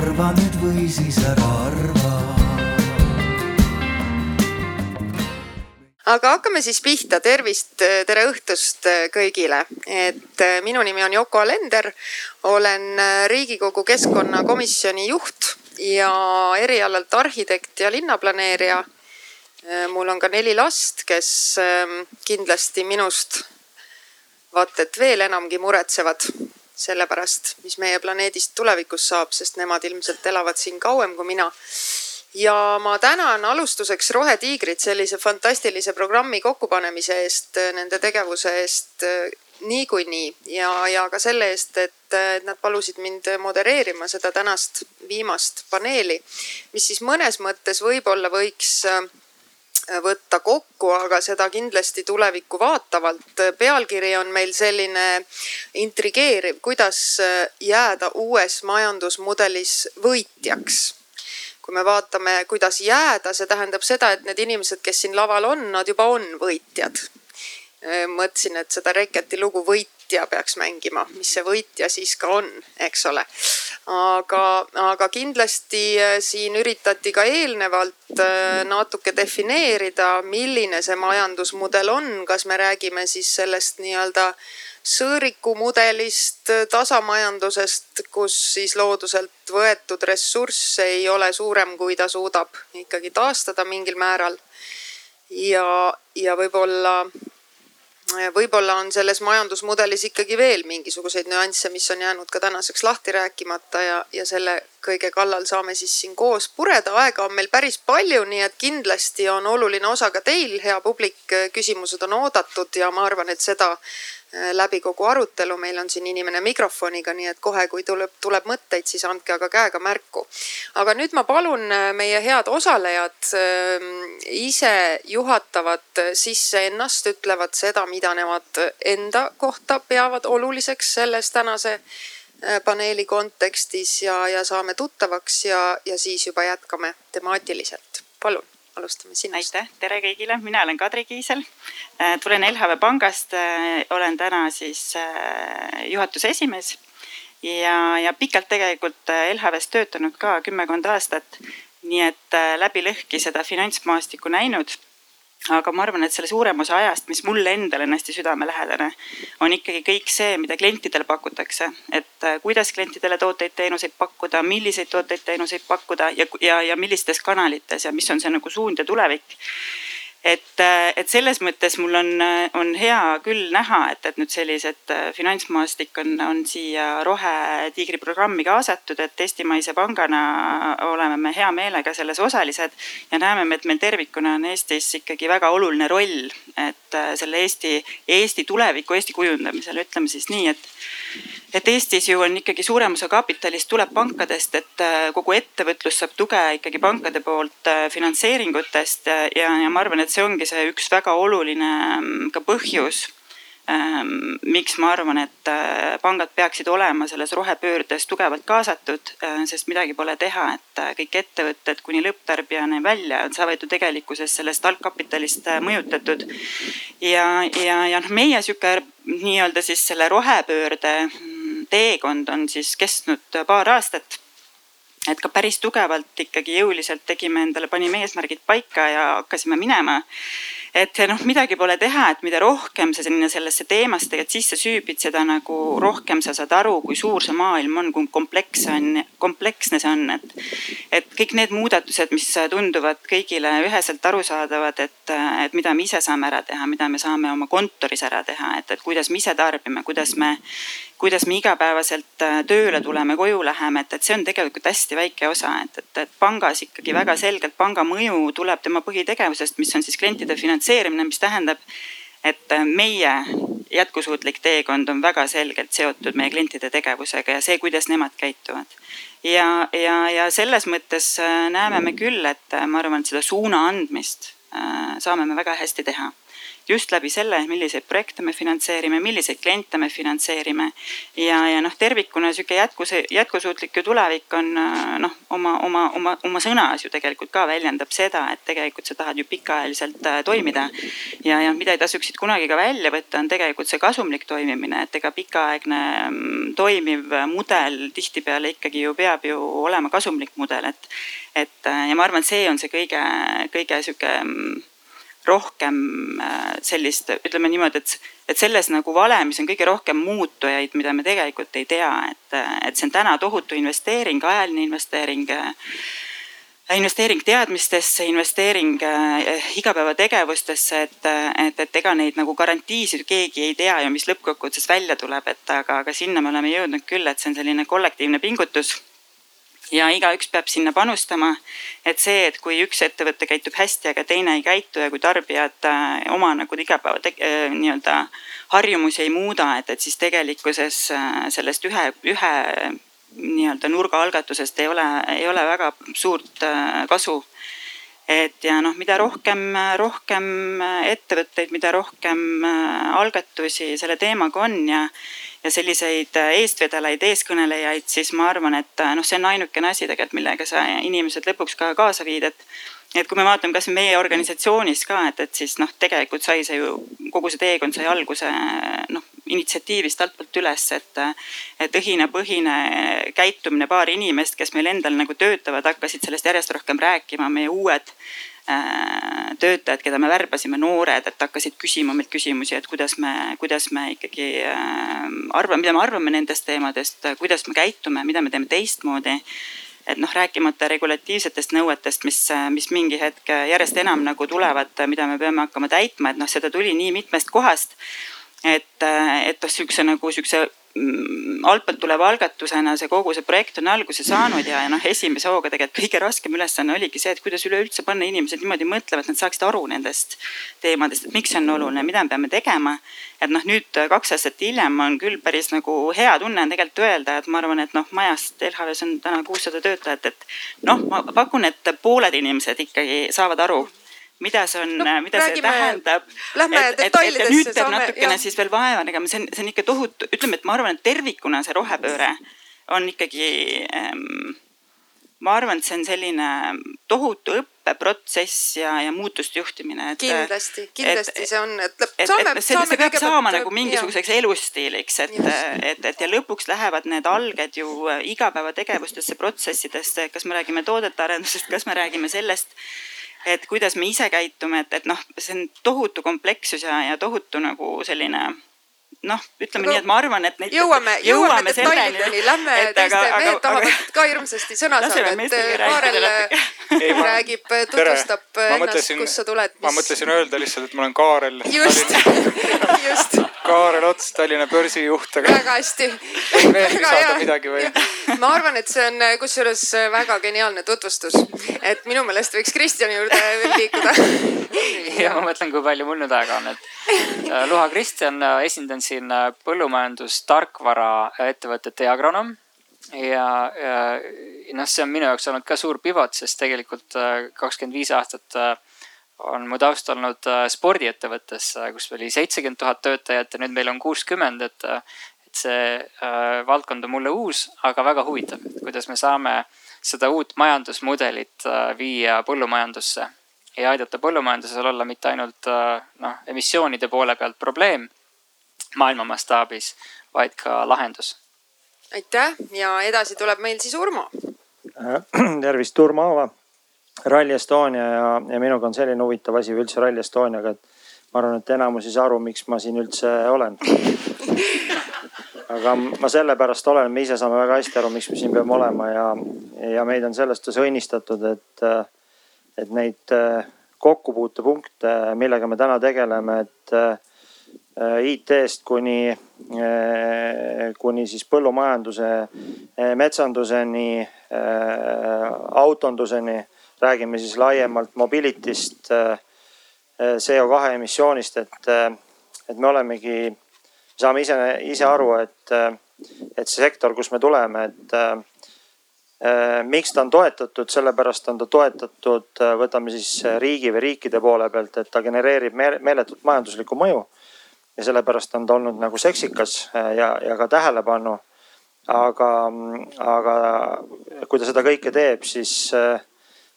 arva nüüd või siis ära arva. aga hakkame siis pihta, tervist, tere õhtust kõigile, et minu nimi on Yoko Alender. olen Riigikogu keskkonnakomisjoni juht ja erialalt arhitekt ja linnaplaneerija. mul on ka neli last, kes ähm, kindlasti minust vaat et veel enamgi muretsevad selle pärast, mis meie planeedist tulevikus saab, sest nemad ilmselt elavad siin kauem kui mina. ja ma tänan alustuseks Rohetiigrit sellise fantastilise programmi kokkupanemise eest, nende tegevuse eest niikuinii ja, ja ka selle eest, et, et nad palusid mind modereerima seda tänast viimast paneeli, mis siis mõnes mõttes võib-olla võiks võtta kokku, aga seda kindlasti tulevikku vaatavalt. pealkiri on meil selline intrigeeriv, kuidas jääda uues majandusmudelis võitjaks kui me vaatame, kuidas jääda, see tähendab seda, et need inimesed, kes siin laval on, nad juba on võitjad. mõtlesin, et seda Reketi lugu Võitja peaks mängima, mis see võitja siis ka on, eks ole aga, aga kindlasti äh, siin üritati ka eelnevalt äh, natuke defineerida, milline see majandusmudel on, kas me räägime siis sellest nii-öelda sõõriku mudelist, tasamajandusest, kus siis looduselt võetud ressurss ei ole suurem, kui ta suudab ikkagi taastada mingil määral. ja, ja võib-olla võib-olla on selles majandusmudelis ikkagi veel mingisuguseid nüansse, mis on jäänud ka tänaseks lahti rääkimata ja, ja selle kõige kallal saame siis siin koos pureda. aega on meil päris palju, nii et kindlasti on oluline osa ka teil, hea publik. küsimused on oodatud ja ma arvan, et seda läbi kogu arutelu, meil on siin inimene mikrofoniga, nii et kohe, kui tuleb, tuleb mõtteid, siis andke aga käega märku. aga nüüd ma palun äh, meie head osalejad ähm, ise juhatavad sisse ennast, ütlevad seda, mida nemad enda kohta peavad oluliseks selles tänase äh, paneeli kontekstis ja, ja saame tuttavaks ja, ja siis juba jätkame temaatiliselt. palun alustame sinust. aitäh, tere kõigile, mina olen Kadri Kiisel. Äh, tulen LHV Pangast, äh, olen täna siis äh, juhatuse esimees ja, ja pikalt tegelikult LHV-s töötanud ka kümmekond aastat. nii et läbi lõhki seda finantsmaastikku näinud aga ma arvan, et selle suurem osa ajast, mis mulle endale on hästi südamelähedane, on ikkagi kõik see, mida klientidele pakutakse. et äh, kuidas klientidele tooteid-teenuseid pakkuda, milliseid tooteid-teenuseid pakkuda ja, ja, ja millistes kanalites ja mis on see nagu suund ja tulevik et, äh, et selles mõttes mul on, äh, on hea küll näha, et, et nüüd sellised äh, finantsmaastik on, on siia Rohetiigri programmi kaasatud, et eestimaise pangana oleme me hea meelega selles osalised ja näeme, et meil tervikuna on Eestis ikkagi väga oluline roll, et selle Eesti, Eesti tuleviku, Eesti kujundamisel, ütleme siis nii, et et Eestis ju on ikkagi suurem osa kapitalist tuleb pankadest, et kogu ettevõtlus saab tuge ikkagi pankade poolt finantseeringutest ja, ja ma arvan, et see ongi see üks väga oluline mm, ka põhjus ähm, miks ma arvan, et äh, pangad peaksid olema selles rohepöördes tugevalt kaasatud, äh, sest midagi pole teha, et äh, kõik ettevõtted kuni lõpptarbijani välja saavad ju tegelikkuses sellest algkapitalist mõjutatud. ja, ja, ja noh, meie sihuke nii-öelda siis selle rohepöörde mm, teekond on siis kestnud paar aastat. Et ka päris tugevalt ikkagi jõuliselt tegime endale, panime eesmärgid paika ja hakkasime minema et noh, midagi pole teha, et mida rohkem sa selline sellesse teemasse tegelikult sisse süübid, seda nagu rohkem sa saad aru, kui suur see maailm on, kui kompleks on, kompleksne see on, et. et kõik need muudatused, mis tunduvad kõigile üheselt arusaadavad, et, et mida me ise saame ära teha, mida me saame oma kontoris ära teha, et, et kuidas me ise tarbime, kuidas me kuidas me igapäevaselt tööle tuleme, koju läheme, et, et see on tegelikult hästi väike osa, et, et, et pangas ikkagi väga selgelt panga mõju tuleb tema põhitegevusest, mis on siis klientide finantseerimine finantseerimine, mis tähendab, et meie jätkusuutlik teekond on väga selgelt seotud meie klientide tegevusega ja see, kuidas nemad käituvad. ja, ja, ja selles mõttes äh, näeme me küll, et äh, ma arvan, et seda suuna andmist äh, saame me väga hästi teha just läbi selle, milliseid projekte me finantseerime, milliseid kliente me finantseerime. ja, ja noh, tervikuna sihuke jätkus, jätkusuutlik ju tulevik on noh, oma, oma, oma, oma sõnas ju tegelikult ka väljendab seda, et tegelikult sa tahad ju pikaajaliselt äh, toimida. ja, ja mida ei tasuks siit kunagi ka välja võtta, on tegelikult see kasumlik toimimine, et ega pikaaegne mm, toimiv mudel tihtipeale ikkagi ju peab ju olema kasumlik mudel, et. et äh, ja ma arvan, et see on see kõige, kõige sihuke mm, rohkem äh, sellist, ütleme niimoodi, et, et selles nagu valemis on kõige rohkem muutujaid, mida me tegelikult ei tea, et, et see on täna tohutu investeering, ajaline investeering investeering teadmistesse, investeering äh, igapäevategevustesse, et, et, et ega neid nagu garantiisid keegi ei tea ju, mis lõppkokkuvõttes välja tuleb, et aga, aga sinna me oleme jõudnud küll, et see on selline kollektiivne pingutus ja igaüks peab sinna panustama. et see, et kui üks ettevõte käitub hästi, aga teine ei käitu ja kui tarbijad äh, oma nagu igapäeva äh, nii-öelda harjumusi ei muuda, et, et siis tegelikkuses äh, sellest ühe, ühe nii-öelda nurgaalgatusest ei ole, ei ole väga suurt kasu et ja noh, mida rohkem, rohkem ettevõtteid, mida rohkem algatusi selle teemaga on ja ja selliseid äh, eestvedelaid, eeskõnelejaid, siis ma arvan, et äh, noh, see on ainukene asi tegelikult, millega sa inimesed lõpuks ka kaasa viid, et. et kui me vaatame kasvõi meie organisatsioonis ka, et, et siis noh, tegelikult sai see ju, kogu see teekond sai alguse noh initsiatiivist altpoolt üles, et, et õhinapõhine käitumine, paar inimest, kes meil endal nagu töötavad, hakkasid sellest järjest rohkem rääkima, meie uued Äh, töötajad, keda me värbasime, noored, et hakkasid küsima meilt küsimusi, et kuidas me, kuidas me ikkagi äh, arvame, mida me arvame nendest teemadest, kuidas me käitume, mida me teeme teistmoodi. et noh, rääkimata regulatiivsetest nõuetest, mis, mis mingi hetk järjest enam nagu tulevad, mida me peame hakkama täitma, et noh, seda tuli nii mitmest kohast et, et noh, sihukese nagu sihukese Mm, altpoolt tuleva algatusena see kogu see projekt on alguse saanud ja, ja noh, esimese hooga tegelikult kõige raskem ülesanne oligi see, et kuidas üleüldse panna inimesed niimoodi mõtlema, et nad saaksid aru nendest teemadest, et miks see on oluline, mida me peame tegema. et noh, nüüd kaks aastat hiljem on küll päris nagu hea tunne on tegelikult öelda, et ma arvan, et noh, majast LHV-s on täna kuussada töötajat, et noh, ma pakun, et pooled inimesed ikkagi saavad aru mida see on no,, mida räägime, see tähendab. Lähme et, detailidesse. nüüd peab natukene jah. siis veel vaeva nägema, see on, see on ikka tohutu, ütleme, et ma arvan, et tervikuna see rohepööre on ikkagi ähm, ma arvan, et see on selline tohutu õppeprotsess ja, ja muutuste juhtimine. kindlasti, kindlasti et, see on, et lõpp, saame. see, see peab saama nagu mingisuguseks jah. elustiiliks, et, et, et ja lõpuks lähevad need alged ju igapäevategevustesse, protsessidesse, kas me räägime toodete arendusest, kas me räägime sellest et kuidas me ise käitume, et, et noh, see on tohutu komplekssus ja, ja tohutu nagu selline noh, ütleme aga nii, et ma arvan, et neid. jõuame, jõuame detailideni, lähme teiste, mehed tahavad aga, ka hirmsasti sõna saada, et Kaarel räägib, tutvustab ennast, kust sa tuled mis.... ma mõtlesin öelda lihtsalt, et ma olen Kaarel. just just. Kaarel Ots, Tallinna börsijuht, aga. väga hästi. veel lisada midagi või? ma arvan, et see on kusjuures väga geniaalne tutvustus, et minu meelest võiks Kristjani juurde veel liikuda ja ma mõtlen, kui palju mul nüüd aega on, et äh, Luha Kristjan, äh, esindan siin äh, põllumajandustarkvara ettevõtete agronoom ja, ja noh, see on minu jaoks olnud ka suur pivot, sest tegelikult kakskümmend viis aastat on mu taust olnud spordiettevõttes, kus oli seitsekümmend tuhat töötajat ja nüüd meil on kuuskümmend, et, et see äh, valdkond on mulle uus, aga väga huvitav, kuidas me saame seda uut majandusmudelit äh, viia põllumajandusse ja aidata põllumajandusel olla mitte ainult äh, noh, emissioonide poole pealt probleem maailma mastaabis, vaid ka lahendus. aitäh ja edasi tuleb meil siis Urmo. Äh, tervist, Urmo Aava, Rally Estonia ja, ja minuga on selline huvitav asi üldse Rally Estoniaga, et ma arvan, et enamus ei saa aru, miks ma siin üldse olen. Aga ma sellepärast olen, me ise saame väga hästi aru, miks me siin peame olema ja, ja meid on selles suhtes õnnistatud, et et neid äh, kokkupuutepunkte, millega me täna tegeleme, et äh, IT-st kuni, äh, kuni siis põllumajanduse, metsanduseni, autonduseni, räägime siis laiemalt mobility'st, CO2 emissioonist, et, et me olemegi, saame ise, ise aru, et, et see sektor, kus me tuleme, et miks ta on toetatud, sellepärast on ta toetatud, võtame siis riigi või riikide poole pealt, et ta genereerib meeletut majanduslikku mõju. ja sellepärast on ta olnud nagu seksikas ja, ja ka tähelepanu. aga, aga kui ta seda kõike teeb, siis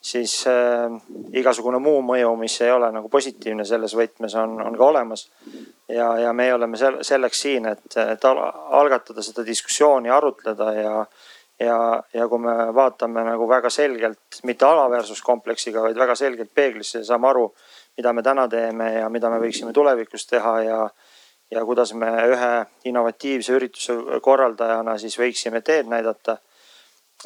siis äh, igasugune muu mõju, mis ei ole nagu positiivne selles võtmes on, on ka olemas. ja, ja me oleme selleks siin, et, et algatada seda diskussiooni, arutleda ja, ja, ja kui me vaatame nagu väga selgelt, mitte alaväärsuskompleksiga, vaid väga selgelt peeglisse ja saame aru, mida me täna teeme ja mida me võiksime tulevikus teha ja, ja kuidas me ühe innovatiivse ürituse korraldajana siis võiksime teed näidata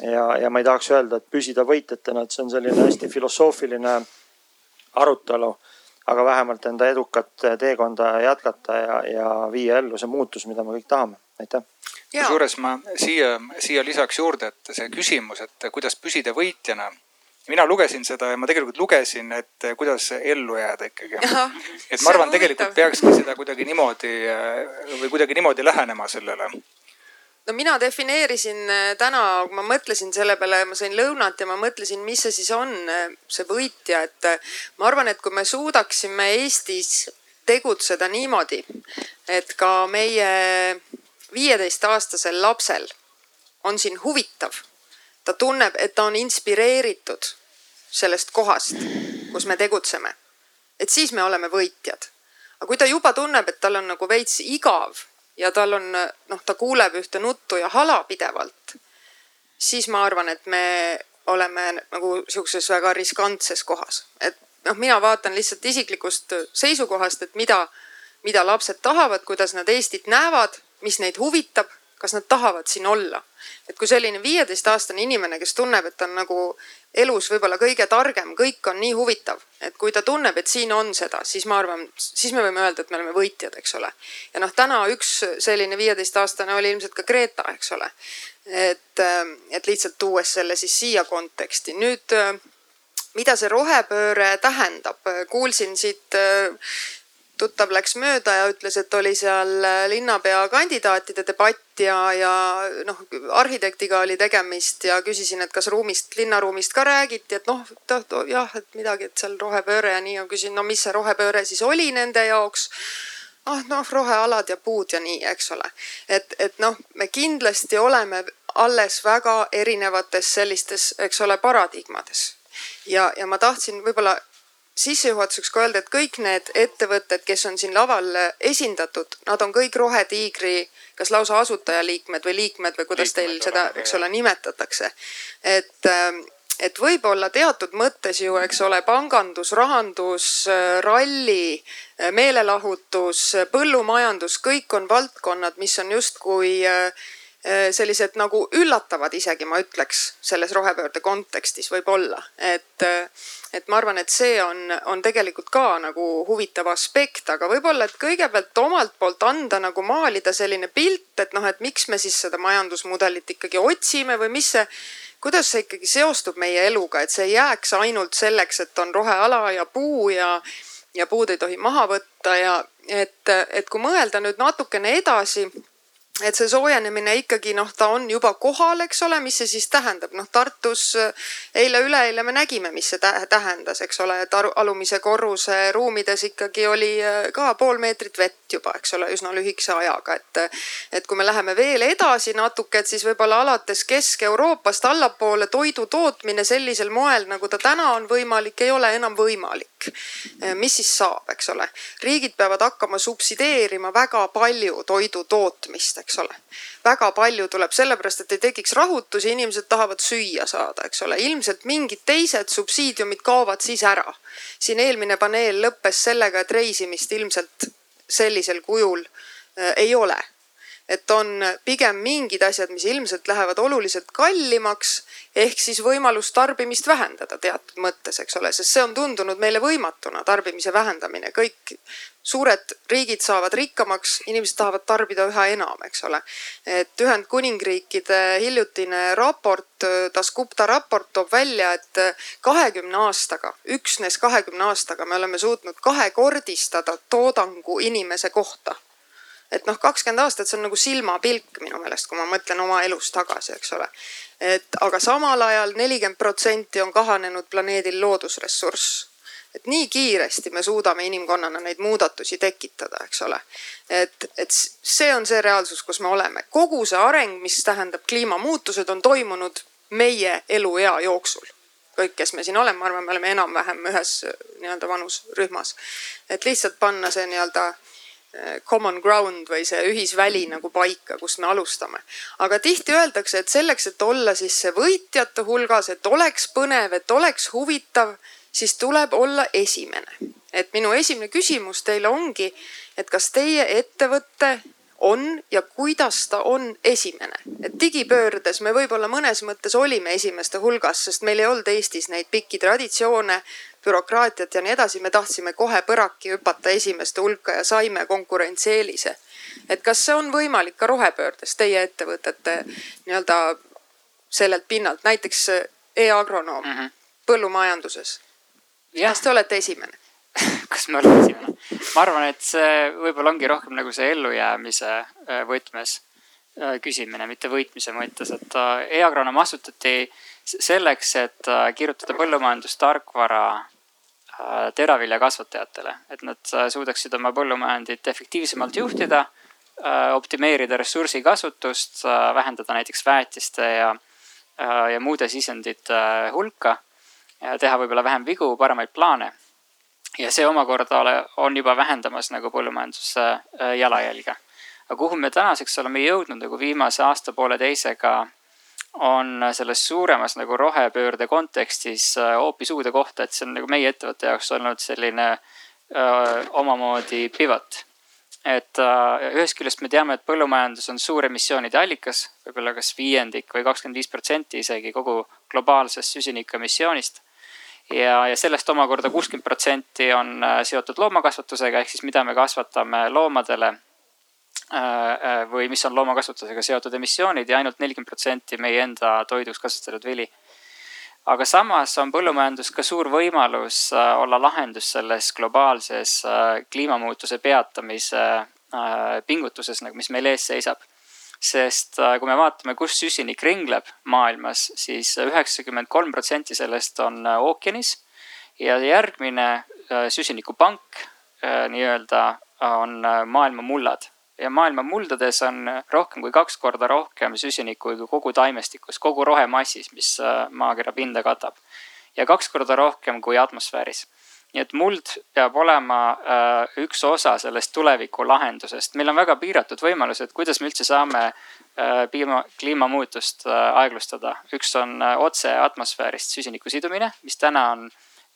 ja, ja ma ei tahaks öelda, et püsida võitjatena, et see on selline hästi filosoofiline arutelu. aga vähemalt enda edukat teekonda jätkata ja, ja viia ellu see muutus, mida me kõik tahame, aitäh. kusjuures ma siia, siia lisaks juurde, et see küsimus, et kuidas püsida võitjana mina lugesin seda ja ma tegelikult lugesin, et kuidas ellu jääda ikkagi. et ma arvan, tegelikult peakski seda kuidagi niimoodi või kuidagi niimoodi lähenema sellele no mina defineerisin äh, täna, kui ma mõtlesin selle peale, ma sõin lõunat ja ma mõtlesin, mis see siis on, äh, see võitja, et äh, ma arvan, et kui me suudaksime Eestis tegutseda niimoodi, et ka meie viieteistaastasel lapsel on siin huvitav. ta tunneb, et ta on inspireeritud sellest kohast, kus me tegutseme. et siis me oleme võitjad. aga kui ta juba tunneb, et tal on nagu veits igav ja tal on noh, ta kuuleb ühte nuttu ja hala pidevalt, siis ma arvan, et me oleme nagu sihukeses väga riskantses kohas, et noh, mina vaatan lihtsalt isiklikust seisukohast, et mida, mida lapsed tahavad, kuidas nad Eestit näevad, mis neid huvitab, kas nad tahavad siin olla. et kui selline viieteistaastane inimene, kes tunneb, et ta on nagu elus võib-olla kõige targem, kõik on nii huvitav, et kui ta tunneb, et siin on seda, siis ma arvan, siis me võime öelda, et me oleme võitjad, eks ole. ja noh, täna üks selline viieteistaastane oli ilmselt ka Greta, eks ole. et, et lihtsalt tuues selle siis siia konteksti. nüüd mida see rohepööre tähendab, kuulsin siit tuttav läks mööda ja ütles, et oli seal äh, linnapea kandidaatide debatt ja, ja noh, arhitektiga oli tegemist ja küsisin, et kas ruumist, linnaruumist ka räägiti, et noh, jah, et midagi, et seal rohepööre ja nii ja küsin, no mis see rohepööre siis oli nende jaoks ah noh, rohealad ja puud ja nii, eks ole. et, et noh, me kindlasti oleme alles väga erinevates sellistes, eks ole, paradigmades. ja, ja ma tahtsin võib-olla sissejuhatuseks ka öelda, et kõik need ettevõtted, kes on siin laval esindatud, nad on kõik Rohetiigri kas lausa asutajaliikmed või liikmed või kuidas teil seda, eks ole, nimetatakse. et, ähm, et võib-olla teatud mõttes ju, eks ole, pangandus, rahandus, ralli, meelelahutus, põllumajandus, kõik on valdkonnad, mis on justkui Äh, sellised nagu üllatavad isegi ma ütleks selles rohepöörde kontekstis võib-olla, et, äh, et ma arvan, et see on, on tegelikult ka nagu huvitav aspekt, aga võib-olla, et kõigepealt omalt poolt anda nagu maalida selline pilt, et noh, et miks me siis seda majandusmudelit ikkagi otsime või mis see kuidas see ikkagi seostub meie eluga, et see ei jääks ainult selleks, et on roheala ja puu ja, ja puud ei tohi maha võtta ja et, et kui mõelda nüüd natukene edasi et see soojenemine ikkagi noh, ta on juba kohal, eks ole, mis see siis tähendab, noh Tartus eile-üleeile me nägime, mis see tähendas, eks ole, et alumise korruse ruumides ikkagi oli äh, ka pool meetrit vett juba, eks ole, üsna lühikese ajaga, et. et kui me läheme veel edasi natuke, et siis võib-olla alates Kesk-Euroopast allapoole toidu tootmine sellisel moel, nagu ta täna on võimalik, ei ole enam võimalik. mis siis saab, eks ole, riigid peavad hakkama subsideerima väga palju toidu tootmist eks ole. väga palju tuleb sellepärast, et ei tekiks rahutusi, inimesed tahavad süüa saada, eks ole, ilmselt mingid teised subsiidiumid kaovad siis ära. siin eelmine paneel lõppes sellega, et reisimist ilmselt sellisel kujul äh, ei ole et on pigem mingid asjad, mis ilmselt lähevad oluliselt kallimaks ehk siis võimalus tarbimist vähendada teatud mõttes, eks ole, sest see on tundunud meile võimatuna, tarbimise vähendamine, kõik suured riigid saavad rikkamaks, inimesed tahavad tarbida üha enam, eks ole. et Ühendkuningriikide hiljutine raport, Dasgupta raport toob välja, et kahekümne aastaga, üksnes kahekümne aastaga me oleme suutnud kahekordistada toodangu inimese kohta et noh, kakskümmend aastat, see on nagu silmapilk minu meelest, kui ma mõtlen oma elus tagasi, eks ole. et aga samal ajal nelikümmend protsenti on kahanenud planeedil loodusressurss et nii kiiresti me suudame inimkonnana neid muudatusi tekitada, eks ole. et, et see on see reaalsus, kus me oleme. kogu see areng, mis tähendab kliimamuutused, on toimunud meie eluea jooksul. kõik, kes me siin oleme, ma arvan, me oleme enam-vähem ühes nii-öelda vanusrühmas. et lihtsalt panna see nii-öelda eh, common ground või see ühisväli nagu paika, kust me alustame. aga tihti öeldakse, et selleks, et olla siis see võitjate hulgas, et oleks põnev, et oleks huvitav siis tuleb olla esimene. et minu esimene küsimus teile ongi, et kas teie ettevõte on ja kuidas ta on esimene. et digipöördes me võib-olla mõnes mõttes olime esimeste hulgas, sest meil ei olnud Eestis neid pikki traditsioone, bürokraatiat ja nii edasi. me tahtsime kohe põraki hüpata esimeste hulka ja saime konkurentsieelise. et kas see on võimalik ka rohepöördes teie ettevõtete nii-öelda sellelt pinnalt, näiteks e-agronoom mm -hmm. põllumajanduses kas te olete esimene kas me oleme esimene? ma arvan, et see võib-olla ongi rohkem nagu see ellujäämise äh, võtmes äh, küsimine, mitte võitmise mõttes, et äh, e-agronoom asutati selleks, et kirjutada põllumajandustarkvara teraviljakasvatajatele, et nad suudaksid oma põllumajandit efektiivsemalt juhtida, optimeerida ressursikasutust, vähendada näiteks väetiste ja, ja muude sisendite hulka teha võib-olla vähem vigu, paremaid plaane. Ja see omakorda ole, on juba vähendamas nagu põllumajanduse äh, jalajälge. aga kuhu me tänaseks oleme jõudnud nagu viimase aasta-pooleteisega, on selles suuremas nagu rohepöörde kontekstis äh, hoopis uude kohta, et see on nagu meie ettevõtte jaoks olnud selline öö, äh, omamoodi pivot et äh, ühest küljest me teame, et põllumajandus on suur emissioonide allikas, võib-olla kas viiendik või kakskümmend viis protsenti isegi kogu globaalsest süsinikuemissioonist ja, ja sellest omakorda kuuskümmend protsenti on äh, seotud loomakasvatusega, ehk siis mida me kasvatame loomadele äh, äh, või mis on loomakasvatusega seotud emissioonid ja ainult nelikümmend protsenti meie enda toiduks kasvatatud vili. aga samas on põllumajandus ka suur võimalus olla lahendus selles globaalses kliimamuutuse peatamise pingutuses, nagu mis meil ees seisab sest äh, kui me vaatame, kus süsinik ringleb maailmas siis, siis üheksakümmend kolm protsenti sellest on äh, ookeanis. Ja järgmine äh, süsinikupank nii-öelda on maailma mullad. Ja maailma muldades on rohkem kui kaks korda rohkem süsinikku kui kogu taimestikus, kogu rohemassis, mis maakera pinda katab. ja kaks korda rohkem kui atmosfääris nii et muld peab olema äh, üks osa sellest tuleviku lahendusest. meil on väga piiratud võimalused, kuidas me üldse saame äh, piima, kliimamuutust äh, aeglustada. üks on äh, otse atmosfäärist süsiniku sidumine, mis täna on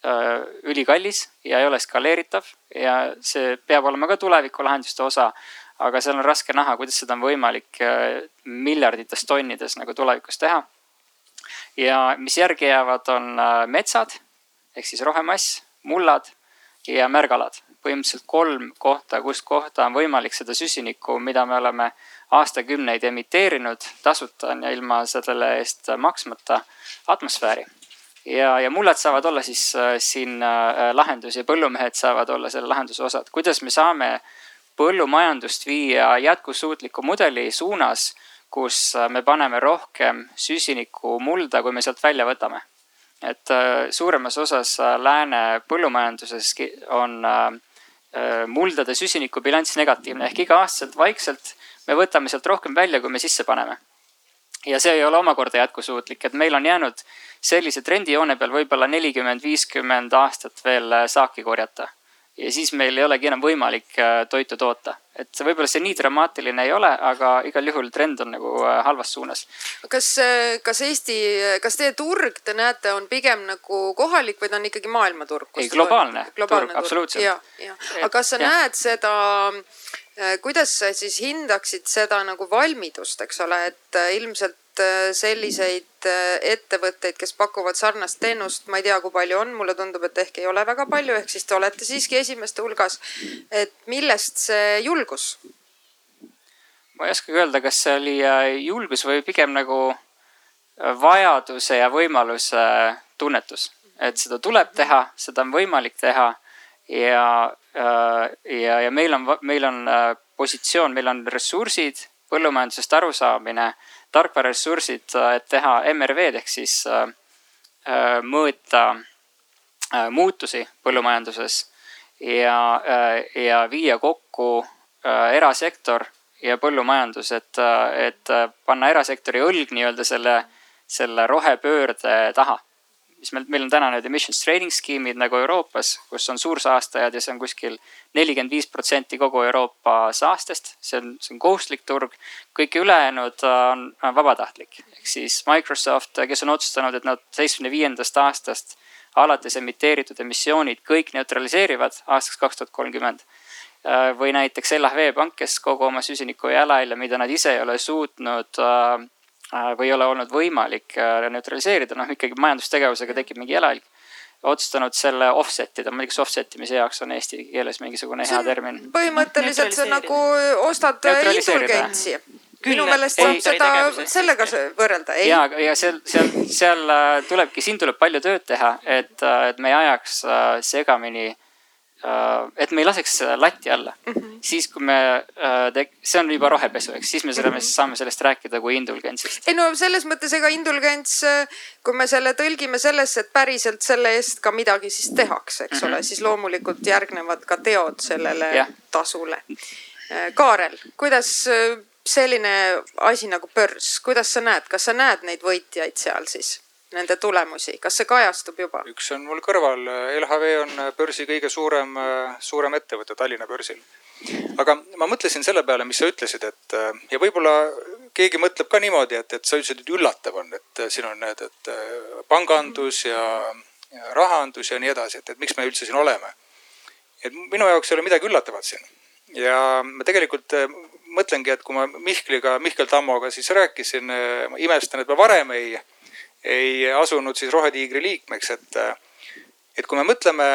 äh, ülikallis ja ei ole skaleeritav ja see peab olema ka tuleviku lahenduste osa. aga seal on raske näha, kuidas seda on võimalik äh, miljardites tonnides nagu tulevikus teha. ja mis järgi jäävad, on äh, metsad ehk siis rohemass mullad ja märgalad. põhimõtteliselt kolm kohta, kus kohta on võimalik seda süsinikku, mida me oleme aastakümneid emiteerinud tasuta ja ilma selle eest maksmata atmosfääri. ja, ja mullad saavad olla siis äh, siin äh, lahendus ja põllumehed saavad olla selle lahenduse osad. kuidas me saame põllumajandust viia jätkusuutliku mudeli suunas, kus äh, me paneme rohkem süsinikku mulda, kui me sealt välja võtame et äh, suuremas osas äh, lääne põllumajanduses on äh, muldade süsinikubilanss negatiivne ehk iga-aastaselt vaikselt me võtame sealt rohkem välja, kui me sisse paneme. ja see ei ole omakorda jätkusuutlik, et meil on jäänud sellise trendijoone peal võib-olla nelikümmend, viiskümmend aastat veel saaki korjata ja siis meil ei olegi enam võimalik äh, toitu toota. et võib-olla see nii dramaatiline ei ole, aga igal juhul trend on nagu äh, halvas suunas. kas, äh, kas Eesti, kas teie turg, te näete, on pigem nagu kohalik või ta on ikkagi maailmaturg? ei, globaalne, globaalne turg, turg., absoluutselt. aga kas sa ja. näed seda kuidas sa siis hindaksid seda nagu valmidust, eks ole, et ilmselt Äh, selliseid äh, ettevõtteid, kes pakuvad sarnast teenust, ma ei tea, kui palju on, mulle tundub, et ehk ei ole väga palju, ehk siis te olete siiski esimeste hulgas. et millest see julgus? ma ei oskagi öelda, kas see oli äh, julgus või pigem nagu vajaduse ja võimaluse tunnetus, et seda tuleb teha, seda on võimalik teha ja, ja, ja meil on, meil on positsioon, meil on ressursid, põllumajandusest arusaamine, tarkvararessursid, et teha MRV-d ehk siis mõõta muutusi põllumajanduses ja, ja viia kokku erasektor ja põllumajandus, et, et panna erasektori õlg nii-öelda selle, selle rohepöörde taha mis meil, meil on täna need emissions trading skeemid nagu Euroopas, kus on suursaastajad ja see on kuskil nelikümmend viis protsenti kogu Euroopa saastest. see on, see on kohustuslik turg, kõik ülejäänud on, on vabatahtlik. ehk siis Microsoft, kes on otsustanud, et nad seitsmekümne viiendast aastast alates emiteeritud emissioonid kõik neutraliseerivad aastaks kaks tuhat kolmkümmend või näiteks LHV Pank, kes kogu oma süsiniku jalajälje, mida nad ise ei ole suutnud äh, Äh, või ei ole olnud võimalik äh, neutraliseerida, noh ikkagi majandustegevusega tekib mingi jalajälg. otsustanud selle offset ida, ma ei tea, kas offset imise jaoks on eesti keeles mingisugune hea termin. põhimõtteliselt sa nagu ostad indulgentsi minu meelest saab seda sellega võrrelda. ja, ja seal, seal, seal äh, tulebki, siin tuleb palju tööd teha, et, et me ei ajaks segamini Äh, et me ei laseks latti alla mm. -hmm. siis kui me äh, see on juba rohepesu, eks siis me selle mm, -hmm. saame sellest rääkida kui indulgentsist. ei no selles mõttes ega indulgents, kui me selle tõlgime sellesse, et päriselt selle eest ka midagi siis tehakse, eks mm -hmm. ole, siis loomulikult järgnevad ka teod sellele ja. tasule. Äh, Kaarel, kuidas selline asi nagu börs, kuidas sa näed, kas sa näed neid võitjaid seal siis? Nende tulemusi, kas see kajastub juba? üks on mul kõrval, LHV on börsi kõige suurem, suurem ettevõte Tallinna börsil. aga ma mõtlesin selle peale, mis sa ütlesid, et ja võib-olla keegi mõtleb ka niimoodi, et, et sa ütlesid, et üllatav on, et siin on need, et pangandus ja, ja rahandus ja nii edasi, et, et miks me üldse siin oleme. et minu jaoks ei ole midagi üllatavat siin ja ma tegelikult mõtlengi, et kui ma Mihkliga, Mihkel Tammoga siis rääkisin, ma imestan, et me varem ei ei asunud siis Rohetiigri liikmeks, et, et kui me mõtleme,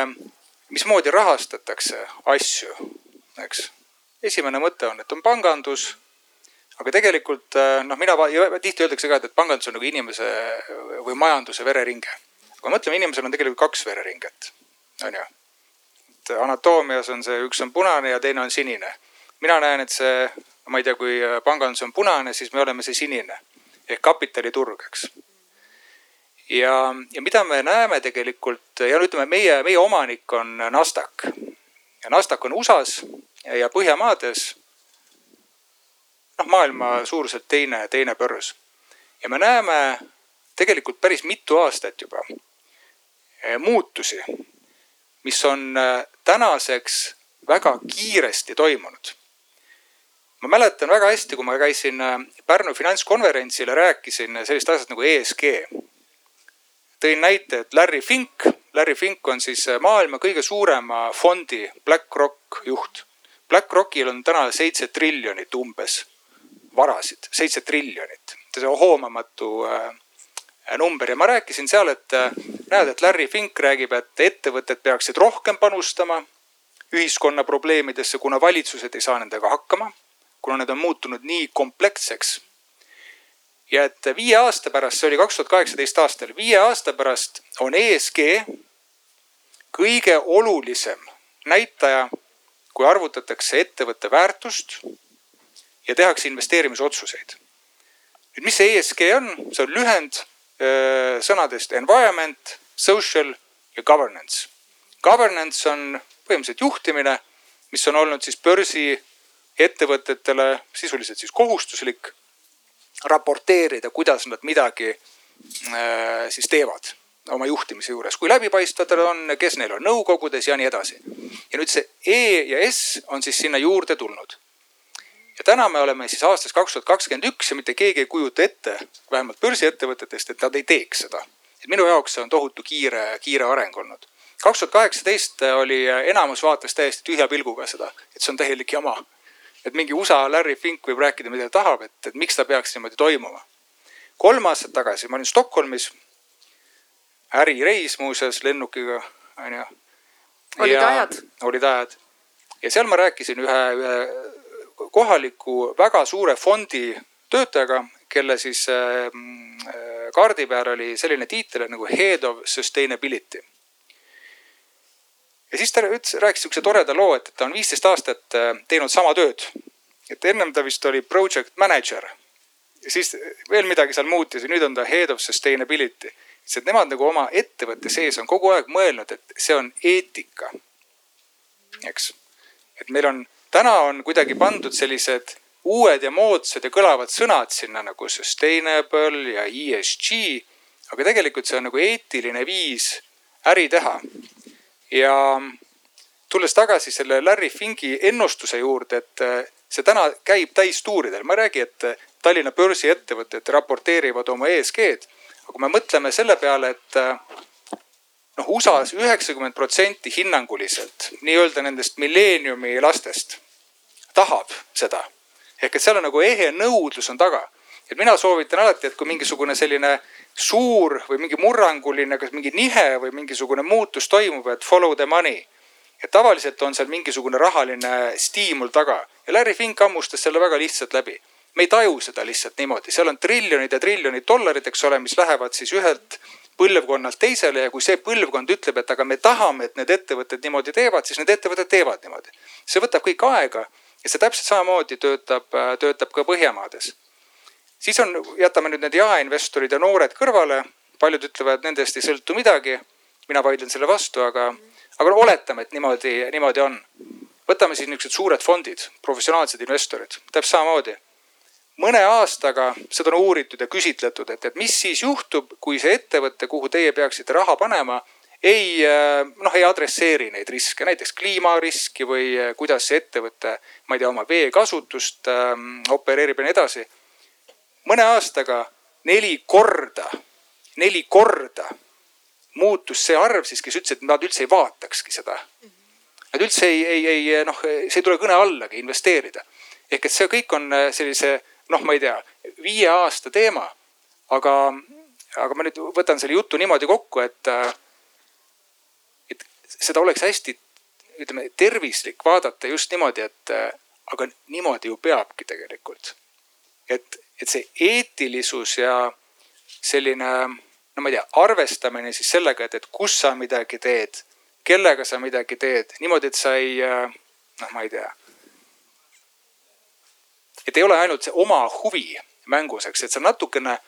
mismoodi rahastatakse asju, eks. esimene mõte on, et on pangandus. aga tegelikult noh, mina tihti öeldakse ka, et, et pangandus on nagu inimese või majanduse vereringe. aga mõtleme, inimesel on tegelikult kaks vereringet, on ju. et anatoomias on see, üks on punane ja teine on sinine. mina näen, et see, ma ei tea, kui pangandus on punane, siis me oleme see sinine ehk kapitaliturg, eks ja, ja mida me näeme tegelikult ja no ütleme, meie, meie omanik on Nasdaq. ja Nasdaq on USA-s ja Põhjamaades. noh, maailma suuruselt teine, teine börs. ja me näeme tegelikult päris mitu aastat juba eh, muutusi, mis on eh, tänaseks väga kiiresti toimunud ma mäletan väga hästi, kui ma käisin eh, Pärnu finantskonverentsil ja rääkisin sellisest asjast nagu ESG tõin näite, et Larry Fink, Larry Fink on siis äh, maailma kõige suurema fondi BlackRock juht. BlackRockil on täna seitse triljonit umbes varasid, seitse triljonit, see on hoomamatu äh, number ja ma rääkisin seal, et äh, näed, et Larry Fink räägib, et ettevõtted peaksid rohkem panustama ühiskonna probleemidesse, kuna valitsused ei saa nendega hakkama, kuna need on muutunud nii kompleksseks ja et viie aasta pärast, see oli kaks tuhat kaheksateist aastal, viie aasta pärast on ESG kõige olulisem näitaja, kui arvutatakse ettevõtte väärtust ja tehakse investeerimisotsuseid. nüüd, mis see ESG on, see on lühend öö, sõnadest environment, social ja governance. Governance on põhimõtteliselt juhtimine, mis on olnud siis börsiettevõtetele sisuliselt siis kohustuslik raporteerida, kuidas nad midagi äh, siis teevad oma juhtimise juures, kui läbipaistvad nad on, kes neil on nõukogudes ja nii edasi. ja nüüd see E ja S on siis sinna juurde tulnud. ja täna me oleme siis aastas kaks tuhat kakskümmend üks ja mitte keegi ei kujuta ette, vähemalt börsiettevõtetest, et nad ei teeks seda. et minu jaoks see on tohutu kiire, kiire areng olnud. kaks tuhat kaheksateist oli enamus vaatas täiesti tühja pilguga seda, et see on täielik jama et mingi USA Larry Fink võib rääkida, mida ta tahab, et, et miks ta peaks niimoodi toimuma. kolm aastat tagasi ma olin Stockholmis, ärireis muuseas lennukiga, onju. olid ajad? olid ajad ja seal ma rääkisin ühe, ühe kohaliku väga suure fondi töötajaga, kelle siis äh, kaardi peal oli selline tiitel nagu Head of Sustainability ja siis ta ütles, rääkis sihukese toreda loo, et ta on viisteist aastat äh, teinud sama tööd et ennem ta vist oli project manager. ja siis veel midagi seal muutis ja nüüd on ta head of sustainability. sest nemad nagu oma ettevõtte sees on kogu aeg mõelnud, et see on eetika. eks, et meil on, täna on kuidagi pandud sellised uued ja moodsad ja kõlavad sõnad sinna nagu sustainable ja ESG. aga tegelikult see on nagu eetiline viis äri teha. Ja tulles tagasi selle Larry Fingi ennustuse juurde, et äh, see täna käib täistuuridel, ma ei räägi, et äh, Tallinna börsiettevõtted raporteerivad oma ESG-d. aga kui me mõtleme selle peale, et äh, noh, USA-s üheksakümmend protsenti hinnanguliselt nii-öelda nendest milleeniumi lastest tahab seda. ehk et seal on nagu ehe nõudlus on taga. Et mina soovitan alati, et kui mingisugune selline suur või mingi murranguline, kas mingi nihe või mingisugune muutus toimub, et follow the money ja tavaliselt on seal mingisugune rahaline stiimul taga ja Larry Fink hammustas selle väga lihtsalt läbi. me ei taju seda lihtsalt niimoodi, seal on triljonid ja triljonid dollarid, eks ole, mis lähevad siis ühelt põlvkonnalt teisele ja kui see põlvkond ütleb, et aga me tahame, et need ettevõtted niimoodi teevad, siis need ettevõtted teevad niimoodi. see võtab kõik aega ja see täpselt samamoodi töötab, töötab ka Põhjamaades. Siis on, jätame nüüd need jaeinvestorid ja noored kõrvale, paljud ütlevad, nendest ei sõltu midagi. mina vaidlen selle vastu, aga aga no oletame, et niimoodi, niimoodi on. võtame siis niisugused suured fondid, professionaalsed investorid, täpselt samamoodi. mõne aastaga seda on uuritud ja küsitletud, et, et mis siis juhtub, kui see ettevõte, kuhu teie peaksite raha panema, ei noh, ei adresseeri neid riske, näiteks kliimariski või kuidas see ettevõte, ma ei tea, oma veekasutust ähm, opereerib ja nii edasi. Mõne aastaga neli korda, neli korda muutus see arv siis, kes ütles, et nad üldse ei vaatakski seda. Nad üldse ei, ei, ei noh, see ei tule kõne allagi investeerida. ehk et see kõik on äh, sellise noh, ma ei tea, viie aasta teema. aga, aga ma nüüd võtan selle jutu niimoodi kokku, et, äh, et seda oleks hästi, ütleme tervislik vaadata just niimoodi, et äh, aga niimoodi ju peabki tegelikult. et, et see eetilisus ja selline no ma ei tea, arvestamine siis sellega, et, et kus sa midagi teed, kellega sa midagi teed, niimoodi, et sa ei noh, ma ei tea. et ei ole ainult see oma huvi mängus, eks, et sa natukene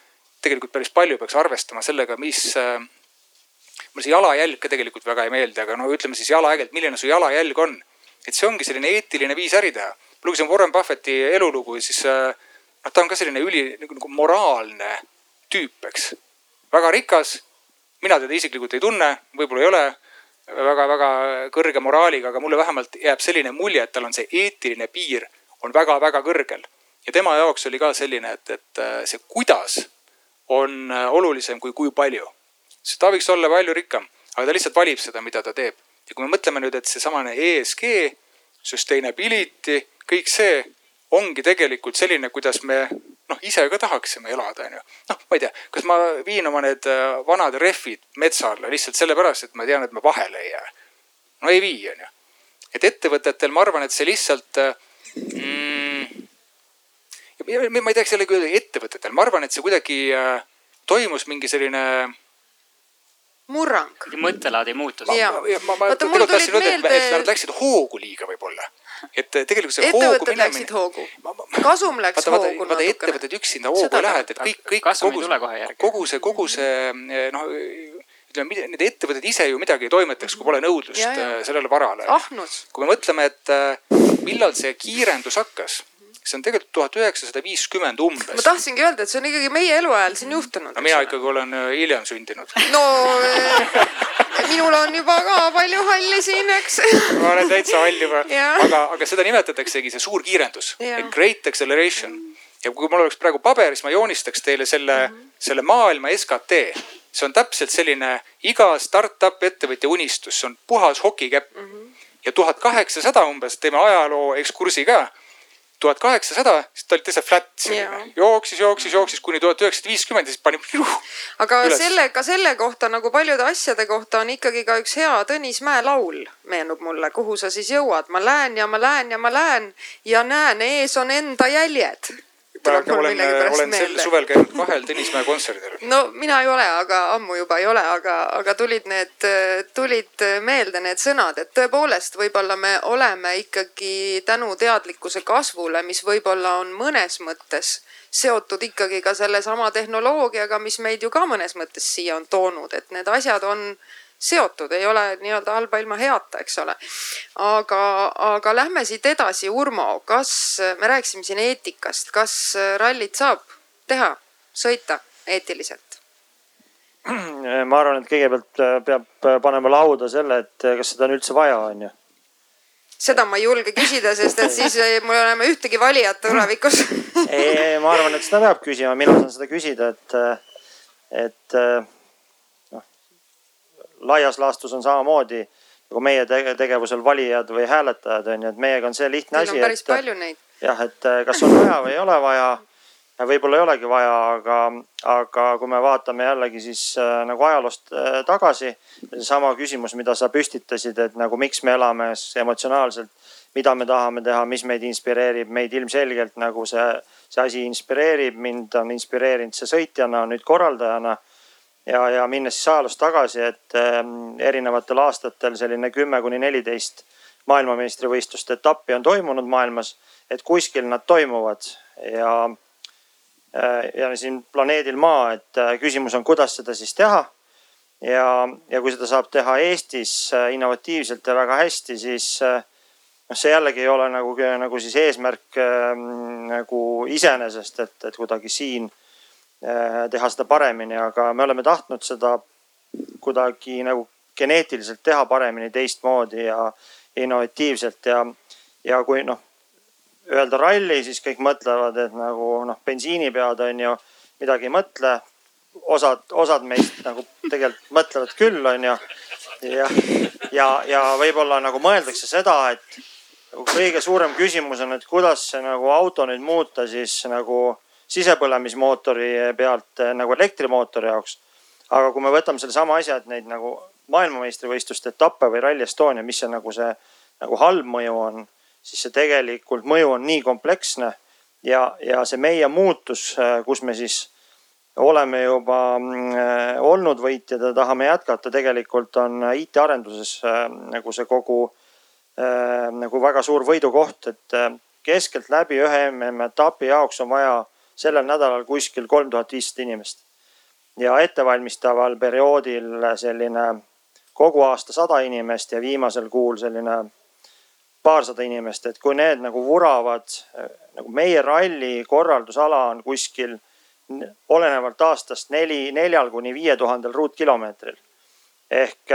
tegelikult päris palju peaks arvestama sellega, mis mulle see jalajälg ka tegelikult väga ei meeldi, aga no ütleme siis jalajälg, milline su jalajälg on. et see ongi selline eetiline viis äri teha. lugesin Warren Buffetti elulugu ja siis äh, noh, ta on ka selline üli nagu, nagu moraalne tüüp, eks väga rikas. mina teda isiklikult ei tunne, võib-olla ei ole väga-väga kõrge moraaliga, aga mulle vähemalt jääb selline mulje, et tal on see eetiline piir on väga-väga kõrgel. ja tema jaoks oli ka selline, et, et äh, see kuidas on äh, olulisem kui kui palju. sest ta võiks olla palju rikkam, aga ta lihtsalt valib seda, mida ta teeb. ja kui me mõtleme nüüd, et seesamane ESG, sustainability, kõik see ongi tegelikult selline, kuidas me noh, ise ka tahaksime elada, onju. noh, ma ei tea, kas ma viin oma need äh, vanad rehvid metsa alla lihtsalt sellepärast, et ma tean, et ma vahele ei jää. no ei vii, onju. et ettevõtetel, ma arvan, et see lihtsalt äh, mm,. ma ei tea, kas jällegi ettevõtetel, ma arvan, et see kuidagi äh, toimus mingi selline murrang. ma, ma tegelikult tahtsin öelda, et, et nad läksid hoogu liiga võib-olla et tegelikult see ettevõtted läksid hoogu. kasum läks vaata, hoogu vaata, natukene. ettevõtted üksinda hoogu ei lähe, et kõik, kõik kogu, kogu see, kogu see noh ütleme, need ettevõtted ise ju midagi ei toimetaks, kui pole nõudlust ja, ja. sellele varale. ahnus. kui me mõtleme, et millal see kiirendus hakkas see on tegelikult tuhat üheksasada viiskümmend umbes. ma tahtsingi öelda, et see on ikkagi meie eluajal siin juhtunud. no mina ikkagi olen hiljem sündinud. no minul on juba ka palju halli siin, eks ma olen täitsa hall juba, aga, aga seda nimetataksegi see suur kiirendus, great acceleration. ja kui mul oleks praegu paber, siis ma joonistaks teile selle mm, -hmm. selle maailma SKT. see on täpselt selline iga startup ettevõtja unistus, see on puhas hokikäpp mm. -hmm. ja tuhat kaheksasada umbes, teeme ajaloo ekskursi ka tuhat kaheksasada, siis ta oli täitsa flat selline, jooksis, jooksis, jooksis kuni tuhat üheksasada viiskümmend ja siis pani. aga üles. selle, ka selle kohta nagu paljude asjade kohta on ikkagi ka üks hea Tõnis Mäe laul meenub mulle, kuhu sa siis jõuad, ma lähen ja ma lähen ja ma lähen ja näen, ees on enda jäljed tuleb mul millegipärast olen meelde. sel suvel käinud kahel Tõnismäe kontserdil. no mina ei ole, aga ammu juba ei ole, aga, aga tulid need, tulid meelde need sõnad, et tõepoolest, võib-olla me oleme ikkagi tänu teadlikkuse kasvule, mis võib-olla on mõnes mõttes seotud ikkagi ka sellesama tehnoloogiaga, mis meid ju ka mõnes mõttes siia on toonud, et need asjad on seotud, ei ole nii-öelda halba ilma heata, eks ole. aga, aga lähme siit edasi, Urmo, kas me rääkisime siin eetikast, kas rallit saab teha, sõita eetiliselt? ma arvan, et kõigepealt peab panema lauda selle, et kas seda on üldse vaja, on ju seda ma ei julge küsida, sest et siis mul ei ole enam ühtegi valijat tulevikus ei, ma arvan, et seda peab küsima, mina saan seda küsida, et, et laias laastus on samamoodi nagu meie tegevusel valijad või hääletajad on ju, et meiega on see lihtne asi. Meil on päris et, palju neid. jah, et kas on vaja või ei ole vaja võib-olla ei olegi vaja, aga, aga kui me vaatame jällegi siis äh, nagu ajaloost äh, tagasi. seesama küsimus, mida sa püstitasid, et nagu miks me elame emotsionaalselt, mida me tahame teha, mis meid inspireerib, meid ilmselgelt nagu see, see asi inspireerib, mind on inspireerinud see sõitjana, nüüd korraldajana. Ja, ja minnes siis ajaloos tagasi, et äh, erinevatel aastatel selline kümme kuni neliteist maailmameistrivõistluste etappi on toimunud maailmas, et kuskil nad toimuvad ja Äh, ja siin planeedil Maa, et äh, küsimus on, kuidas seda siis teha. ja, ja kui seda saab teha Eestis äh, innovatiivselt ja väga hästi, siis noh, see jällegi ei ole nagu, nagu siis eesmärk nagu iseenesest, et, et kuidagi siin teha seda paremini, aga me oleme tahtnud seda kuidagi nagu geneetiliselt teha paremini, teistmoodi ja innovatiivselt ja, ja kui noh öelda ralli, siis kõik mõtlevad, et nagu noh, bensiini pead on ju, midagi ei mõtle. osad, osad meist nagu tegelikult mõtlevad küll, on ju. ja, ja, ja võib-olla nagu mõeldakse seda, et nagu kõige suurem küsimus on, et kuidas see nagu auto nüüd muuta siis nagu sisepõlemismootori pealt nagu elektrimootori jaoks. aga kui me võtame sellesama asja, et neid nagu maailmameistrivõistluste etappe või Rally Estonia, mis see nagu see nagu halb mõju on siis see tegelikult mõju on nii kompleksne ja, ja see meie muutus, äh, kus me siis oleme juba äh, olnud võitjad ja tahame jätkata, tegelikult on IT-arenduses nagu see kogu nagu väga suur võidukoht, et keskeltläbi ühe MM-etapi jaoks on vaja sellel nädalal kuskil kolm tuhat viissada inimest. ja ettevalmistaval perioodil selline kogu aasta sada inimest ja viimasel kuul selline paarsada inimest, et kui need nagu vuravad, nagu meie ralli korraldusala on kuskil olenevalt aastast neli, neljal kuni viie tuhandel ruutkilomeetril. ehk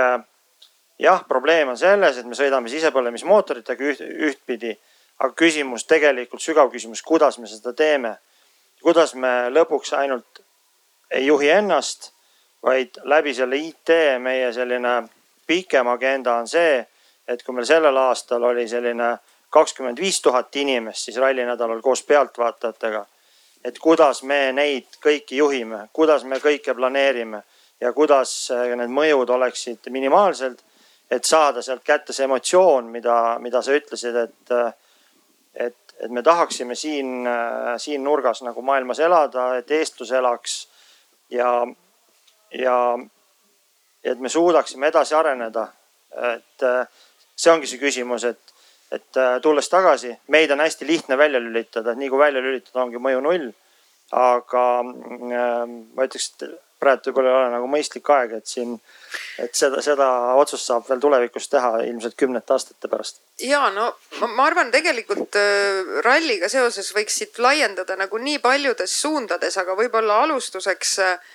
jah, probleem on selles, et me sõidame sisepõlemismootoritega üht, ühtpidi, aga küsimus tegelikult, sügav küsimus, kuidas me seda teeme. Kuidas me lõpuks ainult ei juhi ennast, vaid läbi selle IT meie selline pikem agenda on see et kui meil sellel aastal oli selline kakskümmend viis tuhat inimest siis rallinädalal koos pealtvaatajatega. et kuidas me neid kõiki juhime, kuidas me kõike planeerime ja kuidas äh, need mõjud oleksid minimaalsed. et saada sealt kätte see emotsioon, mida, mida sa ütlesid, et, äh, et, et me tahaksime siin, äh, siin nurgas nagu maailmas elada, et eestlus elaks ja, ja et me suudaksime edasi areneda. et see ongi see küsimus, et, et äh, tulles tagasi, meid on hästi lihtne välja lülitada, nii kui välja lülitada, ongi mõju null. aga äh, ma ütleks, et praegu võib-olla ei ole nagu mõistlik aeg, et siin, et seda, seda otsust saab veel tulevikus teha ilmselt kümnete aastate pärast. Ja no ma, arvan, tegelikult äh, ralliga seoses võiks siit laiendada nagu nii paljudes suundades, aga võib-olla alustuseks äh,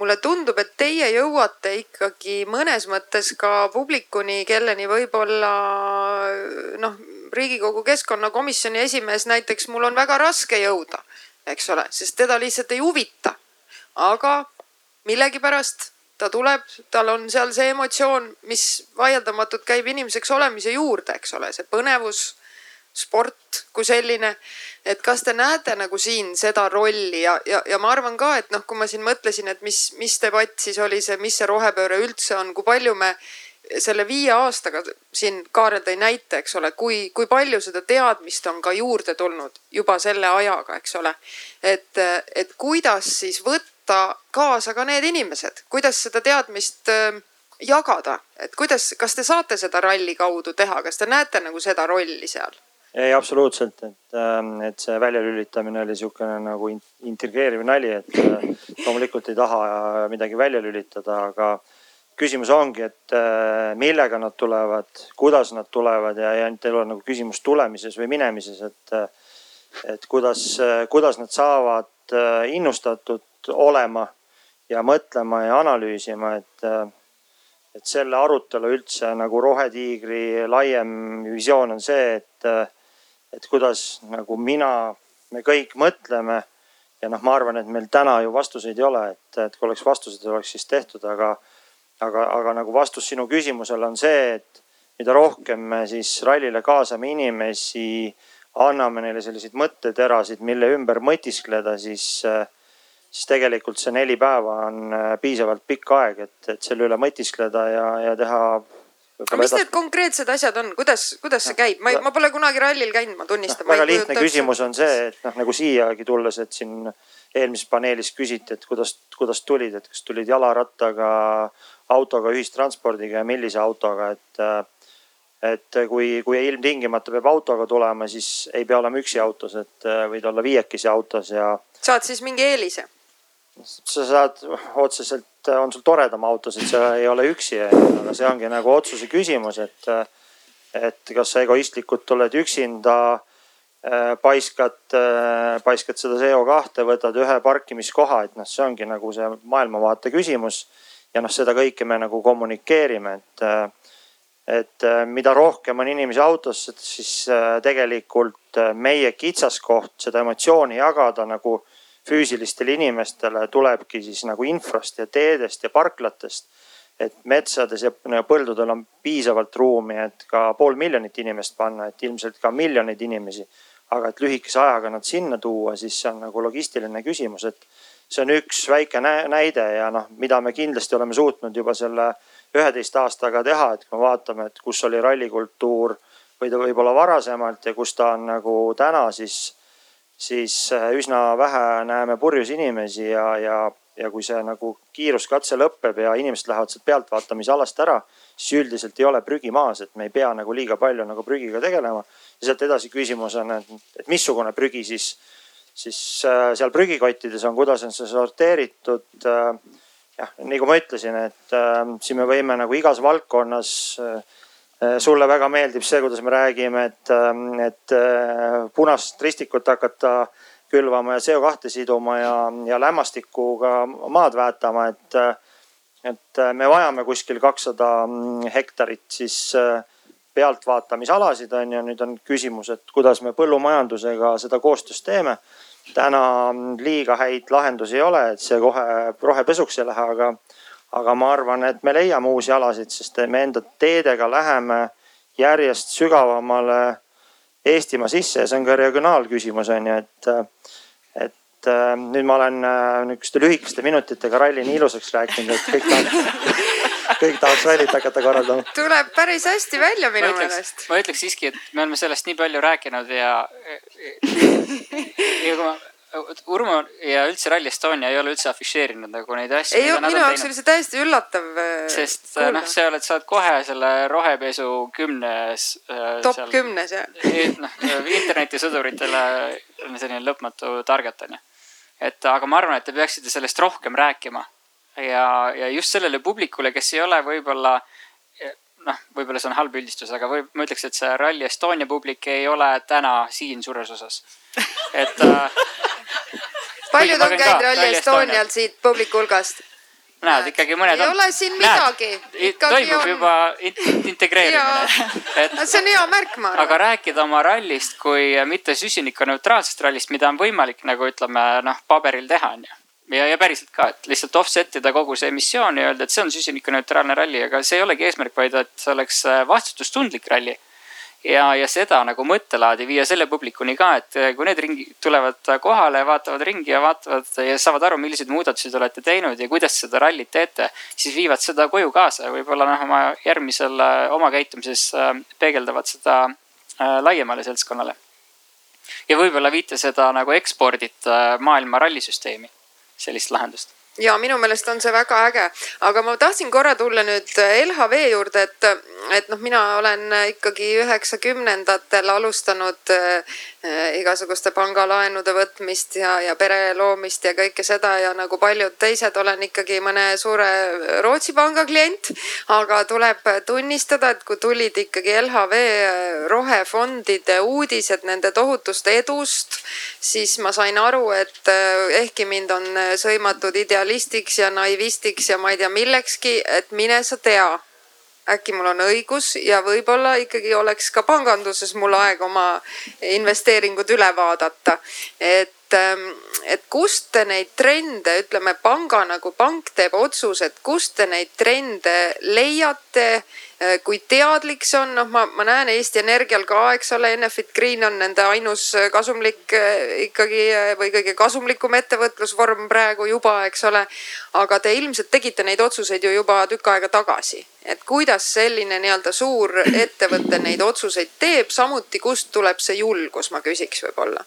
mulle tundub, et teie jõuate ikkagi mõnes mõttes ka publikuni, kelleni võib-olla noh, riigikogu keskkonnakomisjoni esimees näiteks, mul on väga raske jõuda, eks ole, sest teda lihtsalt ei huvita. aga millegipärast ta tuleb, tal on seal see emotsioon, mis vaieldamatult käib inimeseks olemise juurde, eks ole, see põnevus sport kui selline. et kas te näete nagu siin seda rolli ja, ja, ja ma arvan ka, et noh, kui ma siin mõtlesin, et mis, mis debatt siis oli see, mis see rohepööre üldse on, kui palju me selle viie aastaga siin Kaarel tõi näite, eks ole, kui, kui palju seda teadmist on ka juurde tulnud juba selle ajaga, eks ole. et, et kuidas siis võtta kaasa ka need inimesed, kuidas seda teadmist äh, jagada, et kuidas, kas te saate seda ralli kaudu teha, kas te näete nagu seda rolli seal? ei, absoluutselt, et, ähm, et see väljalülitamine oli niisugune nagu intrigeeriv nali, et äh, loomulikult ei taha midagi välja lülitada, aga küsimus ongi, et äh, millega nad tulevad, kuidas nad tulevad ja, ja ei ole nagu küsimus tulemises või minemises, et, äh, et kuidas, kuidas nad saavad innustatud olema ja mõtlema ja analüüsima, et, et selle arutelu üldse nagu Rohetiigri laiem visioon on see, et et kuidas nagu mina, me kõik mõtleme. ja noh, ma arvan, et meil täna ju vastuseid ei ole, et, et kui oleks vastused, oleks siis tehtud, aga, aga, aga nagu vastus sinu küsimusele on see, et mida rohkem me siis rallile kaasame inimesi, anname neile selliseid mõtteterasid, mille ümber mõtiskleda, siis, siis tegelikult see neli päeva on piisavalt pikk aeg, et, et selle üle mõtiskleda ja, ja teha aga mis need konkreetsed asjad on, kuidas, kuidas see käib, ma, ma pole kunagi rallil käinud, ma tunnistan. väga lihtne küsimus on see, et noh, nagu siiagi tulles, et siin eelmises paneelis küsiti, et kuidas, kuidas tulid, et kas tulid jalarattaga, autoga, ühistranspordiga ja millise autoga, et. et kui, kui ilmtingimata peab autoga tulema, siis ei pea olema üksi autos, et võid olla viiekesi autos ja. saad siis mingi eelise? Sa saad otseselt on sul toredam autos, et sa ei ole üksi, aga see ongi nagu otsuse küsimus, et, et kas sa egoistlikult oled üksinda, äh, paiskad, äh, paiskad seda CO2, võtad ühe parkimiskoha, et noh, see ongi nagu see maailmavaate küsimus. ja noh, seda kõike me nagu kommunikeerime, et, et mida rohkem on inimesi autos, siis tegelikult meie kitsaskoht seda emotsiooni jagada nagu füüsilistele inimestele tulebki siis nagu infrast ja teedest ja parklatest. et metsades ja põldudel on piisavalt ruumi, et ka pool miljonit inimest panna, et ilmselt ka miljoneid inimesi. aga et lühikese ajaga nad sinna tuua, siis see on nagu logistiline küsimus, et see on üks väike näide ja noh, mida me kindlasti oleme suutnud juba selle üheteist aastaga teha, et kui me vaatame, et kus oli rallikultuur või ta võib-olla varasemalt ja kus ta on nagu täna, siis siis äh, üsna vähe näeme purjus inimesi ja, ja, ja kui see nagu kiiruskatse lõpeb ja inimesed lähevad sealt pealtvaatamisalast ära, siis üldiselt ei ole prügi maas, et me ei pea nagu liiga palju nagu prügiga tegelema. ja sealt edasi küsimus on, et, et missugune prügi siis, siis äh, seal prügikottides on, kuidas on see sorteeritud. Äh, jah, nagu ma ütlesin, et siin me võime nagu igas valdkonnas Äh, sulle väga meeldib see, kuidas me räägime, et, ähm, et äh, punast ristikut hakata külvama ja CO2 siduma ja, ja lämmastikuga maad väetama, et, äh, et me vajame kuskil kakssada mm, hektarit siis pealtvaatamisalasid on ju. nüüd on küsimus, et kuidas me põllumajandusega seda koostöös teeme. täna mm, liiga häid lahendusi ei ole, et see kohe rohepesuks ei lähe, aga aga ma arvan, et me leiame uusi alasid, sest me enda teedega läheme järjest sügavamale Eestimaa sisse ja see on ka regionaalküsimus on ju, et, et äh, nüüd ma olen äh, niisuguste lühikeste minutitega ralli nii ilusaks rääkinud, et kõik tahavad, kõik tahaks rallit hakata korraldama. tuleb päris hästi välja minu meelest. ma ütleks siiski, et me oleme sellest nii palju rääkinud ja, ja kui ma Urmo ja üldse Rally Estonia ei ole üldse afišeerinud nagu neid asju. ei, minu jaoks oli see täiesti üllatav. Äh, sest äh, noh, sa oled, sa oled kohe selle rohepesu kümnes äh,. top seal, kümnes jah. noh, internetisõduritele selline lõpmatu target on ju. et aga ma arvan, et te peaksite sellest rohkem rääkima. ja, ja just sellele publikule, kes ei ole võib-olla noh, võib-olla see on halb üldistus, aga võib, ma ütleks, et see Rally Estonia publik ei ole täna siin suures osas. Et äh, paljud on käinud Rally Estonial siit publiku hulgast? näed ikkagi mõned ei on. ei ole siin midagi. toimub on... juba integreerimine et.... see on hea märk, ma arvan. aga rääkida oma rallist kui mitte süsinikuneutraalsest rallist, mida on võimalik nagu ütleme noh, paberil teha on ju. ja, ja päriselt ka, et lihtsalt offset ida kogu see emissioon ja öelda, et see on süsinikuneutraalne ralli, aga see ei olegi eesmärk, vaid et see oleks äh, vastutustundlik ralli ja, ja seda nagu mõttelaadi viia selle publikuni ka, et kui need ringi tulevad kohale, vaatavad ringi ja vaatavad ja saavad aru, milliseid muudatusi te olete teinud ja kuidas seda rallit teete. siis viivad seda koju kaasa ja võib-olla noh, oma järgmisel oma käitumises peegeldavad seda laiemale seltskonnale. ja võib-olla viite seda nagu ekspordite maailma rallisüsteemi, sellist lahendust ja minu meelest on see väga äge, aga ma tahtsin korra tulla nüüd LHV juurde, et, et noh, mina olen ikkagi üheksakümnendatel alustanud äh, igasuguste pangalaenude võtmist ja, ja pere loomist ja kõike seda ja nagu paljud teised olen ikkagi mõne suure Rootsi panga klient. aga tuleb tunnistada, et kui tulid ikkagi LHV rohefondide uudised nende tohutust edust, siis ma sain aru, et äh, ehkki mind on sõimatud ideaalselt idealistiks ja naivistiks ja ma ei tea millekski, et mine sa tea. äkki mul on õigus ja võib-olla ikkagi oleks ka panganduses mul aeg oma investeeringud üle vaadata. et, ähm, et kust te neid trende, ütleme pangana, kui pank teeb otsuse, et kust te neid trende leiate kui teadlik see on, noh, ma, ma näen Eesti Energial ka, eks ole, Enefit Green on nende ainus äh, kasumlik äh, ikkagi või kõige kasumlikum ettevõtlusvorm praegu juba, eks ole. aga te ilmselt tegite neid otsuseid ju juba tükk aega tagasi, et kuidas selline nii-öelda suur ettevõte neid otsuseid teeb, samuti kust tuleb see julgus, ma küsiks võib-olla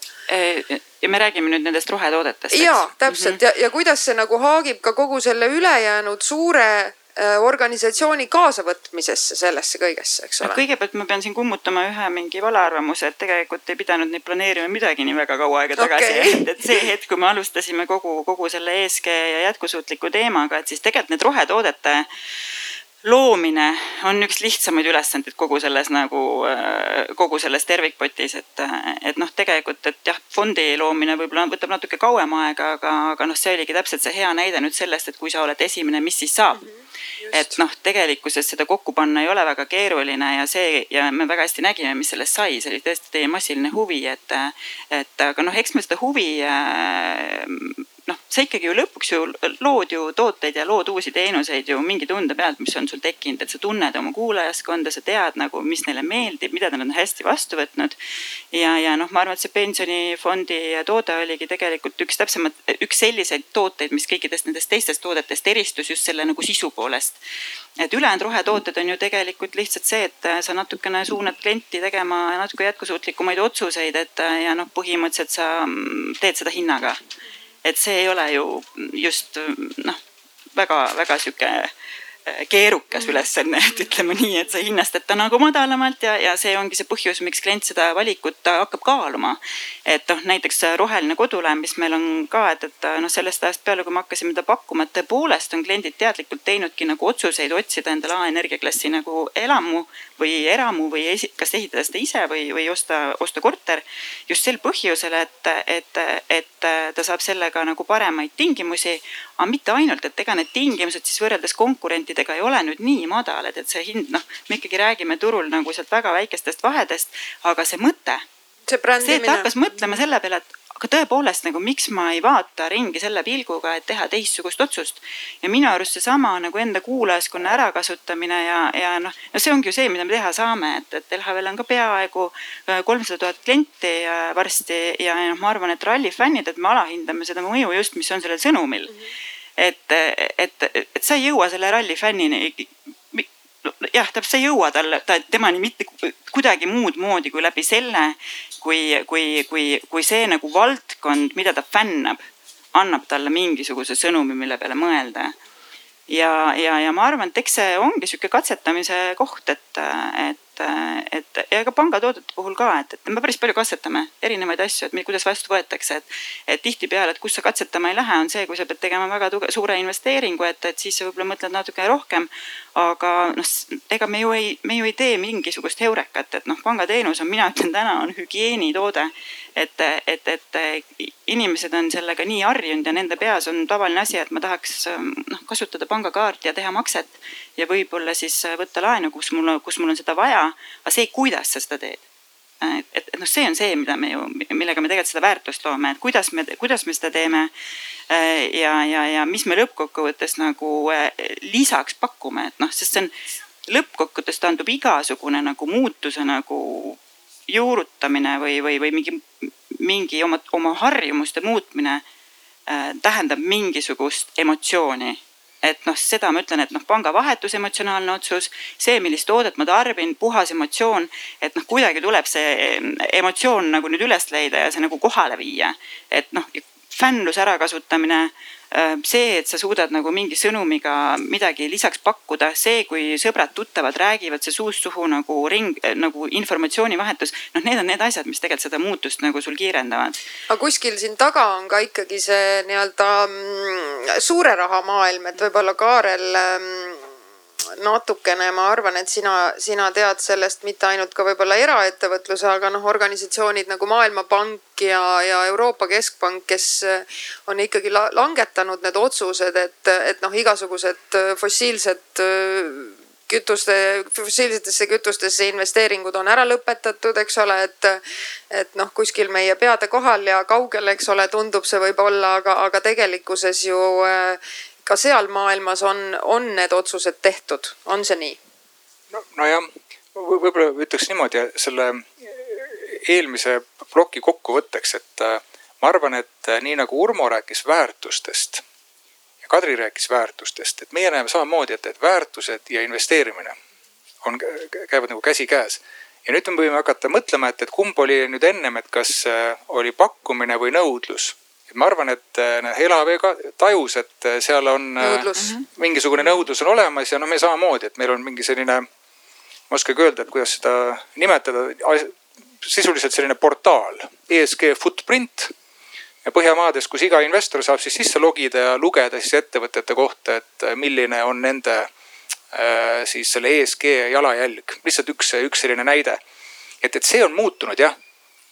ja me räägime nüüd nendest rohetoodetest. ja täpselt mm -hmm. ja, ja kuidas see nagu haagib ka kogu selle ülejäänud suure Äh, organisatsiooni kaasavõtmisesse sellesse kõigesse, eks ole. kõigepealt ma pean siin kummutama ühe mingi valearvamuse, et tegelikult ei pidanud neid planeerima midagi nii väga kaua aega tagasi okay.. et, et see hetk, kui me alustasime kogu, kogu selle ESG ja jätkusuutliku teemaga, et siis tegelikult need rohetoodete loomine on üks lihtsamaid ülesandeid kogu selles nagu, äh, kogu selles tervikpotis, et, et noh, tegelikult, et jah, fondi loomine võib-olla võtab natuke kauem aega, aga, aga noh, see oligi täpselt see hea näide nüüd sellest, et kui sa oled esimene, mis siis saab mm. -hmm et noh, tegelikkuses seda kokku panna ei ole väga keeruline ja see ja me väga hästi nägime, mis sellest sai, see oli tõesti teie massiline huvi, et, et aga noh, eks me seda huvi äh, noh, sa ikkagi ju lõpuks ju lood ju tooteid ja lood uusi teenuseid ju mingi tunde pealt, mis on sul tekkinud, et sa tunned oma kuulajaskonda, sa tead nagu, mis neile meeldib, mida nad on hästi vastu võtnud. ja, ja noh, ma arvan, et see pensionifondi toode oligi tegelikult üks täpsemalt, üks selliseid tooteid, mis kõikidest nendest teistest toodetest eristus just selle nagu sisu poolest et ülejäänud rohetooted on ju tegelikult lihtsalt see, et sa natukene suunad klienti tegema natuke jätkusuutlikumaid otsuseid, et ja noh, põhimõtteliselt sa mm, teed seda hinnaga et see ei ole ju just noh, väga-väga sihuke keerukas mm. ülesanne, et ütleme nii, et sa hinnastad ta nagu madalamalt ja, ja see ongi see põhjus, miks klient seda valikut hakkab kaaluma. et noh, näiteks roheline kodulaen, mis meil on ka, et, et noh, sellest ajast peale, kui me hakkasime ta pakkuma, et tõepoolest on kliendid teadlikult teinudki nagu otsuseid otsida endale A-energia klassi nagu elamu või eramu või esi, kas ehitada seda ise või, või osta, osta korter. just sel põhjusel, et, et, et ta saab sellega nagu paremaid tingimusi, aga mitte ainult, et ega need tingimused siis võrreldes konkurentidega ei ole nüüd nii madalad, et see hind, noh, me ikkagi räägime turul nagu sealt väga väikestest vahedest, aga see mõte. see, see, et hakkas mõtlema selle peale, et aga tõepoolest nagu miks ma ei vaata ringi selle pilguga, et teha teistsugust otsust. ja minu arust seesama nagu enda kuulajaskonna ärakasutamine ja, ja noh, no see ongi ju see, mida me teha saame, et, et LHV-l on ka peaaegu äh, kolmsada tuhat klienti varsti ja noh, ma arvan, et ralli fännid, et me alahindame seda mõju just, mis on sellel sõnumil mm. -hmm et, et, et sa ei jõua selle ralli fännini. Jah, täpselt sa ei jõua talle, ta, temani mitte kuidagi muud moodi kui läbi selle, kui, kui, kui, kui see nagu valdkond, mida ta fännab, annab talle mingisuguse sõnumi, mille peale mõelda. Ja, ja, ja ma arvan, et eks see ongi sihuke katsetamise koht, et, et et, et ja ka pangatoodete puhul ka, et, et me päris palju katsetame erinevaid asju, et kuidas vastu võetakse, et. et tihtipeale, et kus sa katsetama ei lähe, on see, kui sa pead tegema väga tuge, suure investeeringu, et, et siis sa võib-olla mõtled natuke rohkem. aga noh, ega me ju ei, me ju ei tee mingisugust heurekat, et noh, pangateenus on, mina ütlen täna on hügieenitoode. et, et, et inimesed on sellega nii harjunud ja nende peas on tavaline asi, et ma tahaks noh kasutada pangakaarti ja teha makset ja võib-olla siis võtta laenu, kus mul, kus mul on seda vaja aga see, kuidas sa seda teed. et, et, et noh, see on see, mida me ju, millega me tegelikult seda väärtust loome, et kuidas me, kuidas me seda teeme. ja, ja, ja mis me lõppkokkuvõttes nagu lisaks pakume, et noh, sest see on lõppkokkuvõttes taandub igasugune nagu muutuse nagu juurutamine või, või, või mingi, mingi oma, oma harjumuste muutmine äh, tähendab mingisugust emotsiooni et noh, seda ma ütlen, et noh, pangavahetus emotsionaalne otsus, see, millist toodet ma tarbin, puhas emotsioon, et noh, kuidagi tuleb see emotsioon nagu nüüd üles leida ja see nagu kohale viia. et noh, fännluse ärakasutamine see, et sa suudad nagu mingi sõnumiga midagi lisaks pakkuda, see, kui sõbrad-tuttavad räägivad, see suust suhu nagu ring, äh, nagu informatsioonivahetus, noh, need on need asjad, mis tegelikult seda muutust nagu sul kiirendavad. aga kuskil siin taga on ka ikkagi see nii-öelda mm, suure raha maailm, et võib-olla Kaarel mm, natukene, ma arvan, et sina, sina tead sellest mitte ainult ka võib-olla eraettevõtluse, aga noh, organisatsioonid nagu Maailmapank ja, ja Euroopa Keskpank, kes on ikkagi langetanud need otsused, et, et noh, igasugused fossiilsed kütuste, fossiilsetesse kütustesse investeeringud on ära lõpetatud, eks ole, et. et noh, kuskil meie peade kohal ja kaugel, eks ole, tundub see võib-olla, aga, aga tegelikkuses ju ka seal maailmas on, on need otsused tehtud, on see nii? no, nojah, võib-olla ütleks niimoodi selle eelmise ploki kokkuvõtteks, et äh, ma arvan, et äh, nii nagu Urmo rääkis väärtustest ja Kadri rääkis väärtustest, et meie näeme samamoodi, et, et väärtused ja investeerimine on, käivad nagu käsikäes. ja nüüd me võime hakata mõtlema, et, et kumb oli nüüd ennem, et kas äh, oli pakkumine või nõudlus ma arvan, et Elavee ka tajus, et äh, seal on äh, nõudlus. mingisugune nõudlus on olemas ja noh, me samamoodi, et meil on mingi selline, ma ei oskagi öelda, et kuidas seda nimetada, sisuliselt selline portaal, ESG Footprint. Põhjamaades, kus iga investor saab siis sisse logida ja lugeda siis ettevõtete kohta, et milline on nende siis selle ESG jalajälg, lihtsalt üks, üks selline näide. et, et see on muutunud jah,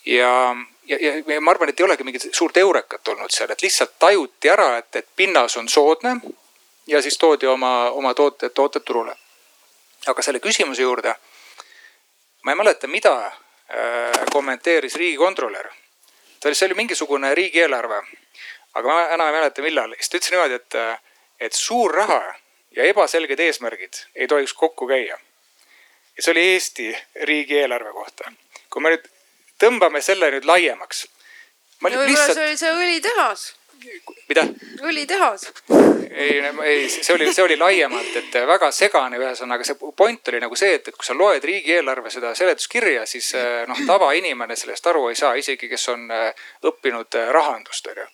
ja ja, ja, ma arvan, et ei olegi mingit suurt eurekat olnud seal, et lihtsalt tajuti ära, et, et pinnas on soodne. ja siis toodi oma, oma tooted, tooted turule. aga selle küsimuse juurde. ma ei mäleta, mida äh, kommenteeris riigikontrolör. ta oli, see oli mingisugune riigieelarve. aga ma enam ei mäleta, millal. siis ta ütles niimoodi, et, et suur raha ja ebaselged eesmärgid ei tohiks kokku käia. ja see oli Eesti riigieelarve kohta. kui me nüüd tõmbame selle nüüd laiemaks. võib-olla lihtsalt... see oli see õlitehas. mida? õlitehas. ei, ei, see oli, see oli laiemalt, et väga segane, ühesõnaga see point oli nagu see, et, et kui sa loed riigieelarve seda seletuskirja, siis eh, noh, tavainimene sellest aru ei saa, isegi kes on eh, õppinud eh, rahandust, onju.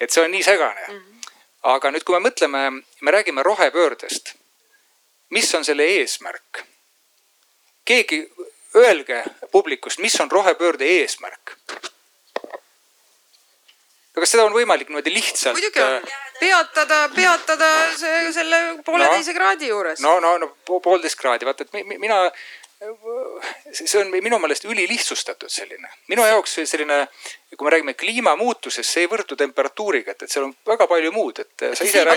et see on nii segane mm. -hmm. aga nüüd, kui me mõtleme, me räägime rohepöördest. mis on selle eesmärk? keegi öelge publikust, mis on rohepöörde eesmärk? no kas seda on võimalik niimoodi lihtsalt? muidugi on, äh, peatada, peatada see selle pooleteise no, kraadi juures. no, no, no poolteist kraadi, vaata, et mina see on minu meelest ülilihtsustatud selline. minu jaoks selline, kui me räägime kliimamuutusest, see ei võrdu temperatuuriga, et, et seal on väga palju muud, et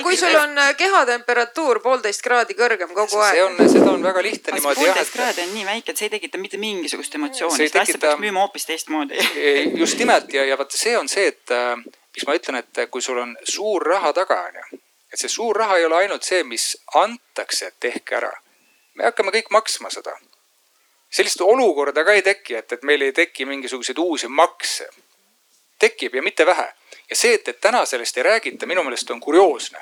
kui sul on äh, kehatemperatuur poolteist kraadi kõrgem kogu aeg. see on, seda on väga lihtne niimoodi poolteist kraadi on nii väike, et see ei tekita mitte mingisugust emotsiooni, seda asja peaks müüma hoopis teistmoodi just nimelt ja, ja vaata, see on see, et äh, miks ma ütlen, et kui sul on suur raha taga, onju. et see suur raha ei ole ainult see, mis antakse, et tehke ära. me hakkame kõik maksma seda sellist olukorda ka ei teki, et, et meil ei teki mingisuguseid uusi makse. tekib ja mitte vähe. ja see, et, et täna sellest ei räägita, minu meelest on kurioosne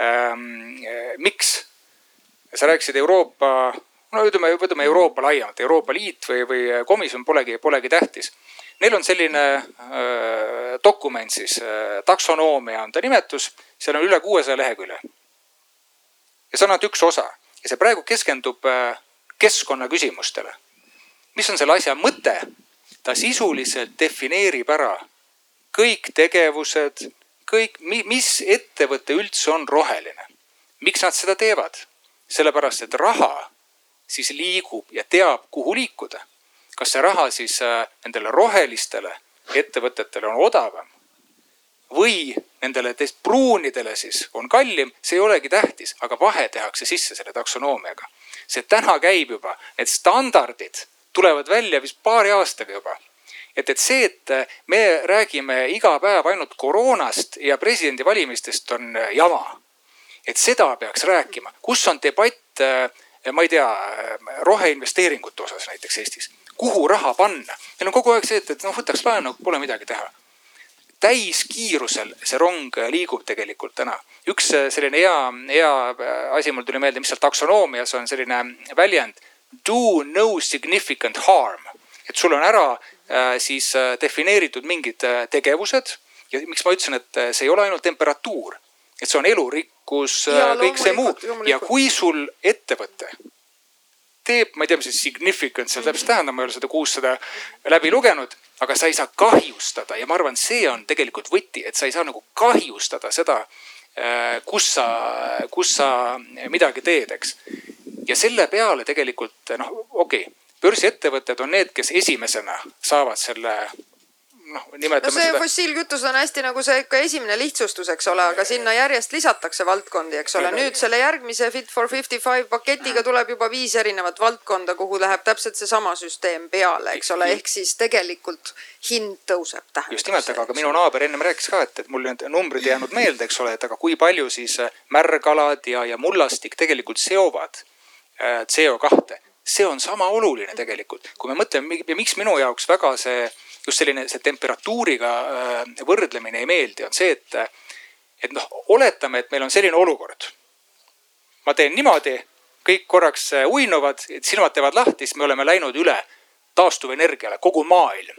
ähm,. miks? sa rääkisid Euroopa, no ütleme, võtame Euroopa laiemalt, Euroopa Liit või, või komisjon polegi, polegi tähtis. Neil on selline äh, dokument siis äh,, taksonoomia on ta nimetus, seal on üle kuuesaja lehekülje. ja see on ainult üks osa ja see praegu keskendub äh, keskkonnaküsimustele. mis on selle asja mõte? ta sisuliselt defineerib ära kõik tegevused, kõik, mis ettevõte üldse on roheline. miks nad seda teevad? sellepärast, et raha siis liigub ja teab, kuhu liikuda. kas see raha siis äh, nendele rohelistele ettevõtetele on odavam või nendele pruunidele siis on kallim, see ei olegi tähtis, aga vahe tehakse sisse selle taksonoomiaga see täna käib juba, need standardid tulevad välja vist paari aastaga juba. et, et see, et me räägime iga päev ainult koroonast ja presidendivalimistest on jama. et seda peaks rääkima, kus on debatt äh, ma ei tea, roheinvesteeringute osas näiteks Eestis, kuhu raha panna. meil on kogu aeg see, et, et noh, võtaks laenu, pole midagi teha. täiskiirusel see rong liigub tegelikult täna. Üks selline hea, hea asi mul tuli meelde, mis seal taksonoomias on selline väljend. Do no significant harm, et sul on ära äh, siis äh, defineeritud mingid äh, tegevused. Ja miks ma ütlesin, et see ei ole ainult temperatuur, et see on elurikkus, kõik see muu. ja kui sul ettevõte teeb, ma ei tea, mis see significant seal täpselt tähendab, ma ei ole seda kuussada läbi lugenud, aga sa ei saa kahjustada. Ja ma arvan, see on tegelikult võti, et sa ei saa nagu kahjustada seda, äh, kus sa, kus sa midagi teed, eks. ja selle peale tegelikult noh, okei okay,, börsiettevõtted on need, kes esimesena saavad selle noh, nimetame no see seda. fossiilkütus on hästi nagu see ikka esimene lihtsustus, eks ole, aga sinna järjest lisatakse valdkondi, eks ole. nüüd selle järgmise Fit for 55 paketiga tuleb juba viis erinevat valdkonda, kuhu läheb täpselt seesama süsteem peale, eks ole, ehk siis tegelikult hind tõuseb. just nimelt, aga, aga minu naaber ennem rääkis ka, et, et mul need numbrid ei jäänud meelde, eks ole, et aga kui palju siis äh, märgalad ja, ja mullastik tegelikult seovad äh, CO kahte see on sama oluline tegelikult, kui me mõtleme, miks minu jaoks väga see just selline see temperatuuriga äh, võrdlemine ei meeldi, on see, et, et noh, oletame, et meil on selline olukord. ma teen niimoodi, kõik korraks äh, uinuvad, silmad teevad lahti, siis me oleme läinud üle taastuvenergiale, kogu maailm.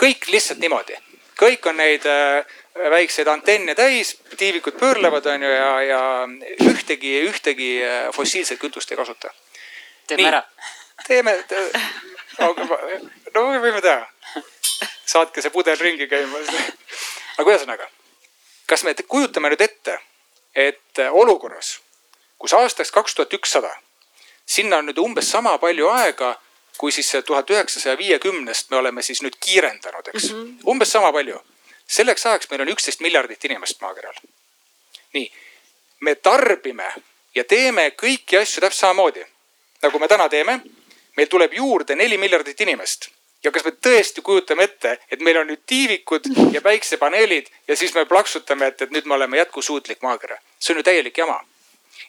kõik lihtsalt niimoodi, kõik on neid äh, väikseid antenne täis, tiivikud pöörlevad, on ju, ja, ja ühtegi, ühtegi fossiilset kütust ei kasuta. teeme Nii, ära. teeme te,, no me võime teha saatke see pudel ringi käima. aga ühesõnaga, kas me kujutame nüüd ette, et olukorras, kus aastaks kaks tuhat ükssada, sinna on nüüd umbes sama palju aega, kui siis tuhat üheksasaja viiekümnest me oleme siis nüüd kiirendanud, eks mm. -hmm. umbes sama palju. selleks ajaks meil on üksteist miljardit inimest maakeral. nii, me tarbime ja teeme kõiki asju täpselt samamoodi nagu me täna teeme. meil tuleb juurde neli miljardit inimest ja kas me tõesti kujutame ette, et meil on nüüd tiivikud ja päiksepaneelid ja siis me plaksutame, et, et nüüd me oleme jätkusuutlik maakera. see on ju täielik jama.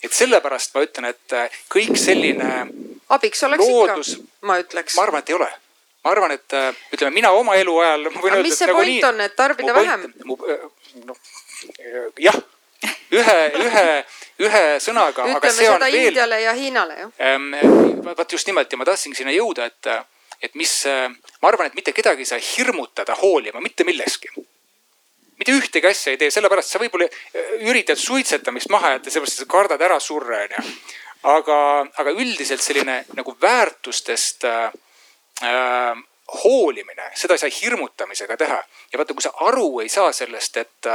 et sellepärast ma ütlen, et äh, kõik selline. abiks oleks loodus, ikka, ma ütleks. ma arvan, et ei ole. ma arvan, et äh, ütleme, mina oma eluajal. aga mis see nagu point nii, on, et tarbida vähem? Äh, noh, jah ühe, ühe, ühe sõnaga. ütleme seda Indiale ja Hiinale. Ähm, vaat just nimelt ja ma tahtsingi sinna jõuda, et et mis, äh, ma arvan, et mitte kedagi ei saa hirmutada hoolima mitte millestki. mitte ühtegi asja ei tee, sellepärast sa võib-olla äh, üritad suitsetamist maha jätta, sellepärast sa kardad ära surra, onju. aga, aga üldiselt selline nagu väärtustest äh, äh, hoolimine, seda ei saa hirmutamisega teha. ja vaata, kui sa aru ei saa sellest, et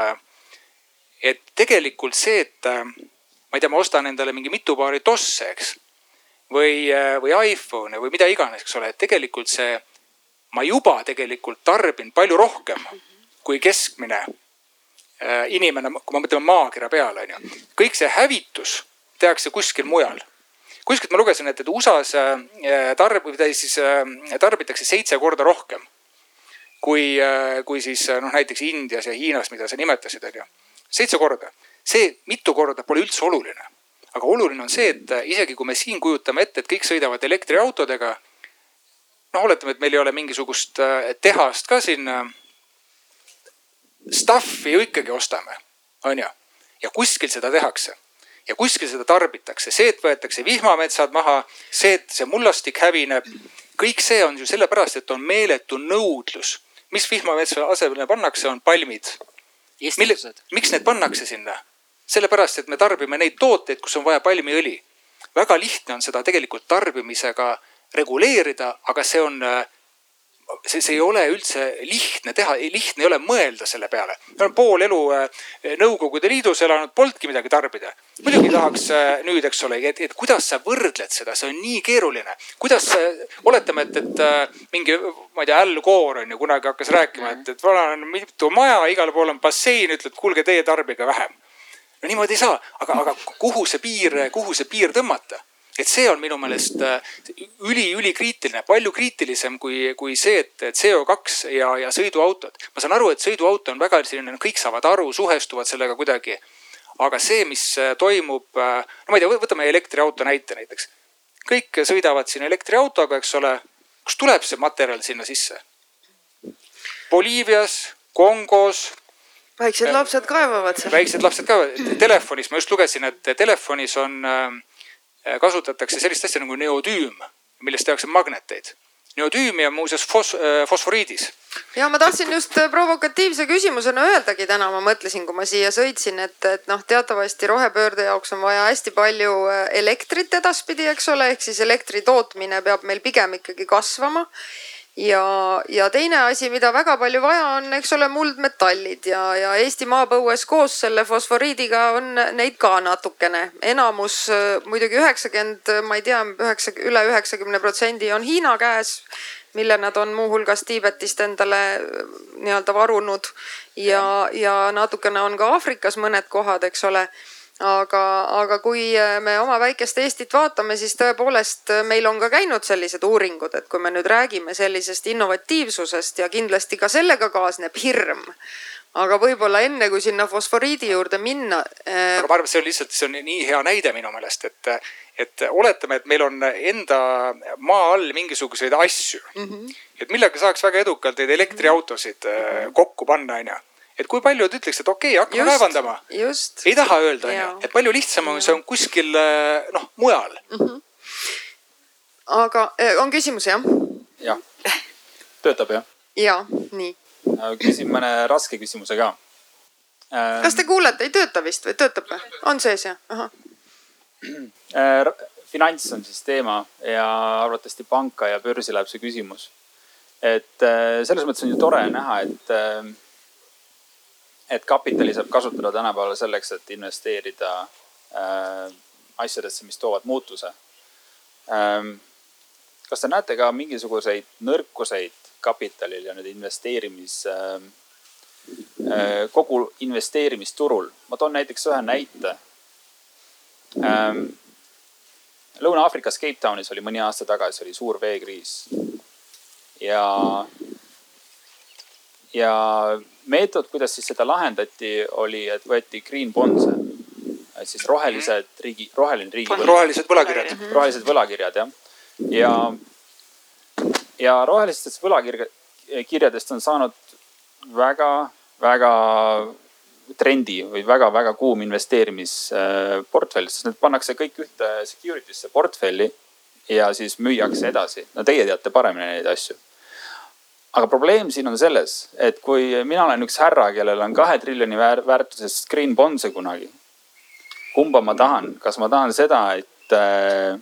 et tegelikult see, et ma ei tea, ma ostan endale mingi mitu paari tosse, eks või, äh, või iPhone või mida iganes, eks ole, et tegelikult see, ma juba tegelikult tarbin palju rohkem kui keskmine äh, inimene, kui me mõtleme maakera peale, on ju. kõik see hävitus tehakse kuskil mujal. kuskilt ma lugesin, et, et USA-s äh, tarb-, või siis tarbitakse seitse korda rohkem kui, kui siis noh, näiteks Indias ja Hiinas, mida sa nimetasid, on ju. seitse korda, see mitu korda pole üldse oluline aga oluline on see, et äh, isegi kui me siin kujutame ette, et kõik sõidavad elektriautodega. noh, oletame, et meil ei ole mingisugust äh, tehast ka siin. Äh, stuff'i ju ikkagi ostame, on ju, ja kuskil seda tehakse ja kuskil seda tarbitakse, see, et võetakse vihmametsad maha, see, et see mullastik hävineb. kõik see on ju sellepärast, et on meeletu nõudlus. mis vihmametsa asemele pannakse, on palmid. miks need pannakse sinna? Sellepärast, et me tarbime neid tooteid, kus on vaja palmiõli. väga lihtne on seda tegelikult tarbimisega reguleerida, aga see on, see, see ei ole üldse lihtne teha, lihtne ei ole mõelda selle peale. ma olen pool elu äh, Nõukogude Liidus elanud, polnudki midagi tarbida. muidugi tahaks äh, nüüd, eks ole, et, et kuidas sa võrdled seda, see on nii keeruline. kuidas, oletame, et, et äh, mingi, ma ei tea, Al Gore on ju kunagi hakkas rääkima, et, et vana on mitu maja, igal pool on bassein, ütleb, kuulge, teie tarbige vähem no niimoodi ei saa, aga, aga kuhu see piir, kuhu see piir tõmmata? et see on minu meelest üli-ülikriitiline, äh, palju kriitilisem kui, kui see, et CO2 ja, ja sõiduautod. ma saan aru, et sõiduauto on väga selline, kõik saavad aru, suhestuvad sellega kuidagi. aga see, mis toimub, no ma ei tea, võtame elektriauto näite näiteks. kõik sõidavad siin elektriautoga, eks ole. kust tuleb see materjal sinna sisse? Boliivias, Kongos. Väiksed lapsed kaevavad seal. väiksed lapsed kaevavad. Telefonis, ma just lugesin, et telefonis on, kasutatakse sellist asja nagu neodüüm, millest tehakse magneteid neodüümi on muuseas fos-, äh, fosforiidis. ja ma tahtsin just äh, provokatiivse küsimusena öeldagi täna, ma mõtlesin, kui ma siia sõitsin, et, et noh, teatavasti rohepöörde jaoks on vaja hästi palju äh, elektrit edaspidi, eks ole, ehk siis elektri tootmine peab meil pigem ikkagi kasvama ja, ja teine asi, mida väga palju vaja on, eks ole, muldmetallid ja, ja Eesti maapõues koos selle fosforiidiga on neid ka natukene. enamus muidugi üheksakümmend, ma ei tea, üheksa, üle üheksakümne protsendi on Hiina käes, mille nad on muuhulgas Tiibetist endale nii-öelda varunud ja, ja natukene on ka Aafrikas mõned kohad, eks ole aga, aga kui äh, me oma väikest Eestit vaatame, siis tõepoolest äh, meil on ka käinud sellised uuringud, et kui me nüüd räägime sellisest innovatiivsusest ja kindlasti ka sellega kaasneb hirm aga võib-olla enne kui sinna fosforiidi juurde minna äh.... aga ma arvan, et see on lihtsalt, see on nii hea näide minu meelest, et, et oletame, et meil on enda maa all mingisuguseid asju mm. -hmm. et millega saaks väga edukalt neid elektriautosid mm -hmm. kokku panna, onju et kui paljud ütleks, et okei okay,, hakkame just, kaevandama. ei taha öelda, onju, et palju lihtsam on, see on kuskil äh, noh, mujal mm. -hmm. aga äh, on küsimus jah? jah, töötab jah? ja, nii. Äh, küsin mõne raske küsimuse ka. kas te kuulete, ei tööta vist või töötab või? on sees jah? ahah finants on siis teema ja arvatavasti panka ja börsi läheb see küsimus. et selles mõttes on ju tore näha, et et kapitali saab kasutada tänapäeval selleks, et investeerida äh, asjadesse, mis toovad muutuse ähm,. kas te näete ka mingisuguseid nõrkuseid kapitalil ja nüüd investeerimis äh,, äh, kogu investeerimisturul? ma toon näiteks ühe näite ähm,. Lõuna-Aafrikas Cape Townis oli mõni aasta tagasi oli suur veekriis ja ja meetod, kuidas siis seda lahendati, oli, et võeti green bonds'e. siis rohelised riigi, roheline riigi. rohelised võlakirjad. rohelised võlakirjad jah. ja, ja rohelistest võlakirjadest on saanud väga, väga trendi või väga-väga kuum investeerimisportfell, sest need pannakse kõik ühte security'sse portfelli ja siis müüakse edasi. no teie teate paremini neid asju aga probleem siin on selles, et kui mina olen üks härra, kellel on kahe triljoni väärtuses green bonds'e kunagi. kumba ma tahan, kas ma tahan seda, et äh,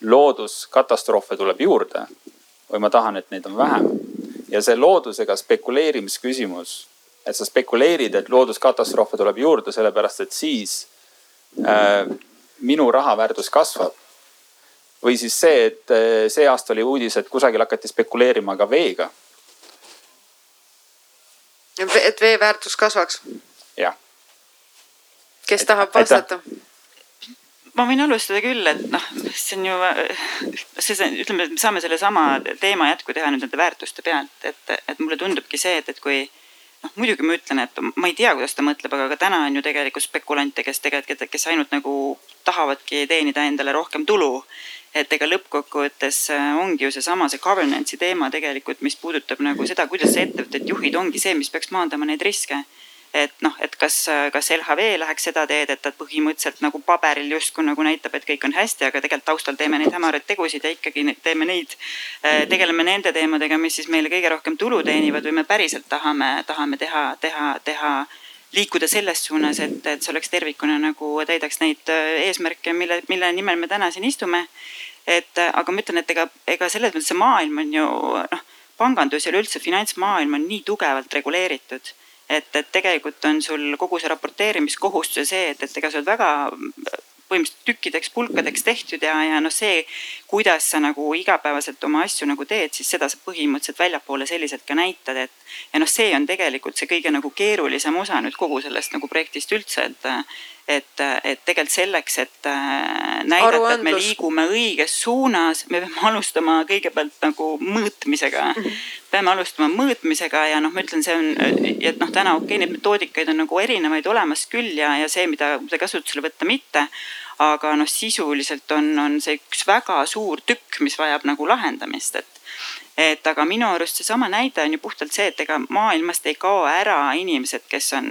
looduskatastroofe tuleb juurde või ma tahan, et neid on vähem. ja see loodusega spekuleerimisküsimus, et sa spekuleerid, et looduskatastroofe tuleb juurde, sellepärast et siis äh, minu raha väärtus kasvab või siis see, et eh, see aasta oli uudis, et kusagil hakati spekuleerima ka veega. et vee väärtus kasvaks? jah. kes et, tahab vastata? ma võin alustada küll, et noh, see on ju, see, see, ütleme, et me saame sellesama teema jätku teha nüüd nende väärtuste pealt, et, et mulle tundubki see, et, et kui noh, muidugi ma ütlen, et ma ei tea, kuidas ta mõtleb, aga ka täna on ju tegelikult spekulante, kes tegelikult, kes ainult nagu tahavadki teenida endale rohkem tulu et ega lõppkokkuvõttes äh, ongi ju seesama see governance'i teema tegelikult, mis puudutab nagu seda, kuidas sa ettevõtteid juhid, ongi see, mis peaks maandama neid riske. Et noh, et kas, kas LHV läheks seda teed, et ta põhimõtteliselt nagu paberil justkui nagu näitab, et kõik on hästi, aga tegelikult taustal teeme neid hämaraid tegusid ja ikkagi teeme neid, äh, tegeleme nende teemadega, mis siis meile kõige rohkem tulu teenivad või me päriselt tahame, tahame teha, teha, teha liikuda selles suunas, et, et see oleks tervikuna nagu täidaks neid äh, eesmärke, mille, mille nimel me täna siin istume et äh, aga ma ütlen, et ega, ega selles mõttes see maailm on ju noh, pangandus ja üleüldse finantsmaailm on nii tugevalt reguleeritud et, et tegelikult on sul kogu see raporteerimiskohustus ja see, et, et ega sa oled väga põhimõtteliselt tükkideks, pulkadeks tehtud ja, ja noh, see, kuidas sa nagu igapäevaselt oma asju nagu teed, siis seda sa põhimõtteliselt väljapoole selliselt ka näitad, et. ja noh, see on tegelikult see kõige nagu keerulisem osa nüüd kogu sellest nagu projektist üldse, et et, et tegelikult selleks, et äh, näidata, et me liigume õiges suunas, me peame alustama kõigepealt nagu mõõtmisega. peame alustama mõõtmisega ja noh, ma ütlen, see on, et noh, täna okei okay,, neid metoodikaid on nagu erinevaid olemas küll ja, ja see, mida, mida kasutusele võtta, mitte. Aga noh, sisuliselt on, on see üks väga suur tükk, mis vajab nagu lahendamist, et et aga minu arust seesama näide on ju puhtalt see, et ega maailmast ei kao ära inimesed, kes on,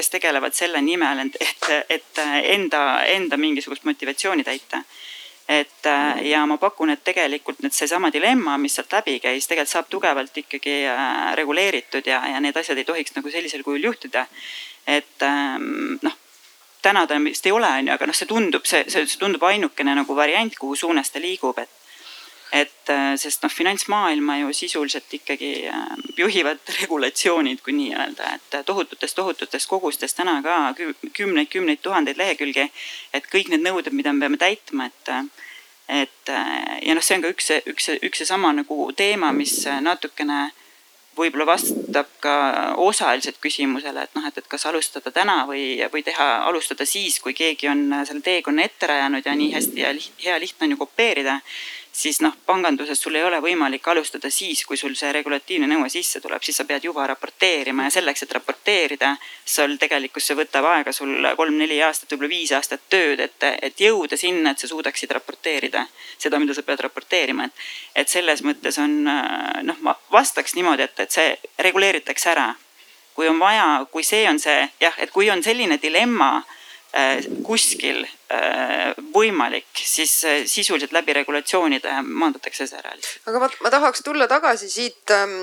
kes tegelevad selle nimel, et, et enda, enda mingisugust motivatsiooni täita et ja ma pakun, et tegelikult nüüd seesama dilemma, mis sealt läbi käis, tegelikult saab tugevalt ikkagi äh, reguleeritud ja, ja need asjad ei tohiks nagu sellisel kujul juhtuda. et ähm, noh, täna ta vist ei ole, on ju, aga noh, see tundub, see, see tundub ainukene nagu variant, kuhu suunas ta liigub, et. Et äh, sest noh, finantsmaailma ju sisuliselt ikkagi äh, juhivad regulatsioonid, kui nii öelda, et tohututest, tohututest kogustest täna ka kümneid, kümneid tuhandeid lehekülgi. et kõik need nõuded, mida me peame täitma, et et ja noh, see on ka üks, üks, üks seesama nagu teema, mis natukene võib-olla vastab ka osaliselt küsimusele, et noh, et, et kas alustada täna või, või teha, alustada siis, kui keegi on selle teekonna ette rajanud ja nii hästi ja hea lihtne on ju kopeerida siis noh, panganduses sul ei ole võimalik alustada siis, kui sul see regulatiivne nõue sisse tuleb, siis sa pead juba raporteerima ja selleks, et raporteerida, sul tegelikult see võtab aega sul kolm-neli aastat, võib-olla viis aastat tööd, et, et jõuda sinna, et sa suudaksid raporteerida seda, mida sa pead raporteerima, et. et selles mõttes on noh, ma vastaks niimoodi, et, et see reguleeritakse ära. kui on vaja, kui see on see jah, et kui on selline dilemma Äh, kuskil võimalik, siis äh, sisuliselt läbi regulatsioonide maandatakse see ära lihtsalt. aga ma, ma tahaks tulla tagasi siit ähm,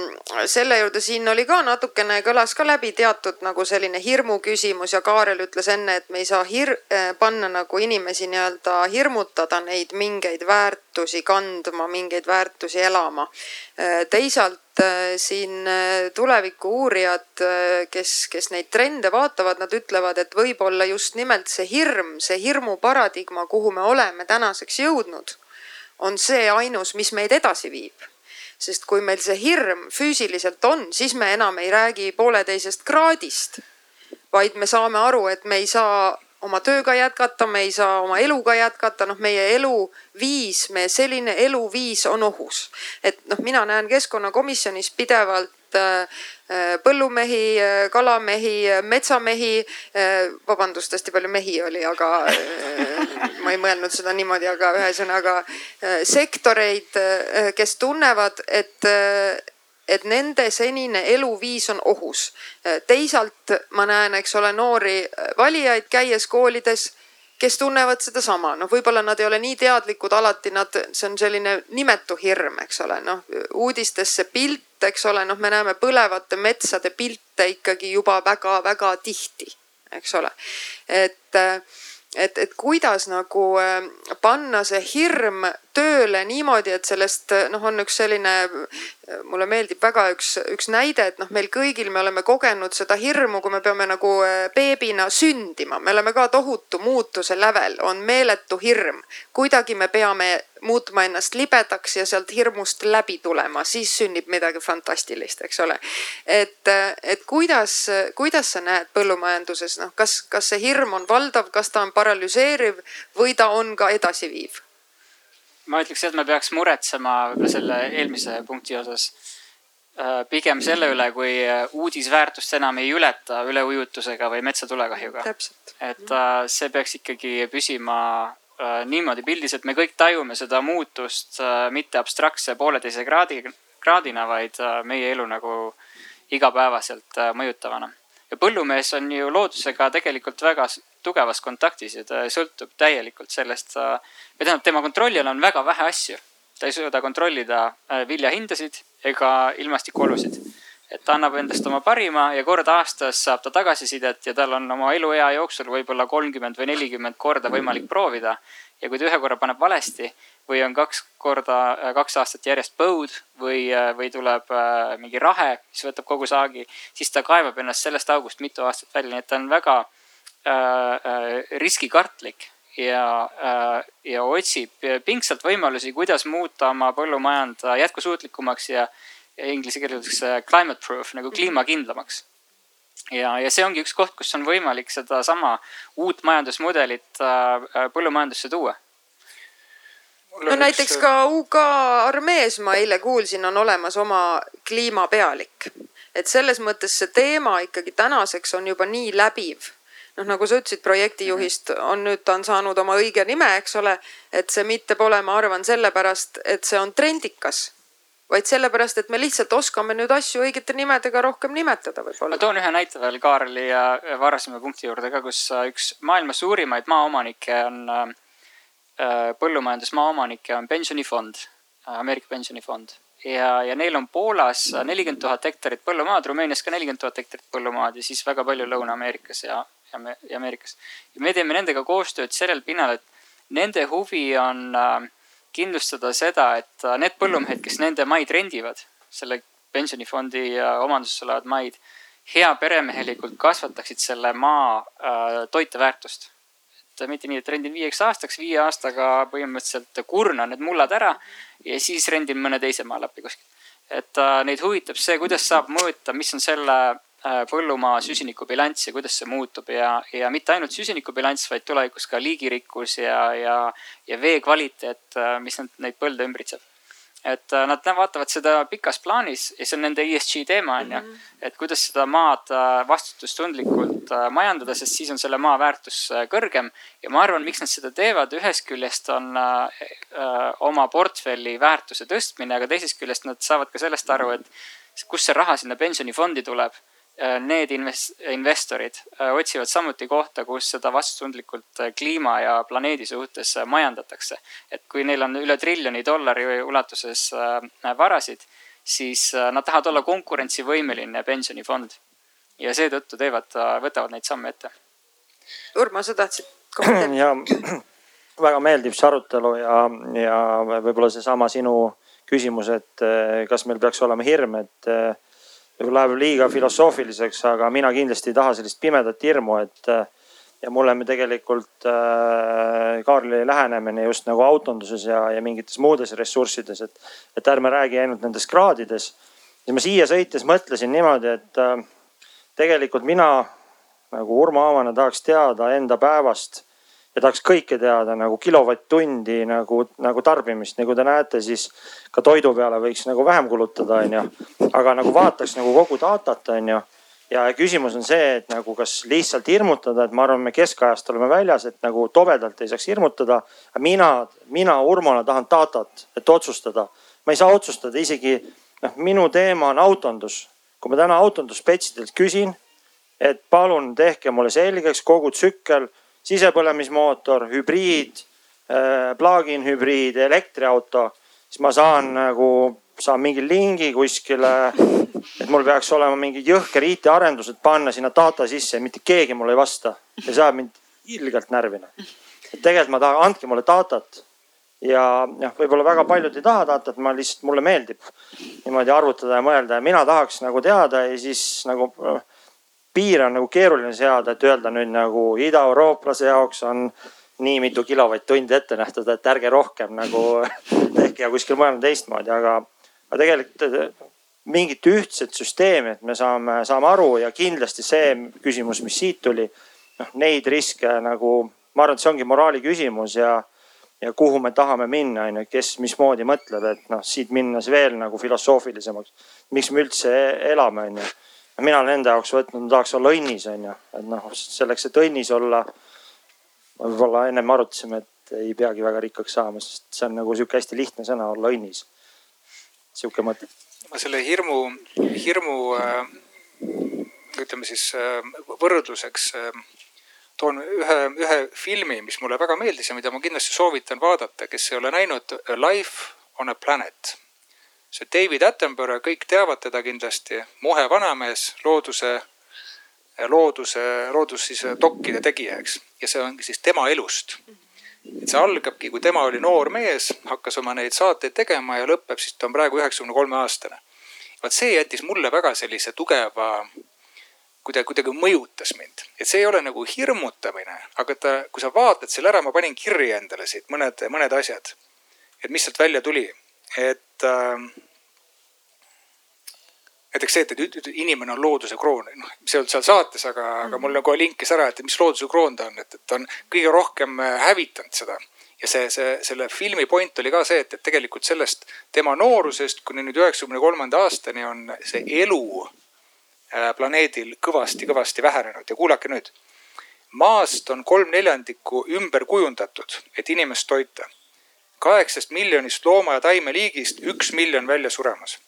selle juurde, siin oli ka natukene, kõlas ka läbi teatud nagu selline hirmu küsimus ja Kaarel ütles enne, et me ei saa hir-, panna nagu inimesi nii-öelda hirmutada neid mingeid väärtusi kandma, mingeid väärtusi elama. teisalt Äh, siin äh, tuleviku uurijad, äh, kes, kes neid trende vaatavad, nad ütlevad, et võib-olla just nimelt see hirm, see hirmu paradigma, kuhu me oleme tänaseks jõudnud, on see ainus, mis meid edasi viib. Sest kui meil see hirm füüsiliselt on, siis me enam ei räägi pooleteisest kraadist, vaid me saame aru, et me ei saa oma tööga jätkata, me ei saa oma eluga jätkata, noh, meie eluviis, meie selline eluviis on ohus. et noh, mina näen keskkonnakomisjonis pidevalt äh, äh, põllumehi, äh, kalamehi, metsamehi. vabandust, hästi palju mehi oli, aga ma ei mõelnud seda niimoodi, aga ühesõnaga sektoreid, kes tunnevad, et et nende senine eluviis on ohus. teisalt ma näen, eks ole, noori valijaid käies koolides, kes tunnevad sedasama, noh, võib-olla nad ei ole nii teadlikud alati, nad, see on selline nimetu hirm, eks ole, noh uudistes see pilt, eks ole, noh, me näeme põlevate metsade pilte ikkagi juba väga-väga tihti, eks ole, et et, et kuidas nagu panna see hirm tööle niimoodi, et sellest noh, on üks selline mulle meeldib väga üks, üks näide, et noh, meil kõigil me oleme kogenud seda hirmu, kui me peame nagu äh, beebina sündima, me oleme ka tohutu muutuse lävel, on meeletu hirm. kuidagi me peame muutma ennast libedaks ja sealt hirmust läbi tulema, siis sünnib midagi fantastilist, eks ole. et, et kuidas, kuidas sa näed põllumajanduses, noh, kas, kas see hirm on valdav, kas ta on paralüseeriv või ta on ka edasiviiv? Ma ütleks, et me peaks muretsema võib-olla selle eelmise punkti osas äh, pigem selle üle, kui äh, uudisväärtust enam ei ületa üleujutusega või metsatulekahjuga. et äh, see peaks ikkagi püsima niimoodi pildis, et me kõik tajume seda muutust mitte abstraktse pooleteise kraadi, kraadina, vaid meie elu nagu igapäevaselt mõjutavana. ja põllumees on ju loodusega tegelikult väga tugevas kontaktis ja ta sõltub täielikult sellest. või tähendab, tema kontrolli all on väga vähe asju. ta ei suuda kontrollida äh, viljahindasid ega ilmastikuolusid. et ta annab endast oma parima ja kord aastas saab ta tagasisidet ja tal on oma eluea jooksul võib-olla kolmkümmend või nelikümmend korda võimalik proovida. ja kui ta ühe korra paneb valesti või on kaks korda, äh, kaks aastat järjest põud või, äh, või tuleb mingi rahe, mis võtab kogu saagi, siis ta kaevab ennast sellest august mitu aastat välja, nii et ta on väga riskikartlik ja, ja otsib pingsalt võimalusi, kuidas muuta oma põllumajand jätkusuutlikumaks ja, ja inglise keeles öeldakse climate proof nagu kliimakindlamaks ja, ja see ongi üks koht, kus on võimalik sedasama uut majandusmudelit põllumajandusse tuua no üks... näiteks ka UK armees ma eile kuulsin, on olemas oma kliimapealik. et selles mõttes see teema ikkagi tänaseks on juba nii läbiv. Noh, nagu sa ütlesid, projektijuhist on nüüd, ta on saanud oma õige nime, eks ole. et see mitte pole, ma arvan, sellepärast, et see on trendikas vaid sellepärast, et me lihtsalt oskame nüüd asju õigete nimedega rohkem nimetada võib-olla. ma toon ühe näite veel Kaarli varasema punkti juurde ka, kus üks maailma suurimaid maaomanikke on äh, põllumajandusmaa omanikke on pensionifond, Ameerika pensionifond ja, ja neil on Poolas nelikümmend tuhat hektarit põllumaad, Rumeenias ka nelikümmend tuhat hektarit põllumaad ja siis väga palju Lõuna-Ameerikas ja, ja, Ameerikas. ja me teeme nendega koostööd sellel pinnal, et nende huvi on äh, kindlustada seda, et need põllumehed, kes nende maid rendivad, selle pensionifondi omanduses olevad maid, heaperemehelikult kasvataksid selle maa äh, toiteväärtust mitte nii, et rendin viieks aastaks, viie aastaga põhimõtteliselt kurnan need mullad ära ja siis rendin mõne teise maalapi kuskilt. et äh, neid huvitab see, kuidas saab mõõta, mis on selle äh, põllumaa süsinikubilanss ja kuidas see muutub ja, ja mitte ainult süsinikubilanss, vaid tulevikus ka liigirikkus ja, ja, ja vee kvaliteet, äh, mis neid põlde ümbritseb et äh, nad vaatavad seda pikas plaanis ja see on nende ESG teema on ju. Mhm. et kuidas seda maad äh, vastutustundlikult äh, majandada, sest siis on selle maa väärtus kõrgem. ja ma arvan, miks nad seda teevad, ühest küljest on oma portfelli väärtuse tõstmine, aga teisest küljest nad saavad ka sellest aru, et kust see raha sinna pensionifondi tuleb Äh, need invest-, investorid äh, otsivad samuti kohta, kus seda vastutustundlikult äh, kliima ja planeedi suhtes majandatakse. et kui neil on üle triljoni dollari ulatuses varasid, siis nad tahavad olla konkurentsivõimeline pensionifond. ja seetõttu teevad, võtavad neid samme ette. Urmas, sa tahtsid kommenteerida? ja väga meeldib see arutelu ja, ja võib-olla seesama sinu küsimus, et kas meil peaks olema hirm, et võib-olla läheb liiga filosoofiliseks, aga mina kindlasti ei taha sellist pimedat hirmu, et äh, ja mulle me tegelikult äh, Kaarli lähenemine just nagu autonduses ja, ja mingites muudes ressurssides, et, et ärme räägi ainult nendest kraadides. ja ma siia sõites mõtlesin niimoodi, et äh, tegelikult mina nagu Urmo Aavana tahaks teada enda päevast ja tahaks kõike teada nagu kilovatt-tundi nagu, nagu tarbimist, nagu te näete, siis ka toidu peale võiks nagu vähem kulutada, onju. aga nagu vaataks nagu kogu datat, onju. ja küsimus on see, et nagu kas lihtsalt hirmutada, et ma arvan, me keskajast oleme väljas, et nagu tobedalt ei saaks hirmutada. mina, mina Urmona tahan datat, et otsustada. ma ei saa otsustada isegi, noh, minu teema on autondus. kui ma täna autondusspetsidelt küsin, et palun tehke mulle selgeks kogu tsükkel sisepõlemismootor, hübriid, äh, plug-in hübriid, elektriauto, siis ma saan nagu, saan mingi lingi kuskile. et mul peaks olema mingi jõhker IT-arendused panna sinna data sisse ja mitte keegi mulle ei vasta ja see ajab mind ilgelt närvi. et tegelikult ma tahan, andke mulle datat ja noh, võib-olla väga paljud ei taha datat, ma lihtsalt, mulle meeldib niimoodi arvutada ja mõelda ja mina tahaks nagu teada ja siis nagu piire on nagu keeruline seada, et öelda nüüd nagu idaeurooplase jaoks on nii mitu kilovatt-tundi ette nähtud, et ärge rohkem nagu tehke ja kuskil mujal on teistmoodi, aga, aga tegelikult mingit ühtset süsteemi, et me saame, saame aru ja kindlasti see küsimus, mis siit tuli, noh neid riske nagu, ma arvan, et see ongi moraali küsimus ja ja kuhu me tahame minna, on ju, kes mismoodi mõtleb, et noh, siit minnes veel nagu filosoofilisemaks. miks me üldse elame, on ju mina olen enda jaoks võtnud, ma tahaks olla õnnis, on ju, et noh, selleks, et õnnis olla. võib-olla ennem arutasime, et ei peagi väga rikkaks saama, sest see on nagu sihuke hästi lihtne sõna olla õnnis. sihuke mõte. ma selle hirmu, hirmu äh, ütleme siis äh, võrdluseks äh, toon ühe, ühe filmi, mis mulle väga meeldis ja mida ma kindlasti soovitan vaadata, kes ei ole näinud Life on a planet see David Attenborough, kõik teavad teda kindlasti, mohe vanamees, looduse, looduse, loodus siis dokkide tegija, eks. ja see ongi siis tema elust. et see algabki, kui tema oli noor mees, hakkas oma neid saateid tegema ja lõpeb siis, ta on praegu üheksakümne kolme aastane. vaat see jättis mulle väga sellise tugeva kuidagi, kuidagi mõjutas mind. et see ei ole nagu hirmutamine, aga ta, kui sa vaatad selle ära, ma panin kirja endale siit mõned, mõned asjad. et mis sealt välja tuli, et äh, näiteks see, et, et inimene on looduse kroon, noh, see ei olnud seal saates, aga mm, -hmm. aga mul nagu linkis ära, et mis looduse kroon ta on, et, et ta on kõige rohkem äh, hävitanud seda. ja see, see, selle filmi point oli ka see, et, et tegelikult sellest tema noorusest kuni nüüd üheksakümne kolmanda aastani on see elu Äh, planeedil kõvasti-kõvasti vähenenud ja kuulake nüüd. maast on kolm neljandikku ümber kujundatud, et inimest toita. Kaheksast miljonist looma- ja taimeliigist üks miljon välja suremas.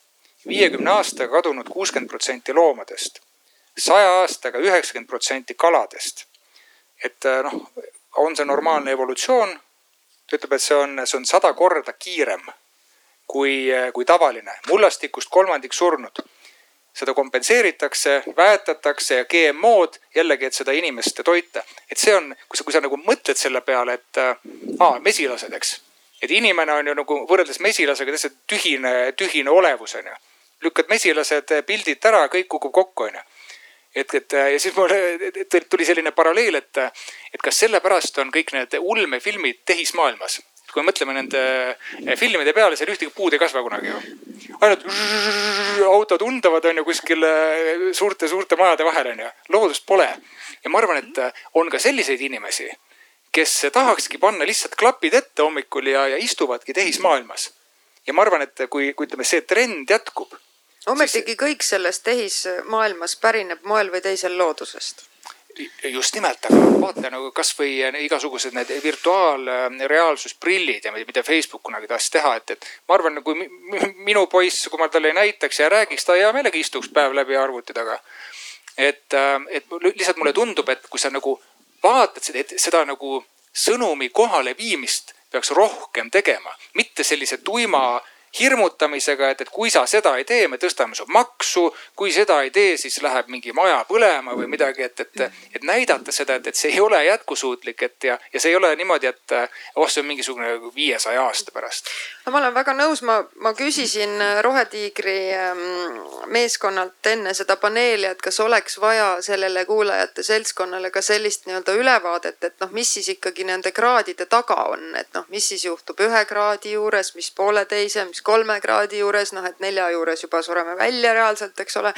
viiekümne aastaga kadunud kuuskümmend protsenti loomadest. saja aastaga üheksakümmend protsenti kaladest. et äh, noh, on see normaalne evolutsioon? ta ütleb, et see on, see on sada korda kiirem kui, äh, kui tavaline. mullastikust kolmandik surnud seda kompenseeritakse, väetatakse ja GMO-d jällegi, et seda inimest toita. et see on, kui sa, kui sa nagu mõtled selle peale, et äh, aa, mesilased, eks. Et inimene on ju nagu võrreldes mesilasega täitsa tühine, tühine olevus on ju. lükkad mesilased pildilt ära, kõik kukub kokku on ju et, et ja siis mul tuli selline paralleel, et, et kas sellepärast on kõik need ulmefilmid tehismaailmas kui me mõtleme nende eh, filmide peale, seal ühtegi puud ei kasva kunagi ju. ainult autod undavad on ju kuskil suurte-suurte eh, majade vahel on ju, loodust pole. ja ma arvan, et eh, on ka selliseid inimesi, kes tahakski panna lihtsalt klapid ette hommikul ja, ja istuvadki tehismaailmas. ja ma arvan, et kui, kui ütleme, see trend jätkub. ometigi siis... kõik sellest tehismaailmas pärineb moel või teisel loodusest just nimelt, aga vaata nagu kasvõi igasugused need virtuaalreaalsusprillid ja mida Facebook kunagi tahtis teha, et, et ma arvan, kui minu poiss, kui ma talle näitaks ja räägiks, ta hea meelega istuks päev läbi arvuti taga. et, et lihtsalt mulle tundub, et kui sa nagu vaatad seda, seda nagu sõnumi kohaleviimist peaks rohkem tegema, mitte sellise tuima hirmutamisega, et, et kui sa seda ei tee, me tõstame su maksu. kui seda ei tee, siis läheb mingi maja põlema või midagi, et, et, et näidata seda, et, et see ei ole jätkusuutlik, et ja, ja see ei ole niimoodi, et oh, see on mingisugune viiesaja aasta pärast. no ma olen väga nõus, ma, ma küsisin Rohetiigri ähm, meeskonnalt enne seda paneeli, et kas oleks vaja sellele kuulajate seltskonnale ka sellist nii-öelda ülevaadet, et noh, mis siis ikkagi nende kraadide taga on, et noh, mis siis juhtub ühe kraadi juures, mis pooleteise, mis kolme kraadi juures, noh et nelja juures juba sureme välja reaalselt, eks ole,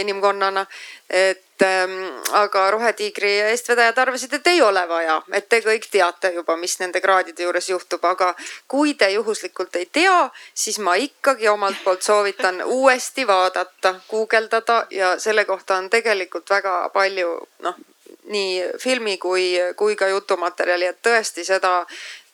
inimkonnana. et ähm, aga Rohetiigri eestvedajad arvasid, et ei ole vaja, et te kõik teate juba, mis nende kraadide juures juhtub, aga kui te juhuslikult ei tea, siis ma ikkagi omalt poolt soovitan uuesti vaadata, guugeldada ja selle kohta on tegelikult väga palju noh nii filmi kui, kui ka jutumaterjali, et tõesti seda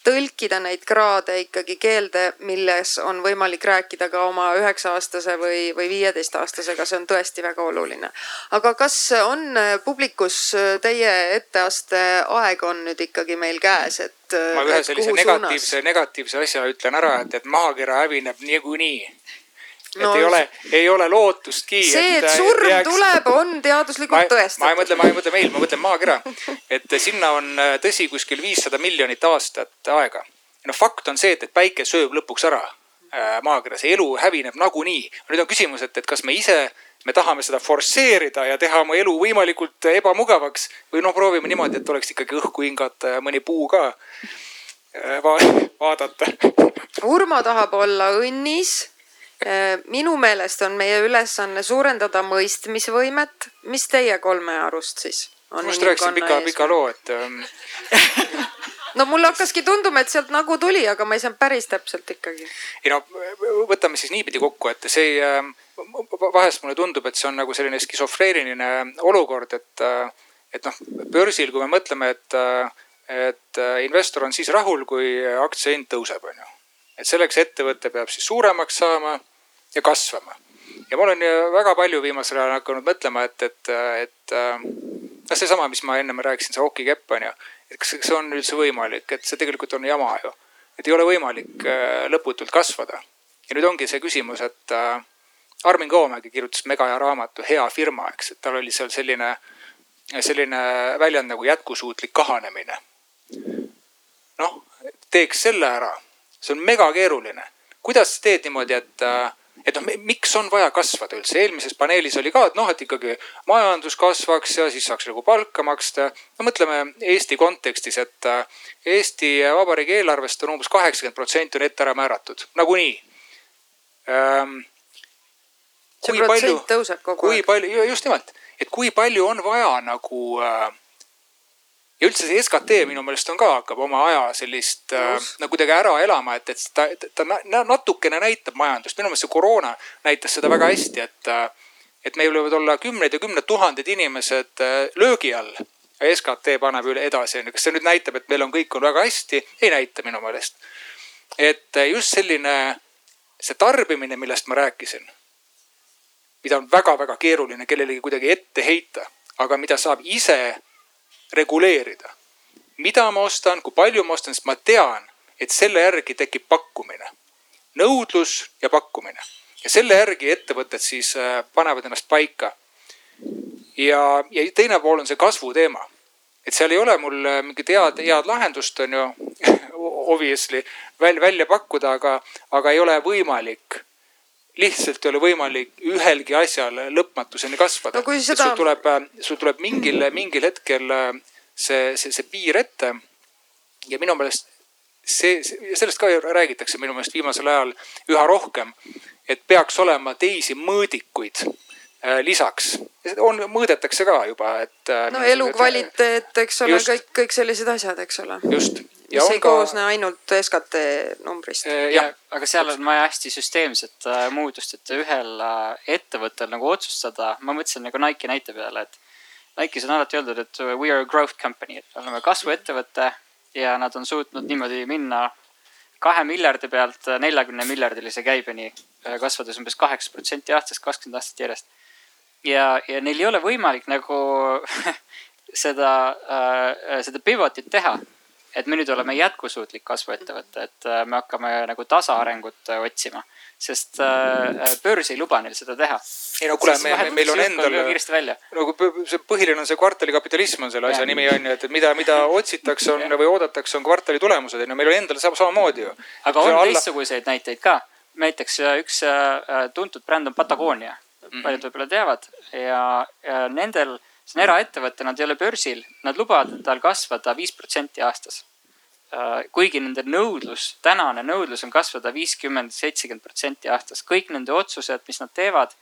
tõlkida neid kraade ikkagi keelde, milles on võimalik rääkida ka oma üheksa-aastase või, või viieteistaastasega, see on tõesti väga oluline. aga kas on publikus teie etteaste aeg on nüüd ikkagi meil käes, et? ma ühe sellise negatiivse, negatiivse asja ütlen ära, et, et maakera hävineb niikuinii no, et ei ole, ei ole lootustki. see, et surm jääks... tuleb, on teaduslikult tõestatud. ma ei mõtle, ma ei mõtle meil, ma mõtlen maakera. et sinna on tõsi kuskil viissada miljonit aastat aega. noh, fakt on see, et, et päike sööb lõpuks ära äh, maakera, see elu hävineb nagunii. nüüd on küsimus, et, et kas me ise, me tahame seda forsseerida ja teha oma elu võimalikult ebamugavaks või noh, proovime niimoodi, et oleks ikkagi õhku hingata ja mõni puu ka äh, va vaadata. Urmo tahab olla õnnis Äh, minu meelest on meie ülesanne suurendada mõistmisvõimet. mis teie kolme arust siis? ma just rääkisin pika, pika loo, et ähm... no mul hakkaski tunduma, et sealt nagu tuli, aga ma ei saanud päris täpselt ikkagi. ei no võtame siis niipidi kokku, et see äh, vahest mulle tundub, et see on nagu selline skisofreeniline olukord, et, äh, et noh, börsil, kui me mõtleme, et, äh, et investor on siis rahul, kui aktsia hind tõuseb, on ju. et selleks ettevõte peab siis suuremaks saama ja kasvama. ja ma olen väga palju viimasel ajal hakanud mõtlema, et, et, et noh, seesama, mis ma ennem rääkisin, see hokikepp on ju. et kas see on üldse võimalik, et see tegelikult on jama ju. et ei ole võimalik äh, lõputult kasvada. ja nüüd ongi see küsimus, et äh, Armin Koomägi kirjutas mega hea raamatu Hea firma, eks, et tal oli seal selline, selline väljend nagu jätkusuutlik kahanemine. noh, teeks selle ära, see on megakeeruline. kuidas sa teed niimoodi, et et noh, miks on vaja kasvada üldse, eelmises paneelis oli ka, et noh, et ikkagi majandus kasvaks ja siis saaks nagu palka maksta. no mõtleme Eesti kontekstis, et äh, Eesti Vabariigi eelarvest on umbes kaheksakümmend protsenti on ette ära määratud, nagunii ähm,. see protsent tõuseb kogu aeg. kui palju, just nimelt, et kui palju on vaja nagu äh, ja üldse see SKT minu meelest on ka, hakkab oma aja sellist äh, nagu kuidagi ära elama, et, et ta, ta natukene näitab majandust. minu meelest see koroona näitas seda väga hästi, et, äh, et meil võivad olla kümned ja kümned tuhanded inimesed äh, löögi all. SKT paneb üle edasi, onju. kas see nüüd näitab, et meil on kõik on väga hästi? ei näita minu meelest. et äh, just selline, see tarbimine, millest ma rääkisin, mida on väga-väga keeruline kellelegi kuidagi ette heita, aga mida saab ise reguleerida. mida ma ostan, kui palju ma ostan, sest ma tean, et selle järgi tekib pakkumine. nõudlus ja pakkumine ja selle järgi ettevõtted siis äh, panevad ennast paika. ja, ja teine pool on see kasvu teema. et seal ei ole mul äh, mingit head, head lahendust, on ju obviously välja, välja pakkuda, aga, aga ei ole võimalik lihtsalt ei ole võimalik ühelgi asjal lõpmatuseni kasvada no,. Seda... sul tuleb, sul tuleb mingil, mingil hetkel äh, see, see, see piir ette. ja minu meelest see, see, sellest ka räägitakse minu meelest viimasel ajal üha rohkem, et peaks olema teisi mõõdikuid äh, lisaks. on, mõõdetakse ka juba, et. Äh, no elukvaliteet, eks ole, kõik, kõik sellised asjad, eks ole. just mis ei ka... koosne ainult SKT numbrist. Äh, jah, aga seal on vaja hästi süsteemset äh, muutust, et ühel äh, ettevõttel nagu otsustada, ma mõtlesin nagu Nike'i näite peale, et Nike'is on alati öeldud, et we are a growth company, et me oleme kasvuettevõte ja nad on suutnud niimoodi minna kahe miljardi pealt neljakümne miljardilise käibeni, kasvades umbes kaheksa protsenti aastas, kakskümmend aastat järjest. Ja, ja neil ei ole võimalik nagu seda äh,, seda pivot'it teha. Et me nüüd oleme jätkusuutlik kasvuettevõte, et äh, me hakkame nagu tasaarengut äh, otsima, sest äh, börs ei luba neil seda teha. ei no kuule, me, meil on endal, nagu see põhiline on see kvartalikapitalism on selle asja ja. nimi on ju, et mida, mida otsitakse on või oodatakse, on kvartali tulemused on ju, meil on endal samamoodi ju. aga on alla... teistsuguseid näiteid ka, näiteks üks tuntud bränd on Patagonia mm, -hmm. paljud võib-olla teavad ja, ja nendel see on eraettevõte, nad ei ole börsil, nad lubavad tal kasvada viis protsenti aastas. Äh, kuigi nende nõudlus, tänane nõudlus on kasvada viiskümmend, seitsekümmend protsenti aastas, kõik nende otsused, mis nad teevad,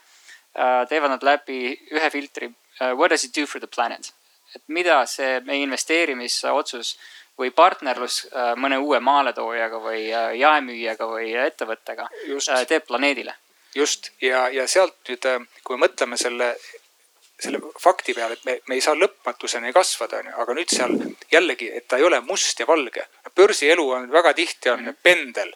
äh, teevad nad läbi ühe filtri. Äh, what does it do for the planet? et mida see meie investeerimisotsus või partnerlus mõne uue maaletoojaga või jaemüüjaga või ettevõttega Just. teeb planeedile just ja, ja sealt nüüd, kui me mõtleme selle selle fakti peale, et me, me ei saa lõpmatuseni kasvada, onju, aga nüüd seal jällegi, et ta ei ole must ja valge. börsielu on väga tihti on pendel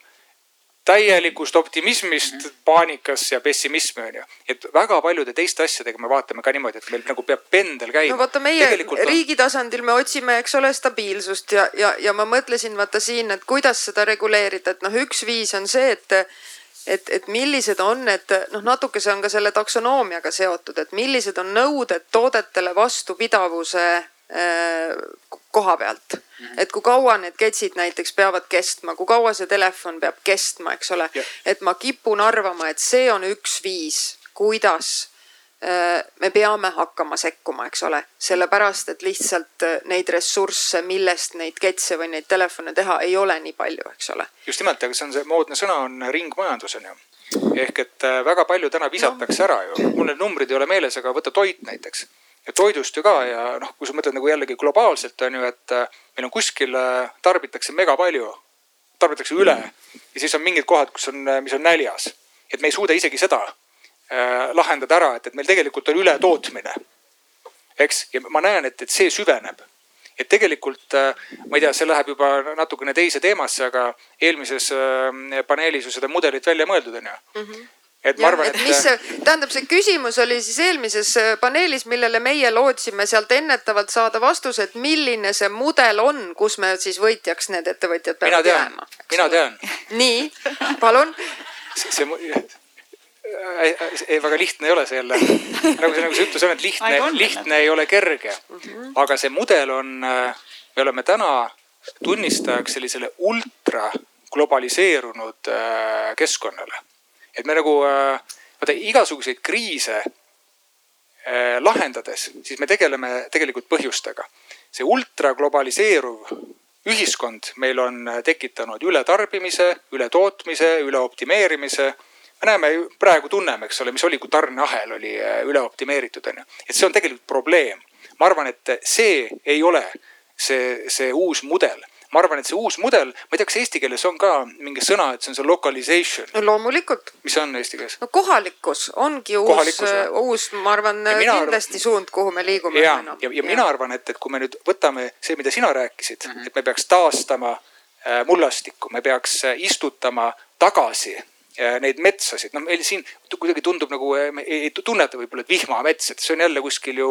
täielikust optimismist mm -hmm. paanikasse ja pessimismi on ju. et väga paljude teiste asjadega me vaatame ka niimoodi, et meil nagu peab pendel käima. no vaata meie Tegelikult riigi tasandil me otsime, eks ole, stabiilsust ja, ja, ja ma mõtlesin vaata siin, et kuidas seda reguleerida, et noh, üks viis on see, et et, et millised on need noh, natuke see on ka selle taksonoomiaga seotud, et millised on nõuded toodetele vastupidavuse äh, koha pealt. Mhm. et kui kaua need ketsid näiteks peavad kestma, kui kaua see telefon peab kestma, eks ole. et ma kipun arvama, et see on üks viis, kuidas me peame hakkama sekkuma, eks ole, sellepärast et lihtsalt äh, neid ressursse, millest neid ketse või neid telefone teha, ei ole nii palju, eks ole. just nimelt, aga see on see moodne sõna on ringmajandus on ju. ehk et äh, väga palju täna visatakse no. ära ju, mul need numbrid ei ole meeles, aga võta toit näiteks. ja toidust ju ka ja noh, kui sa mõtled nagu jällegi globaalselt on ju, et meil on kuskil tarbitakse mega palju, tarbitakse üle ja siis on mingid kohad, kus on, mis on näljas. et me ei suuda isegi seda Äh, lahendada ära, et, et meil tegelikult on ületootmine. eks, ja ma näen, et, et see süveneb. et tegelikult äh, ma ei tea, see läheb juba natukene teise teemasse, aga eelmises äh, paneelis ju seda mudelit välja mõeldud on ju mm. -hmm et ma arvan, et. mis see, tähendab, see küsimus oli siis eelmises paneelis, millele meie lootsime sealt ennetavalt saada vastuse, et milline see mudel on, kus me siis võitjaks need ettevõtjad peavad jääma. mina tean. nii, palun. see, see ei, väga lihtne ei ole see jälle. nagu see, nagu see ütlus on, et lihtne, lihtne ei ole kerge. Mhm. aga see mudel on, me oleme täna tunnistajaks sellisele ultra globaliseerunud äh, keskkonnale. et me nagu äh, vaata igasuguseid kriise äh, lahendades, siis me tegeleme tegelikult põhjustega. see ultraglobaliseeruv ühiskond meil on tekitanud ületarbimise, ületootmise, üleoptimeerimise me näeme, praegu tunneme, eks ole, mis oli, kui tarneahel oli üle optimeeritud on ju. et see on tegelikult probleem. ma arvan, et see ei ole see, see uus mudel ma arvan, et see uus mudel, ma ei tea, kas eesti keeles on ka mingi sõna, et see on see localization. no loomulikult. mis on eesti keeles? no kohalikkus ongi uus, uus, ma arvan, kindlasti arvan... suund, kuhu me liigume. ja, ja, ja, ja mina arvan, et, et kui me nüüd võtame see, mida sina rääkisid mm, -hmm. et me peaks taastama äh, mullastikku, me peaks äh, istutama tagasi äh, neid metsasid, noh, meil siin kuidagi tundub nagu, me ei tunneta võib-olla, et vihmamets, et see on jälle kuskil ju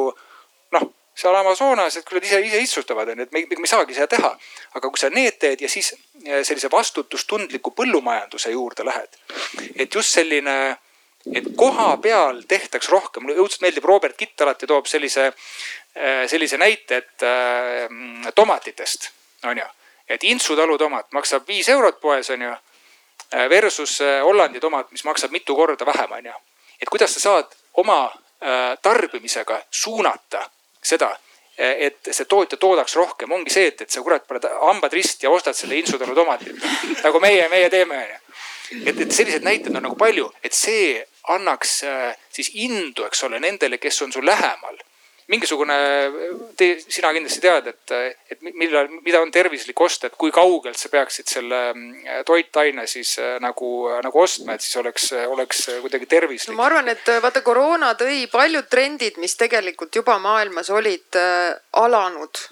noh seal Amazonas, et nad ise, ise istutavad, onju, et me, me ei saagi seda teha. aga kui sa need teed ja siis eh, sellise vastutustundliku põllumajanduse juurde lähed, et just selline, et koha peal tehtaks rohkem, mulle õudselt meeldib, Robert Kitt alati toob sellise, sellise näite, et äh, tomatitest, onju. et Intsu talutomat maksab viis eurot poes, onju. Versus Hollandi tomat, mis maksab mitu korda vähem, onju. et kuidas sa saad oma äh, tarbimisega suunata seda, et see tootja toodaks rohkem, ongi see, et, et sa kurat paned hambad risti ja ostad selle Insutalu tomatit. nagu meie, meie teeme onju. et, et selliseid näiteid on nagu palju, et see annaks äh, siis indu, eks ole, nendele, kes on sul lähemal mingisugune, te, sina kindlasti tead, et, et millal, mida on tervislik osta, et kui kaugelt sa peaksid selle mm, toitaine siis äh, nagu, nagu ostma, et siis oleks, oleks kuidagi tervislik no,. ma arvan, et vaata koroona tõi paljud trendid, mis tegelikult juba maailmas olid äh, alanud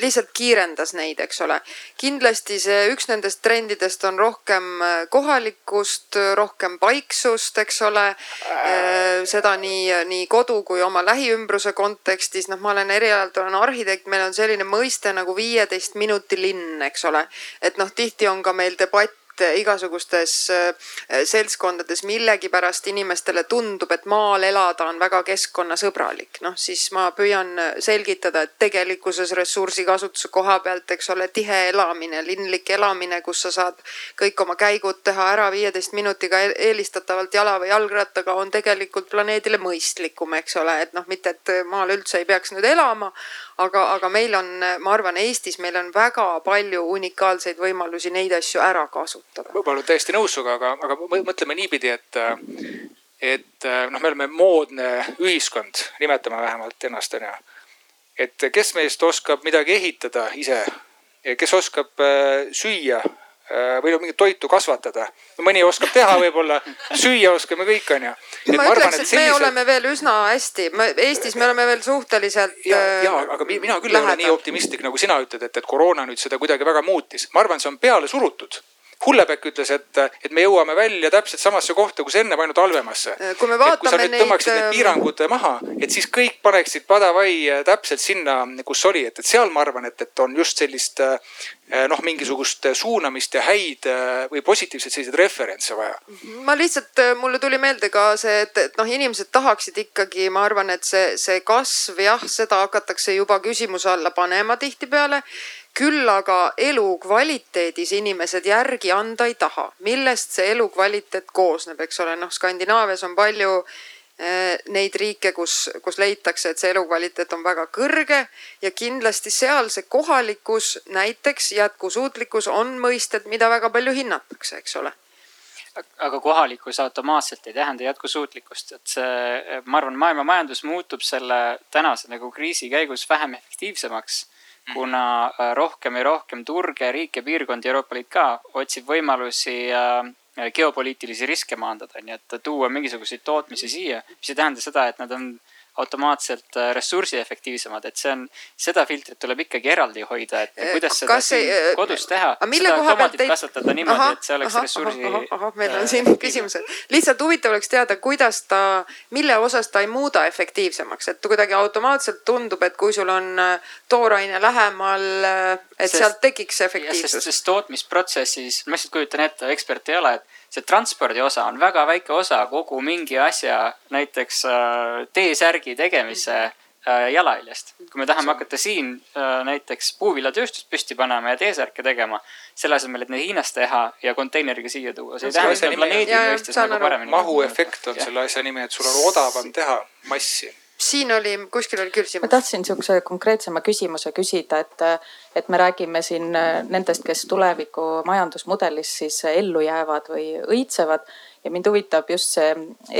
lihtsalt kiirendas neid, eks ole. kindlasti see üks nendest trendidest on rohkem äh, kohalikkust, rohkem paiksust, eks ole. Äh, seda nii, nii kodu kui oma lähiümbruse kontekstis, noh, ma olen erialalt olen arhitekt, meil on selline mõiste nagu viieteist minuti linn, eks ole. et noh, tihti on ka meil debatt igasugustes äh, seltskondades millegipärast inimestele tundub, et maal elada on väga keskkonnasõbralik. noh, siis ma püüan selgitada, et tegelikkuses ressursikasutuse koha pealt, eks ole, tihe elamine, linlik elamine, kus sa saad kõik oma käigud teha ära viieteist minutiga eelistatavalt jala või jalgrattaga, on tegelikult planeedile mõistlikum, eks ole, et noh, mitte et maal üldse ei peaks nüüd elama, aga, aga meil on, ma arvan, Eestis meil on väga palju unikaalseid võimalusi neid asju ära kasutada. ma olen täiesti nõus sinuga, aga, aga mõtleme niipidi, et, et noh, me oleme moodne ühiskond, nimetame vähemalt ennast onju. et kes meist oskab midagi ehitada ise, kes oskab äh, süüa või no mingit toitu kasvatada. mõni oskab teha võib-olla, süüa oskame kõik, onju. ma ütleks, et sellise... me oleme veel üsna hästi, Eestis me oleme veel suhteliselt. ja, ja äh, aga mina küll ei ole nii optimistlik, nagu sina ütled, et, et koroona nüüd seda kuidagi väga muutis. ma arvan, see on peale surutud Hullebeck ütles, et, et me jõuame välja täpselt samasse kohta, kus ennem, ainult halvemasse. kui me vaatame kui sa nüüd tõmbaksid neid, need piirangud maha, et siis kõik paneksid padavai täpselt sinna, kus oli, et, et seal ma arvan, et, et on just sellist noh, mingisugust suunamist ja häid või positiivseid selliseid referentse vaja. ma lihtsalt, mulle tuli meelde ka see, et, et noh, inimesed tahaksid ikkagi, ma arvan, et see, see kasv jah, seda hakatakse juba küsimuse alla panema tihtipeale küll aga elukvaliteedis inimesed järgi anda ei taha. millest see elukvaliteet koosneb, eks ole, noh, Skandinaavias on palju eh, neid riike, kus, kus leitakse, et see elukvaliteet on väga kõrge ja kindlasti seal see kohalikkus, näiteks jätkusuutlikkus on mõisted, mida väga palju hinnatakse, eks ole. Aga kohalikkus automaatselt ei tähenda jätkusuutlikkust, et see, ma arvan, maailma majandus muutub selle tänase nagu kriisi käigus vähem efektiivsemaks kuna äh, rohkem ja rohkem turge, riike, piirkondi, Euroopa Liit ka otsib võimalusi äh, geopoliitilisi riske maandada, nii et tuua mingisuguseid tootmisi siia, mis ei tähenda seda, et nad on automaatselt äh, ressursiefektiivsemad, et see on, seda filtrit tuleb ikkagi eraldi hoida, et äh, kuidas seda ei, äh, kodus teha. seda tomatit teid... kasvatada niimoodi, et see oleks aha, ressursi. ahah, meil on siin küsimused. lihtsalt huvitav oleks teada, kuidas ta, mille osas ta ei muuda efektiivsemaks, et kuidagi automaatselt tundub, et kui sul on tooraine lähemal, et sest, sealt tekiks efektiivsus. sest tootmisprotsessis, ma lihtsalt kujutan ette, ekspert ei ole, et see transpordi osa on väga väike osa kogu mingi asja, näiteks äh, T-särgi tegemise jalajäljest. kui me tahame hakata siin näiteks puuviljatööstust püsti panema ja T-särke tegema, selle asemel, et need Hiinas teha ja konteineriga siia tuua, see ei tähenda, et planeedi mõistes nagu paremini. mahuefekt on selle asja nimi, et sul on odavam teha massi siin oli, kuskil oli küsimus. ma tahtsin sihukese konkreetsema küsimuse küsida, et, et me räägime siin äh, nendest, kes tuleviku majandusmudelis siis ellu jäävad või õitsevad. ja mind huvitab just see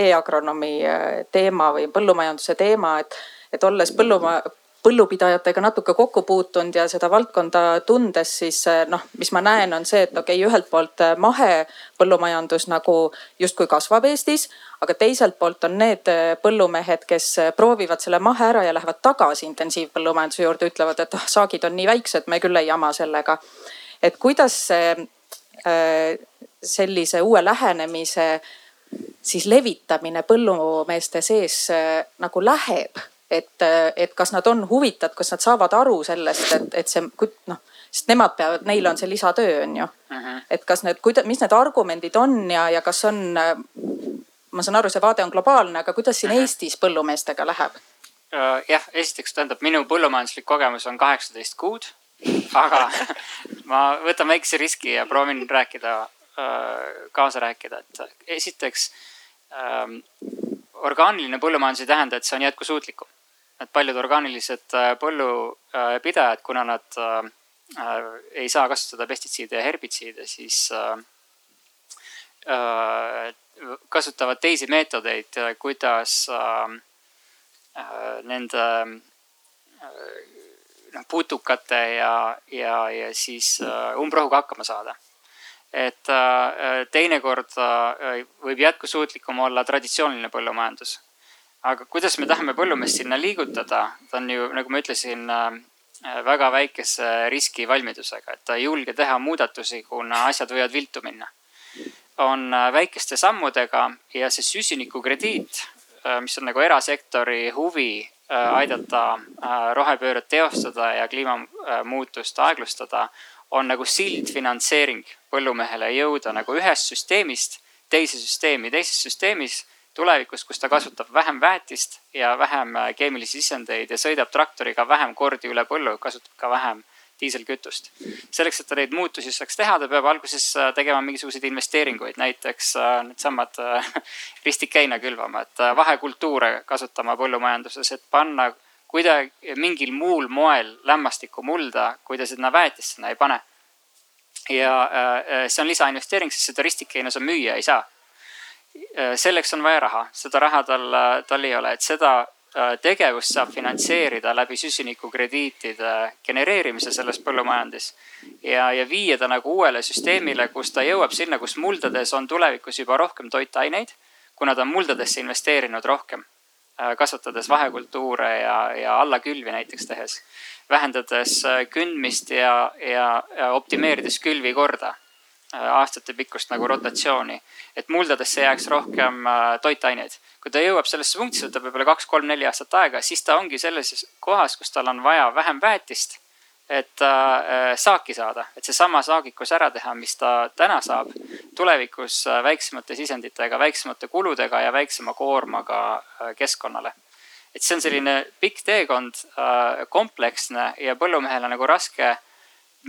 e-agronoomi äh, teema või põllumajanduse teema, et, et olles põllumaa põllupidajatega natuke kokku puutunud ja seda valdkonda tundes, siis eh, noh, mis ma näen, on see, et okei okay,, ühelt poolt eh, mahepõllumajandus nagu justkui kasvab Eestis, aga teiselt poolt on need eh, põllumehed, kes proovivad selle mahe ära ja lähevad tagasi intensiivpõllumajanduse juurde, ütlevad, et ah, saagid on nii väiksed, me küll ei jama sellega. et kuidas see sellise uue lähenemise siis levitamine põllumeeste sees nagu läheb et, et kas nad on huvitatud, kas nad saavad aru sellest, et, et see noh, sest nemad peavad, neil on see lisatöö on ju. Mhm. -huh. et kas need, kuida-, mis need argumendid on ja, ja kas on, ma saan aru, see vaade on globaalne, aga kuidas siin mhm. -huh. Eestis põllumeestega läheb? Äh, jah, esiteks tähendab, minu põllumajanduslik kogemus on kaheksateist kuud. aga ma võtan väikse riski ja proovin rääkida, äh, kaasa rääkida, et esiteks ähm, orgaaniline põllumajandus ei tähenda, et see on jätkusuutlikum et paljud orgaanilised äh, põllupidajad, kuna nad äh, äh, ei saa kasutada pestitsiide ja herbitsiide, siis kasutavad teisi meetodeid, kuidas nende noh, putukate ja, ja, ja siis umbrohuga hakkama saada. et teinekord võib jätkusuutlikum olla traditsiooniline põllumajandus aga kuidas me tahame põllumeest sinna liigutada, ta on ju, nagu ma ütlesin, äh, väga väikese riskivalmidusega, et ta ei julge teha muudatusi, kuna asjad võivad viltu minna. on äh, väikeste sammudega ja see süsinikukrediit, äh, mis on nagu erasektori huvi aidata rohepööret teostada ja kliimamuutust aeglustada, on nagu sildfinantseering põllumehele jõuda nagu ühest süsteemist teise süsteemi, teises süsteemis tulevikus, kus ta kasutab vähem väetist ja vähem äh, keemilisi sisendeid ja sõidab traktoriga vähem kordi üle põllu, kasutab ka vähem diiselkütust. selleks, et ta neid muutusi saaks teha, ta peab alguses äh, tegema mingisuguseid investeeringuid, näiteks äh, needsamad ristikeina külvama, et vahekultuure kasutama põllumajanduses, et panna kuidagi mingil muul moel lämmastikku mulda, kui ta sinna väetist sinna ei pane. ja see on lisainvesteering, sest seda ristikeina sa müüa ei saa selleks on vaja raha, seda raha tal, tal ei ole, et seda äh, tegevust saab finantseerida läbi süsinikukrediitide genereerimise selles põllumajandis. ja, ja viia ta nagu uuele süsteemile, kus ta jõuab sinna, kus muldades on tulevikus juba rohkem toitaineid, kuna ta on muldadesse investeerinud rohkem, äh, kasvatades vahekultuure ja, ja allakülvi näiteks tehes, vähendades kündmist ja, ja, ja optimeerides külvi korda. Äh, aastatepikkust nagu rotatsiooni, et muldadesse jääks rohkem äh, toitaineid. kui ta jõuab sellesse punkti, võtab võib-olla kaks-kolm-neli aastat aega, siis ta ongi selles kohas, kus tal on vaja vähem väetist, et äh, saaki saada, et seesama saagikus ära teha, mis ta täna saab, tulevikus väiksemate sisenditega, väiksemate kuludega ja väiksema koormaga keskkonnale. Et see on selline pikk teekond, kompleksne ja põllumehel on nagu raske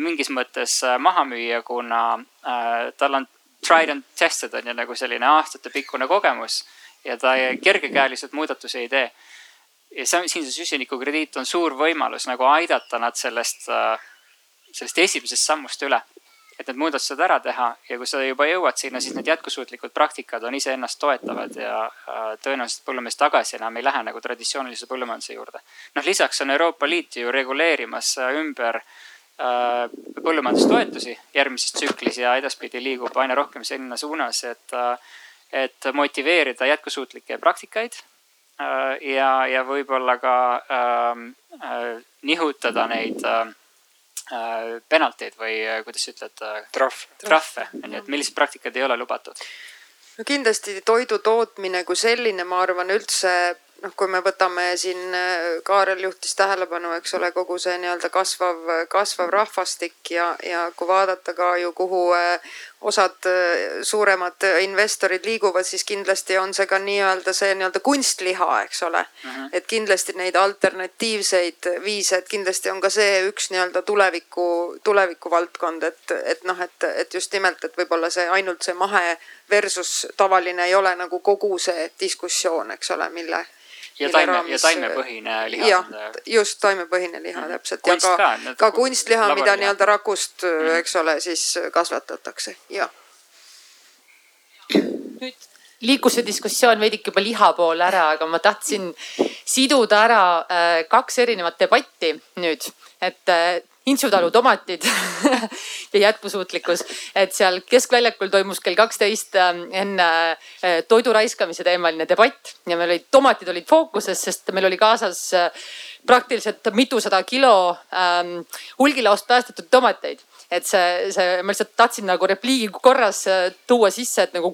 mingis mõttes äh, maha müüa, kuna äh, tal on tried and tested on ju nagu selline aastatepikkune kogemus ja ta kergekäeliselt muudatusi ei tee. ja see, siin see süsinikukrediit on suur võimalus nagu aidata nad sellest, äh, sellest esimesest sammust üle. et need muudatused ära teha ja kui sa juba jõuad sinna, siis need jätkusuutlikud praktikad on iseennast toetavad ja tõenäoliselt põllumees tagasi enam ei lähe nagu traditsioonilise põllumajanduse juurde. noh, lisaks on Euroopa Liit ju reguleerimas ümber Äh, põllumajandustoetusi järgmises tsüklis ja edaspidi liigub aina rohkem sinna suunas, et, äh, et motiveerida jätkusuutlikke praktikaid. Äh, ja, ja võib-olla ka äh, nihutada neid äh, penalteid või kuidas sa ütled? trahv. trahve, on ju, et millised praktikad ei ole lubatud no kindlasti toidu tootmine kui selline, ma arvan üldse noh, kui me võtame siin, Kaarel juhtis tähelepanu, eks ole, kogu see nii-öelda kasvav, kasvav rahvastik ja, ja kui vaadata ka ju, kuhu osad suuremad investorid liiguvad, siis kindlasti on see ka nii-öelda see nii-öelda kunstliha, eks ole mm. -hmm. et kindlasti neid alternatiivseid viise, et kindlasti on ka see üks nii-öelda tuleviku, tuleviku valdkond, et, et noh, et, et just nimelt, et võib-olla see ainult see mahe versus tavaline ei ole nagu kogu see diskussioon, eks ole, mille ja taime ja taimepõhine liha. jah, just taimepõhine liha mm -hmm. täpselt ja ka, ka, ka kunstliha, mida nii-öelda rakust mm, -hmm. eks ole, siis kasvatatakse, jah. nüüd liikus see diskussioon veidike juba liha poole ära, aga ma tahtsin siduda ära äh, kaks erinevat debatti nüüd, et äh, Intsutalu tomatid ja jätkusuutlikkus, et seal keskväljakul toimus kell kaksteist ähm, enne äh, toidu raiskamise teemaline debatt ja meil olid, tomatid olid fookuses, sest meil oli kaasas äh, praktiliselt mitusada kilo ähm, hulgilaost päästetud tomateid. Et see, see, ma lihtsalt tahtsin nagu repliigi korras äh, tuua sisse, et nagu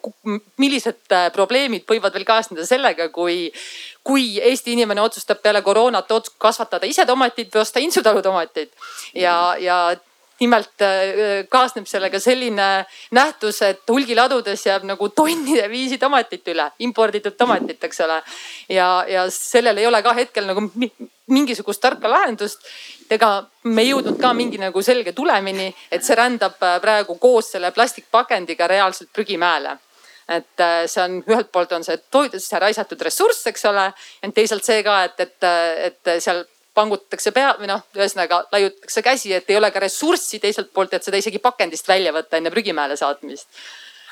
millised probleemid võivad veel kaasneda sellega, kui, kui Eesti inimene otsustab peale koroonat kasvatada ise tomatit või osta Insutalu tomateid ja, ja nimelt äh, kaasneb sellega selline nähtus, et hulgiladudes jääb nagu tonnide viisi tomatit üle, imporditud tomatit, eks ole. ja, ja sellel ei ole ka hetkel nagu mingisugust tarka lahendust. ega me ei jõudnud ka mingi nagu selge tulemini, et see rändab äh, praegu koos selle plastikpakendiga reaalselt prügimäele et äh, see on ühelt poolt on see toidudesse raisatud ressurss, eks ole, ja teisalt see ka, et, et, et seal pangutatakse pea või noh, ühesõnaga laiutatakse käsi, et ei ole ka ressurssi teiselt poolt, et seda isegi pakendist välja võtta enne prügimäele saatmist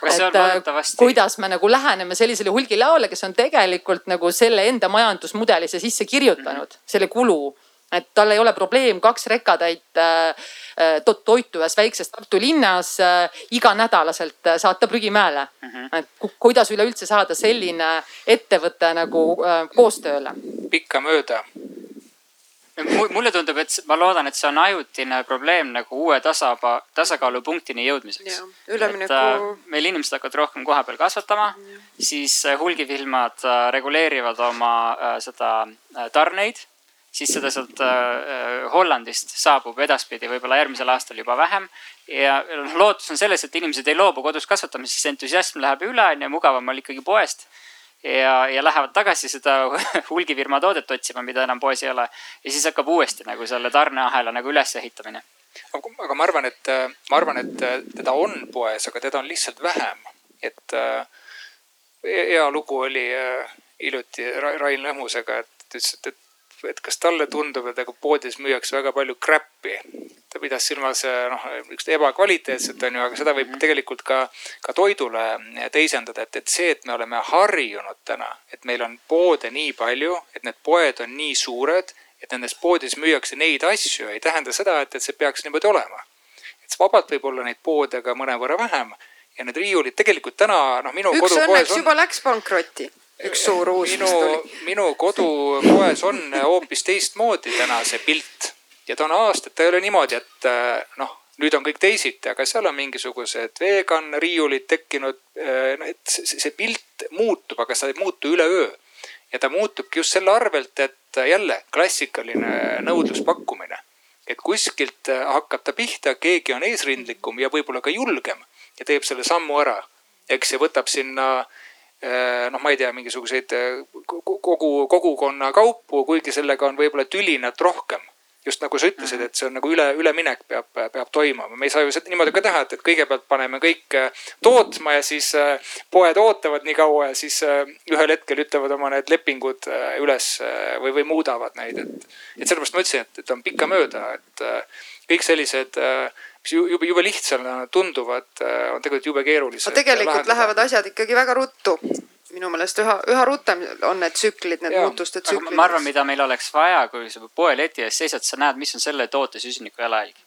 et äh, kuidas me nagu läheneme sellisele hulgilaole, kes on tegelikult nagu selle enda majandusmudelisse sisse kirjutanud mm -hmm. selle kulu et tal ei ole probleem kaks rekatäit äh, äh toitu ühes väikses Tartu linnas äh, iganädalaselt äh, saata prügimäele mm. -hmm. et kuidas üleüldse saada selline ettevõte nagu äh, koostööle? pikkamööda mulle tundub, et ma loodan, et see on ajutine probleem nagu uue tasapa, tasakaalupunktini jõudmiseks. Ülemineku... et äh, meil inimesed hakkavad rohkem kohapeal kasvatama, siis äh, hulgifirmad reguleerivad oma seda tarneid siis seda sealt äh, Hollandist saabub edaspidi võib-olla järgmisel aastal juba vähem. ja lootus on selles, et inimesed ei loobu kodus kasvatamisest, siis entusiasm läheb üle, on ju, mugavam on ikkagi poest. ja, ja lähevad tagasi seda hulgifirma toodet otsima, mida enam poes ei ole. ja siis hakkab uuesti nagu selle tarneahela nagu ülesehitamine. aga ma arvan, et, ma arvan, et teda on poes, aga teda on lihtsalt vähem. et äh, hea lugu oli äh, hiljuti Rain Lõhmusega, et ütles, et, et et kas talle tundub, et nagu poodides müüakse väga palju crap'i. ta pidas silmas noh, niisugust ebakvaliteetset on ju, aga seda võib tegelikult ka, ka toidule teisendada, et, et see, et me oleme harjunud täna, et meil on poode nii palju, et need poed on nii suured, et nendes poodides müüakse neid asju, ei tähenda seda, et, et see peaks niimoodi olema. et vabalt võib olla neid poode ka mõnevõrra vähem ja need riiulid tegelikult täna noh, minu üks õnneks on... juba läks pankrotti üks suur uus minu, minu kodupoes on hoopis teistmoodi täna see pilt ja ta on aastaid, ta ei ole niimoodi, et äh, noh, nüüd on kõik teisiti, aga seal on mingisugused vegan riiulid tekkinud. Äh, et see, see pilt muutub, aga see ei muutu üleöö. ja ta muutubki just selle arvelt, et jälle klassikaline nõudluspakkumine. et kuskilt hakkab ta pihta, keegi on eesrindlikum ja võib-olla ka julgem ja teeb selle sammu ära. eks ja võtab sinna äh, Äh, noh, ma ei tea, mingisuguseid äh, kogu, kogukonna kaupu, kuigi sellega on võib-olla tülinat rohkem. just nagu sa ütlesid, et see on nagu üle, üleminek peab, peab toimuma. me ei saa ju seda niimoodi ka teha, et, et kõigepealt paneme kõik äh, tootma ja siis poed ootavad nii kaua ja siis ühel hetkel ütlevad oma need lepingud üles või, või muudavad neid, et. et sellepärast ma ütlesin, et, et on pikkamööda, et kõik sellised äh, mis jube, jube lihtsana tunduvad, äh, on tegelikult jube keerulised. tegelikult lähevad asjad ikkagi väga ruttu minu meelest üha, üha rutem on need tsüklid, need ja, muutuste tsüklid. ma arvan, mida meil oleks vaja, kui sa poeleti ees seisad, sa näed, mis on selle toote süsiniku jalajälg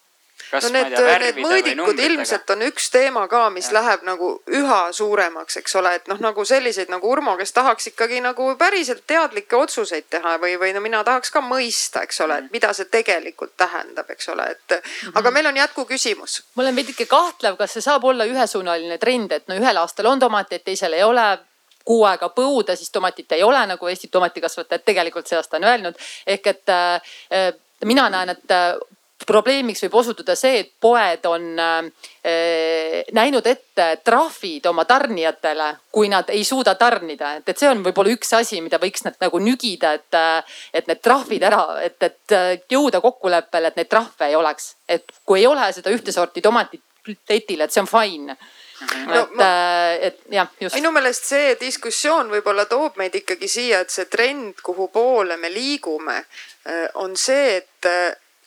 kas no need, need mõõdikud ilmselt on üks teema ka, mis ja. läheb nagu üha suuremaks, eks ole, et noh, nagu selliseid nagu Urmo, kes tahaks ikkagi nagu päriselt teadlikke otsuseid teha või, või no mina tahaks ka mõista, eks ole, et mm. mida see tegelikult tähendab, eks ole, et mm -hmm. aga meil on jätkuküsimus. ma olen veidike kahtlev, kas see saab olla ühesuunaline trend, et no ühel aastal on tomateid, teisel ei ole kuu aega põuda, siis tomatit ei ole, nagu Eesti tomatikasvatajad tegelikult see aasta on öelnud. ehk et äh, mina näen, et äh, probleemiks võib osutuda see, et poed on äh, näinud ette trahvid oma tarnijatele, kui nad ei suuda tarnida, et, et see on võib-olla üks asi, mida võiks nad nagu nügida, et, äh, et need trahvid ära, et, et äh, jõuda kokkuleppele, et neid trahve ei oleks. et kui ei ole seda ühte sorti tomatit letil, et see on fine No, et ma..., et jah, just. minu meelest see diskussioon võib-olla toob meid ikkagi siia, et see trend, kuhu poole me liigume, on see, et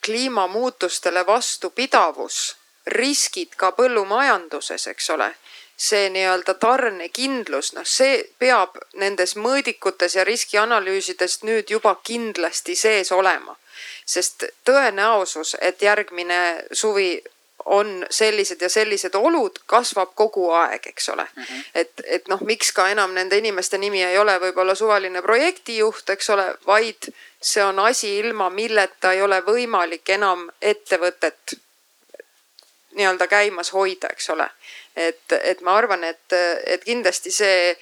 kliimamuutustele vastupidavus, riskid ka põllumajanduses, eks ole see nii-öelda tarnekindlus, noh, see peab nendes mõõdikutes ja riskianalüüsides nüüd juba kindlasti sees olema. sest tõenäosus, et järgmine suvi on sellised ja sellised olud, kasvab kogu aeg, eks ole mm. -hmm. et, et noh, miks ka enam nende inimeste nimi ei ole võib-olla suvaline projektijuht, eks ole, vaid see on asi, ilma milleta ei ole võimalik enam ettevõtet nii-öelda käimas hoida, eks ole. et, et ma arvan, et, et kindlasti see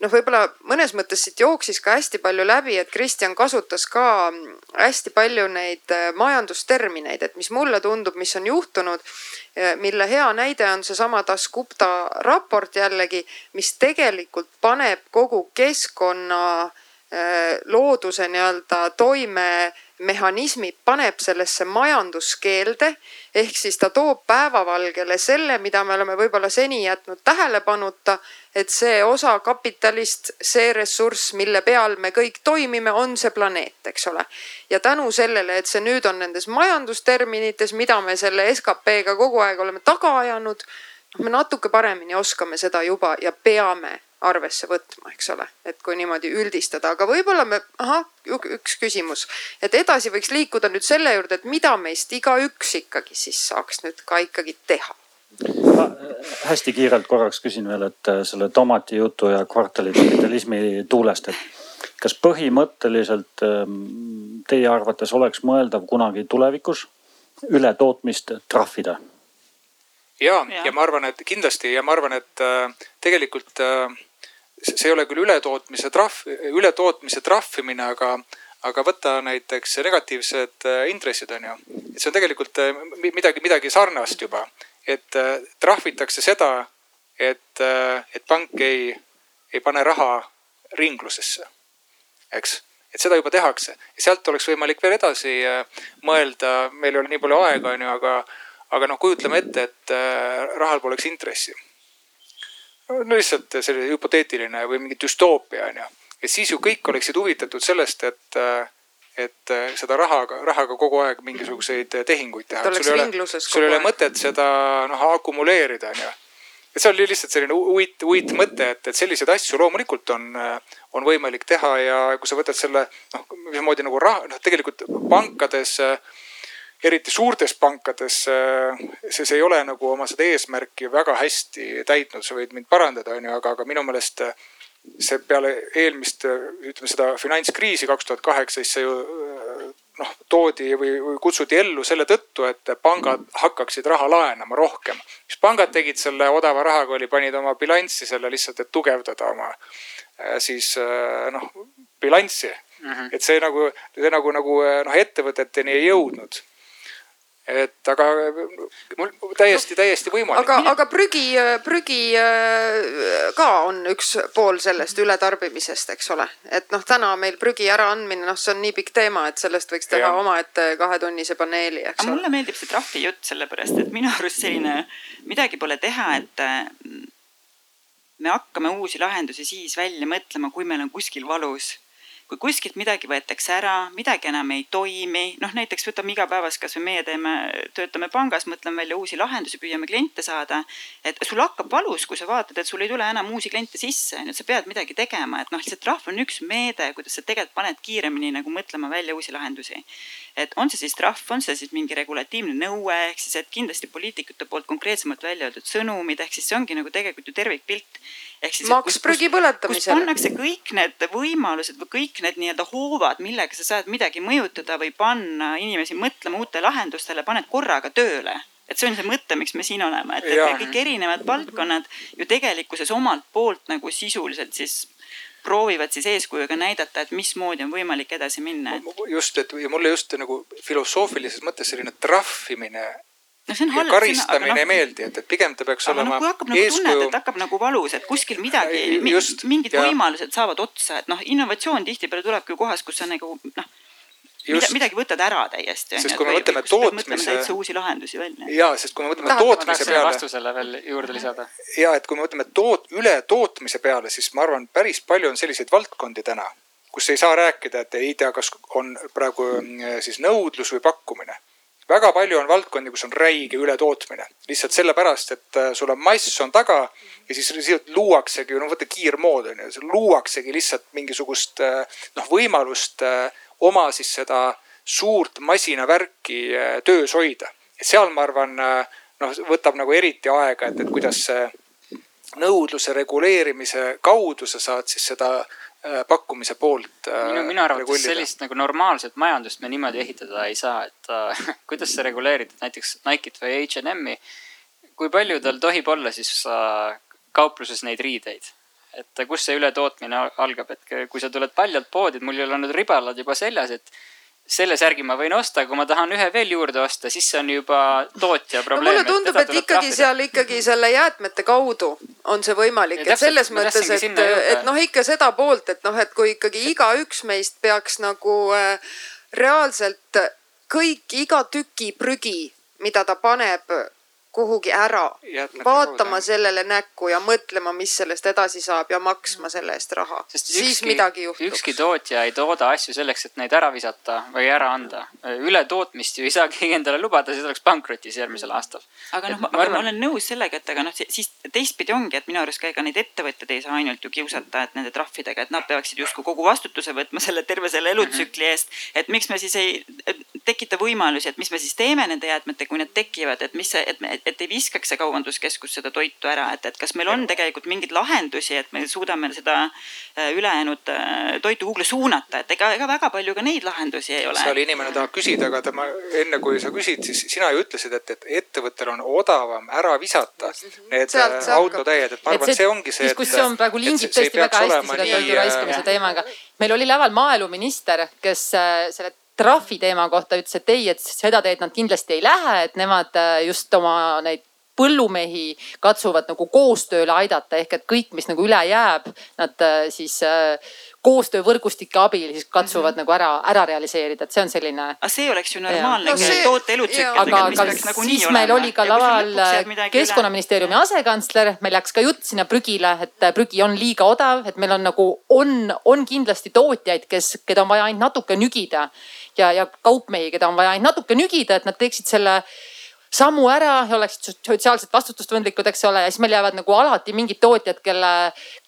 noh, võib-olla mõnes mõttes siit jooksis ka hästi palju läbi, et Kristjan kasutas ka hästi palju neid äh, majandustermineid, et mis mulle tundub, mis on juhtunud. mille hea näide on seesama Dasgupta raport jällegi, mis tegelikult paneb kogu keskkonna äh, looduse nii-öelda toime mehhanismid paneb sellesse majanduskeelde. Ehk siis ta toob päevavalgele selle, mida me oleme võib-olla seni jätnud tähelepanuta. et see osa kapitalist, see ressurss, mille peal me kõik toimime, on see planeet, eks ole. ja tänu sellele, et see nüüd on nendes majandusterminites, mida me selle SKP-ga kogu aeg oleme taga ajanud. noh, me natuke paremini oskame seda juba ja peame arvesse võtma, eks ole, et kui niimoodi üldistada, aga võib-olla me, ahah, üks küsimus, et edasi võiks liikuda nüüd selle juurde, et mida meist igaüks ikkagi siis saaks nüüd ka ikkagi teha. ma hästi kiirelt korraks küsin veel, et äh, selle tomati jutu ja kvartalikapitalismi tuulest, et kas põhimõtteliselt ähm, teie arvates oleks mõeldav kunagi tulevikus ületootmist trahvida? Ja, ja., ja ma arvan, et kindlasti ja ma arvan, et äh, tegelikult äh, see ei ole küll ületootmise trahv, ületootmise trahvimine, aga, aga võta näiteks negatiivsed äh, intressid on ju. et see on tegelikult äh, midagi, midagi sarnast juba, et äh, trahvitakse seda, et, et pank ei, ei pane raha ringlusesse, eks et seda juba tehakse ja sealt oleks võimalik veel edasi mõelda, meil ei ole nii palju aega, on ju, aga, aga noh, kujutleme ette, et rahal poleks intressi no lihtsalt selline hüpoteetiline või mingi düstoopia on ju. et siis ju kõik oleksid huvitatud sellest, et, et seda rahaga, rahaga kogu aeg mingisuguseid tehinguid teha. sul ei ole, sul ei ole mõtet seda noh akumuleerida on ju. et see oli lihtsalt selline uit, uitmõte, et, et selliseid asju loomulikult on, on võimalik teha ja kui sa võtad selle noh, mismoodi nagu raha, noh tegelikult pankades äh, eriti suurtes pankades äh, see, see ei ole nagu oma seda eesmärki väga hästi täitnud, sa võid mind parandada, onju, aga, aga minu meelest äh, see peale eelmist, äh, ütleme seda finantskriisi kaks tuhat kaheksa, siis see ju noh, toodi või, või kutsuti ellu selle tõttu, et pangad hakkaksid raha laenama rohkem. mis pangad tegid selle odava rahaga oli, panid oma bilanssi selle lihtsalt, et tugevdada oma siis noh bilanssi mm. -hmm. et see nagu, see nagu, nagu noh ettevõteteni ei jõudnud et aga mul täiesti, täiesti võimalik. aga, aga prügi, prügi äh, ka on üks pool sellest ületarbimisest, eks ole. et noh, täna meil prügi äraandmine, noh, see on nii pikk teema, et sellest võiks teha omaette kahetunnise paneeli, eks ole. mulle meeldib see trahvi jutt sellepärast, et minu arust selline midagi pole teha, et mm, me hakkame uusi lahendusi siis välja mõtlema, kui meil on kuskil valus kui kuskilt midagi võetakse ära, midagi enam ei toimi, noh näiteks võtame igapäevast, kasvõi meie teeme, töötame pangas, mõtleme välja uusi lahendusi, püüame kliente saada. et sul hakkab valus, kui sa vaatad, et sul ei tule enam uusi kliente sisse, on ju, et sa pead midagi tegema, et noh, see trahv on üks meede, kuidas sa tegelikult paned kiiremini nagu mõtlema välja uusi lahendusi. Et on see siis trahv, on see siis mingi regulatiivne nõue, ehk siis, et kindlasti poliitikute poolt konkreetsemalt välja öeldud sõnumid, ehk siis see ongi nagu tegelikult ju tervikpilt. Maks prügi põletamisele. pannakse kõik need võimalused või kõik need nii-öelda hoovad, millega sa saad midagi mõjutada või panna inimesi mõtlema uute lahendustele, paned korraga tööle. Et see on see mõte, miks me siin oleme, et, kõik erinevad valdkonnad ju tegelikkuses omalt poolt nagu sisuliselt siis proovivad siis eeskujuga näidata, et mismoodi on võimalik edasi minna. just, et ja mulle just nagu filosoofilises mõttes selline trahvimine no see on halb. karistamine no, ei meeldi, et, et pigem ta peaks aga olema no, kui hakkab nagu eeskuju... tunned, et hakkab nagu valus, et kuskil midagi, mingid ja... võimalused saavad otsa, et noh, innovatsioon tihtipeale tulebki kohas, kus sa nagu noh Just. midagi võtad ära täiesti. sest kui me mõtleme tootmise. täitsa uusi lahendusi välja. ja, sest kui me mõtleme Tahad, tootmise peale. vastusele veel juurde lisada. ja et kui me mõtleme toot-, ületootmise peale, siis ma arvan, päris palju on selliseid valdkondi täna, kus ei saa rääkida, et ei tea, kas on praegu mm, siis nõudlus või pakkumine väga palju on valdkondi, kus on räige ületootmine, lihtsalt sellepärast, et äh, sul on mass on taga ja siis lihtsalt luuaksegi, no võta kiirmood on ju, luuaksegi lihtsalt mingisugust äh, noh, võimalust äh, oma siis seda suurt masinavärki töös hoida. et seal ma arvan, noh, võtab nagu eriti aega, et, et kuidas nõudluse reguleerimise kaudu sa saad siis seda Äh, pakkumise poolt. Minu, minu arvates sellist nagu normaalset majandust me niimoodi ehitada ei saa, et äh, kuidas sa reguleerid näiteks Nike'it või HNM-i. kui palju tal tohib olla siis äh, kaupluses neid riideid? Et kus see ületootmine algab, et kui sa tuled paljalt poodi, et mul ei ole nüüd ribalad juba seljas, et selle särgi ma võin osta, kui ma tahan ühe veel juurde osta, siis see on juba tootja probleem no,. mulle tundub, et ikkagi trahvida. seal ikkagi selle jäätmete kaudu on see võimalik, et selles mõttes, et, et noh, ikka seda poolt, et noh, et kui ikkagi igaüks meist peaks nagu äh, reaalselt kõik, iga tüki prügi, mida ta paneb kuhugi ära, vaatama sellele näkku ja mõtlema, mis sellest edasi saab ja maksma selle eest raha. siis ükski, midagi juhtub. ükski tootja ei tooda asju selleks, et neid ära visata või ära anda. ületootmist ju ei saa keegi endale lubada, siis oleks pankrotis järgmisel aastal. aga noh, ma, ma, arvan... ma olen nõus sellega, et aga noh, siis teistpidi ongi, et minu arust ka ega neid ettevõtteid ei saa ainult ju kiusata, et nende trahvidega, et nad peaksid justkui kogu vastutuse võtma selle terve selle elutsükli mhm. eest. et miks me siis ei tekita võimalusi, et mis me siis teeme nende jäätmetega, kui need tekivad, et mis see, et me, et ei viskaks see kaubanduskeskus seda toitu ära, et, et kas meil on tegelikult mingeid lahendusi, et me suudame seda äh, ülejäänud äh, toitu kuhugi suunata, et ega, ega väga palju ka neid lahendusi ei ole. seal inimene tahab küsida, aga tema enne kui sa küsid, siis sina ju ütlesid, et, et ettevõttel on odavam ära visata need Sealt äh, autotäied, et ma arvan, et see ongi see. diskussioon praegu lingib tõesti väga hästi selle toidu raiskamise teemaga. meil oli laval maaeluminister, kes selle trahvi teema kohta ütles, et ei, et seda teed nad kindlasti ei lähe, et nemad äh, just oma neid põllumehi katsuvad nagu koostööle aidata, ehk et kõik, mis nagu üle jääb, nad äh, siis äh, koostöövõrgustike abil siis katsuvad mm -hmm. nagu ära, ära realiseerida, et see on selline. aga see oleks ju normaalne no, see... toote elutsükkel. aga, aga nagu siis meil olema. oli ka laval keskkonnaministeeriumi asekantsler, meil läks ka jutt sinna prügile, et prügi on liiga odav, et meil on nagu, on, on kindlasti tootjaid, kes, keda on vaja ainult natuke nügida ja, ja kaupmehi, keda on vaja ainult natuke nügida, et nad teeksid selle sammu ära ja oleksid sotsiaalselt vastutustundlikud, eks ole, ja siis meil jäävad nagu alati mingid tootjad, kelle,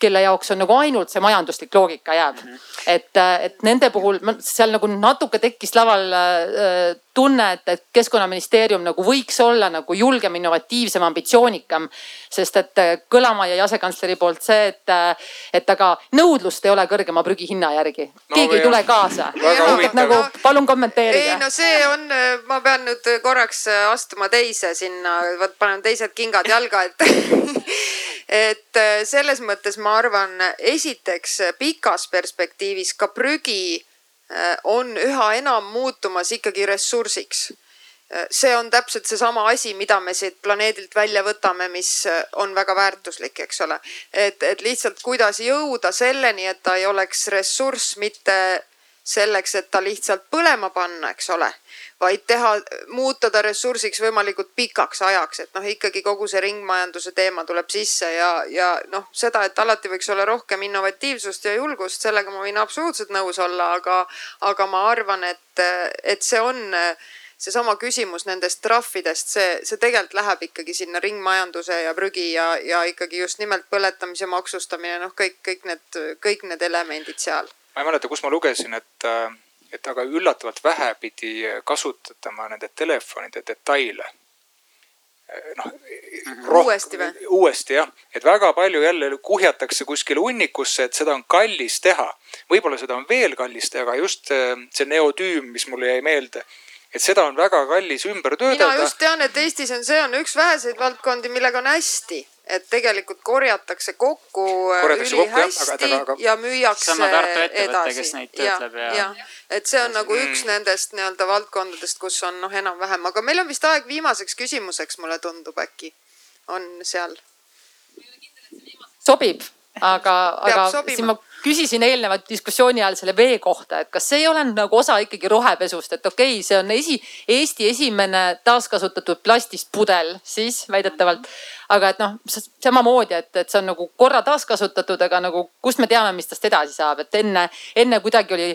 kelle jaoks on nagu ainult see majanduslik loogika jääb mm. -hmm. et, et nende puhul seal nagu natuke tekkis laval äh, tunne, et, et keskkonnaministeerium nagu võiks olla nagu julgem, innovatiivsem, ambitsioonikam. sest et äh, kõlama jäi asekantsleri poolt see, et, äh, et aga nõudlust ei ole kõrgema prügihinna järgi no,. keegi ei tule kaasa. nagu palun kommenteerige. ei no see on, ma pean nüüd korraks astuma teise sinna, vot panen teised kingad jalga, et et äh, selles mõttes ma arvan, esiteks pikas perspektiivis ka prügi äh, on üha enam muutumas ikkagi ressursiks äh, see on täpselt seesama asi, mida me siit planeedilt välja võtame, mis on väga väärtuslik, eks ole. et, et lihtsalt kuidas jõuda selleni, et ta ei oleks ressurss mitte selleks, et ta lihtsalt põlema panna, eks ole vaid teha, muuta ta ressursiks võimalikult pikaks ajaks, et noh, ikkagi kogu see ringmajanduse teema tuleb sisse ja, ja noh, seda, et alati võiks olla rohkem innovatiivsust ja julgust, sellega ma võin absoluutselt nõus olla, aga, aga ma arvan, et, et see on seesama küsimus nendest trahvidest, see, see tegelikult läheb ikkagi sinna ringmajanduse ja prügi ja, ja ikkagi just nimelt põletamise maksustamine, noh, kõik, kõik need, kõik need elemendid seal. ma ei mäleta, kus ma lugesin, et äh et aga üllatavalt vähe pidi kasutatama nende telefonide detaile noh mm -hmm. uuesti või? uuesti jah, et väga palju jälle kuhjatakse kuskile hunnikusse, et seda on kallis teha. võib-olla seda on veel kallis teha, aga just see neotüüm, mis mulle jäi meelde, et seda on väga kallis ümber töödelda. mina just tean, et Eestis on, see on üks väheseid valdkondi, millega on hästi et tegelikult korjatakse kokku äh, korjatakse ülihästi kokku, aga, aga, aga... ja müüakse edasi. ja, ja, ja, et see on nagu üks mm. nendest nii-öelda valdkondadest, kus on noh, enam-vähem, aga meil on vist aeg viimaseks küsimuseks, mulle tundub äkki on seal. sobib, aga, aga siin ma küsisin eelnevalt diskussiooni ajal selle vee kohta, et kas see ei ole nagu osa ikkagi rohepesust, et okei okay,, see on esi, Eesti esimene taaskasutatud plastist pudel siis väidetavalt. aga et noh, samamoodi, et, et see on nagu korra taaskasutatud, aga nagu kust me teame, mis tast edasi saab, et enne, enne kuidagi oli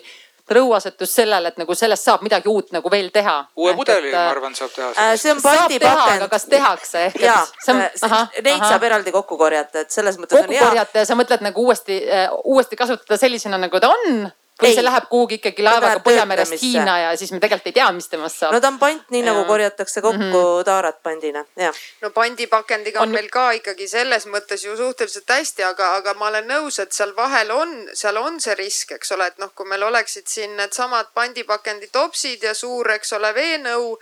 rõhuasetus sellele, et nagu sellest saab midagi uut nagu veel teha. uue pudeli, ma arvan, saab teha äh,. see on pandipakend. kas tehakse ehk? jaa, äh, neid aha. saab eraldi kokku korjata, et selles mõttes kokku on hea. kokku korjata ja sa mõtled nagu uuesti äh,, uuesti kasutada sellisena, nagu ta on või ei, see läheb kuhugi ikkagi laevaga Põhjamerest Hiina ja siis me tegelikult ei tea, mis temast saab. no ta on pant, nii nagu korjatakse kokku mm -hmm. taarat pandina, jah. no pandipakendiga on, on meil ka ikkagi selles mõttes ju suhteliselt hästi, aga, aga ma olen nõus, et seal vahel on, seal on see risk, eks ole, et noh, kui meil oleksid siin needsamad pandipakendi topsid ja suur, eks ole, veenõu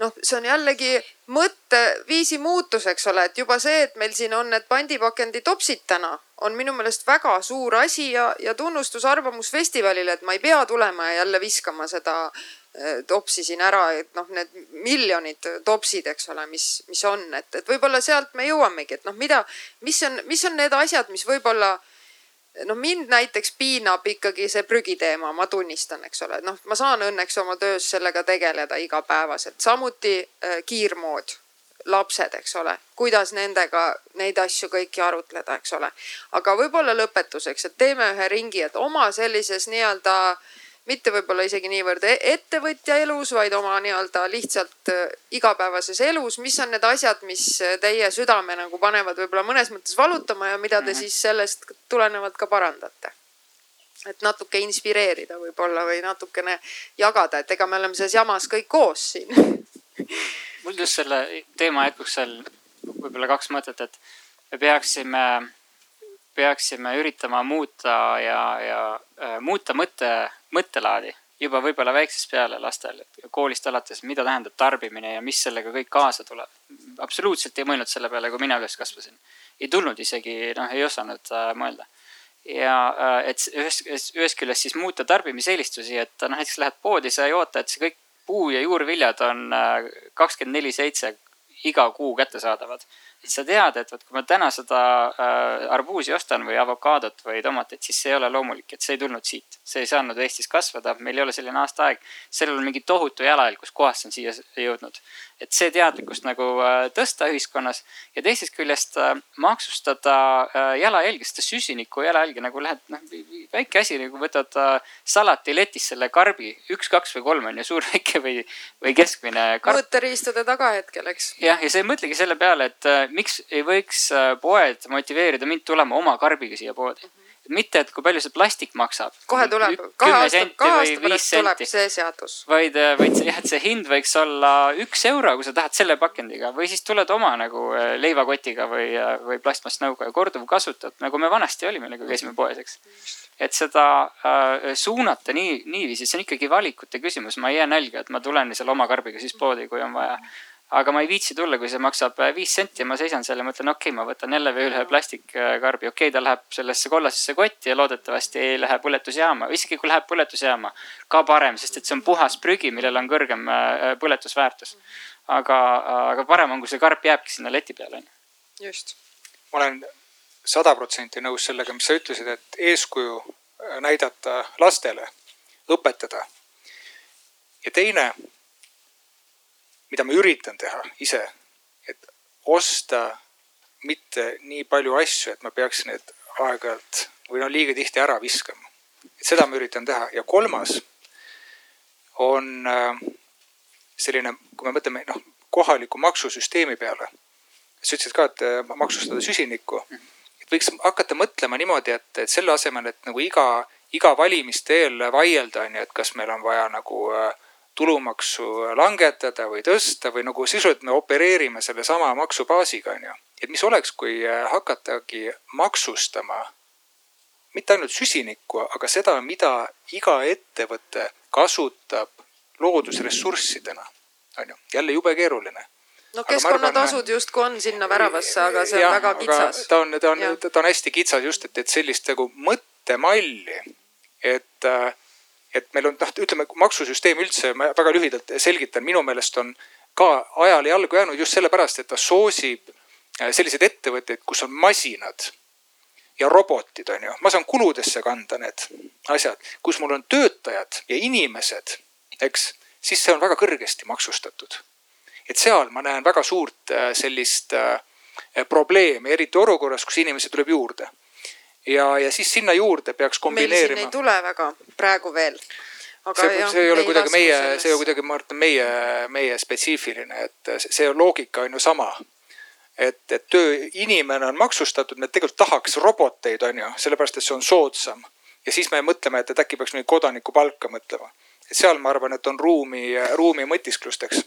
noh, see on jällegi mõtteviisi muutus, eks ole, et juba see, et meil siin on need pandipakendi topsid täna, on minu meelest väga suur asi ja, ja tunnustus Arvamusfestivalile, et ma ei pea tulema ja jälle viskama seda eh, topsi siin ära, et noh, need miljonid topsid, eks ole, mis, mis on, et, et võib-olla sealt me jõuamegi, et noh, mida, mis on, mis on need asjad, mis võib-olla noh, mind näiteks piinab ikkagi see prügiteema, ma tunnistan, eks ole, noh, ma saan õnneks oma töös sellega tegeleda igapäevaselt, samuti äh, kiirmood, lapsed, eks ole, kuidas nendega neid asju kõiki arutleda, eks ole. aga võib-olla lõpetuseks, et teeme ühe ringi, et oma sellises nii-öelda äh, mitte võib-olla isegi niivõrd e-, ettevõtja elus, vaid oma nii-öelda lihtsalt äh, igapäevases elus, mis on need asjad, mis äh, teie südame nagu panevad võib-olla mõnes mõttes valutama ja mida te mhm. siis sellest tulenevalt ka parandate? et natuke inspireerida võib-olla või natukene jagada, et ega me oleme selles jamas kõik koos siin mul just selle teema jätkuks seal võib-olla kaks mõtet, et me peaksime peaksime üritama muuta ja, ja äh, muuta mõtte, mõttelaadi juba võib-olla väiksest peale lastel, koolist alates, mida tähendab tarbimine ja mis sellega kõik kaasa tuleb. absoluutselt ei mõelnud selle peale, kui mina üles kasvasin. ei tulnud isegi, noh, ei osanud äh, mõelda. ja äh, et ühest, ühest küljest siis muuta tarbimiseelistusi, et noh, näiteks lähed poodi, sa ei oota, et see kõik puu- ja juurviljad on äh, kakskümmend neli seitse iga kuu kättesaadavad et sa tead, et vot kui ma täna seda äh, arbuusi ostan või avokaadot või tomatit, siis see ei ole loomulik, et see ei tulnud siit. See ei saanud Eestis kasvada, meil ei ole selline aastaaeg. sellel on mingi tohutu jalajälg, kuskohast see on siia jõudnud. et see teadlikkust nagu äh, tõsta ühiskonnas ja teisest küljest äh, maksustada äh, jalajälge, seda süsiniku jalajälge nagu lähed, noh väike asi nagu võtad äh, salati letis selle karbi, üks, kaks või kolm on ju suur, väike või, või keskmine karp. mõtteriistade tagahetkel, eks. jah, ja sa ei mõtlegi selle peale, et miks ei võiks poed motiveerida mind tulema oma karbiga siia poodi. -hmm mitte, et kui palju see plastik maksab. kohe tuleb, kahe aasta, kahe aasta pärast tuleb see seadus. vaid, äh, vaid see jah, et see hind võiks olla üks euro, kui sa tahad selle pakendiga või siis tuled oma nagu äh, leivakotiga või, või plastmassnõuga ja korduvkasutad, nagu me vanasti olime, nagu käisime poes, eks. et seda äh, suunata nii, niiviisi, see on ikkagi valikute küsimus, ma ei jää nälga, et ma tulen selle oma karbiga siis poodi, kui on vaja aga ma ei viitsi tulla, kui see maksab äh, viis senti ja ma seisan seal ja mõtlen, okei okay,, ma võtan jälle veel ühe plastikkarbi, okei okay,, ta läheb sellesse kollasesse kotti ja loodetavasti ei lähe põletusjaama, isegi kui läheb põletusjaama, ka parem, sest et see on puhas prügi, millel on kõrgem äh, põletusväärtus. aga, aga parem on, kui see karp jääbki sinna leti peale, on ju. just. ma olen sada protsenti nõus sellega, mis sa ütlesid, et eeskuju äh, näidata lastele, õpetada. ja teine mida ma üritan teha ise, et osta mitte nii palju asju, et ma peaks need aeg-ajalt või no liiga tihti ära viskama. et seda ma üritan teha ja kolmas on äh, selline, kui me mõtleme noh, kohaliku maksusüsteemi peale. sa ütlesid ka, et äh, maksustada süsinikku. et võiks hakata mõtlema niimoodi, et, et selle asemel, et nagu iga, iga valimiste eel vaielda, on ju, et kas meil on vaja nagu äh, tulumaksu langetada või tõsta või nagu sisuliselt me opereerime sellesama maksubaasiga, on ju. et mis oleks, kui äh, hakatagi maksustama mitte ainult süsinikku, aga seda, mida iga ettevõte kasutab loodusressurssidena, on ju, jälle jube keeruline no keskkonnatasud justkui on sinna väravasse, aga see on ja, väga kitsas. ta on, ta on, ta on hästi kitsas just, et, et sellist nagu mõttemalli, et, et meil on noh, ütleme maksusüsteem üldse, ma väga lühidalt selgitan, minu meelest on ka ajale jalgu jäänud just sellepärast, et ta soosib selliseid ettevõtteid, kus on masinad ja robotid, on ju, ma saan kuludesse kanda need asjad, kus mul on töötajad ja inimesed, eks, siis see on väga kõrgesti maksustatud. et seal ma näen väga suurt äh, sellist äh, probleemi, eriti olukorras, kus inimesi tuleb juurde. Ja, ja siis sinna juurde peaks kombineerima. meil siin ei tule väga praegu veel. Aga see, jah, see ei ole kuidagi meie, see ei ole kuidagi, ma arvan, meie, meie spetsiifiline, et see loogika on ju sama et, et tööinimene on maksustatud, me tegelikult tahaks roboteid, on ju, sellepärast et see on soodsam. ja siis me mõtleme, et, et äkki peaks mingi kodanikupalka mõtlema. et seal ma arvan, et on ruumi, ruumi mõtisklusteks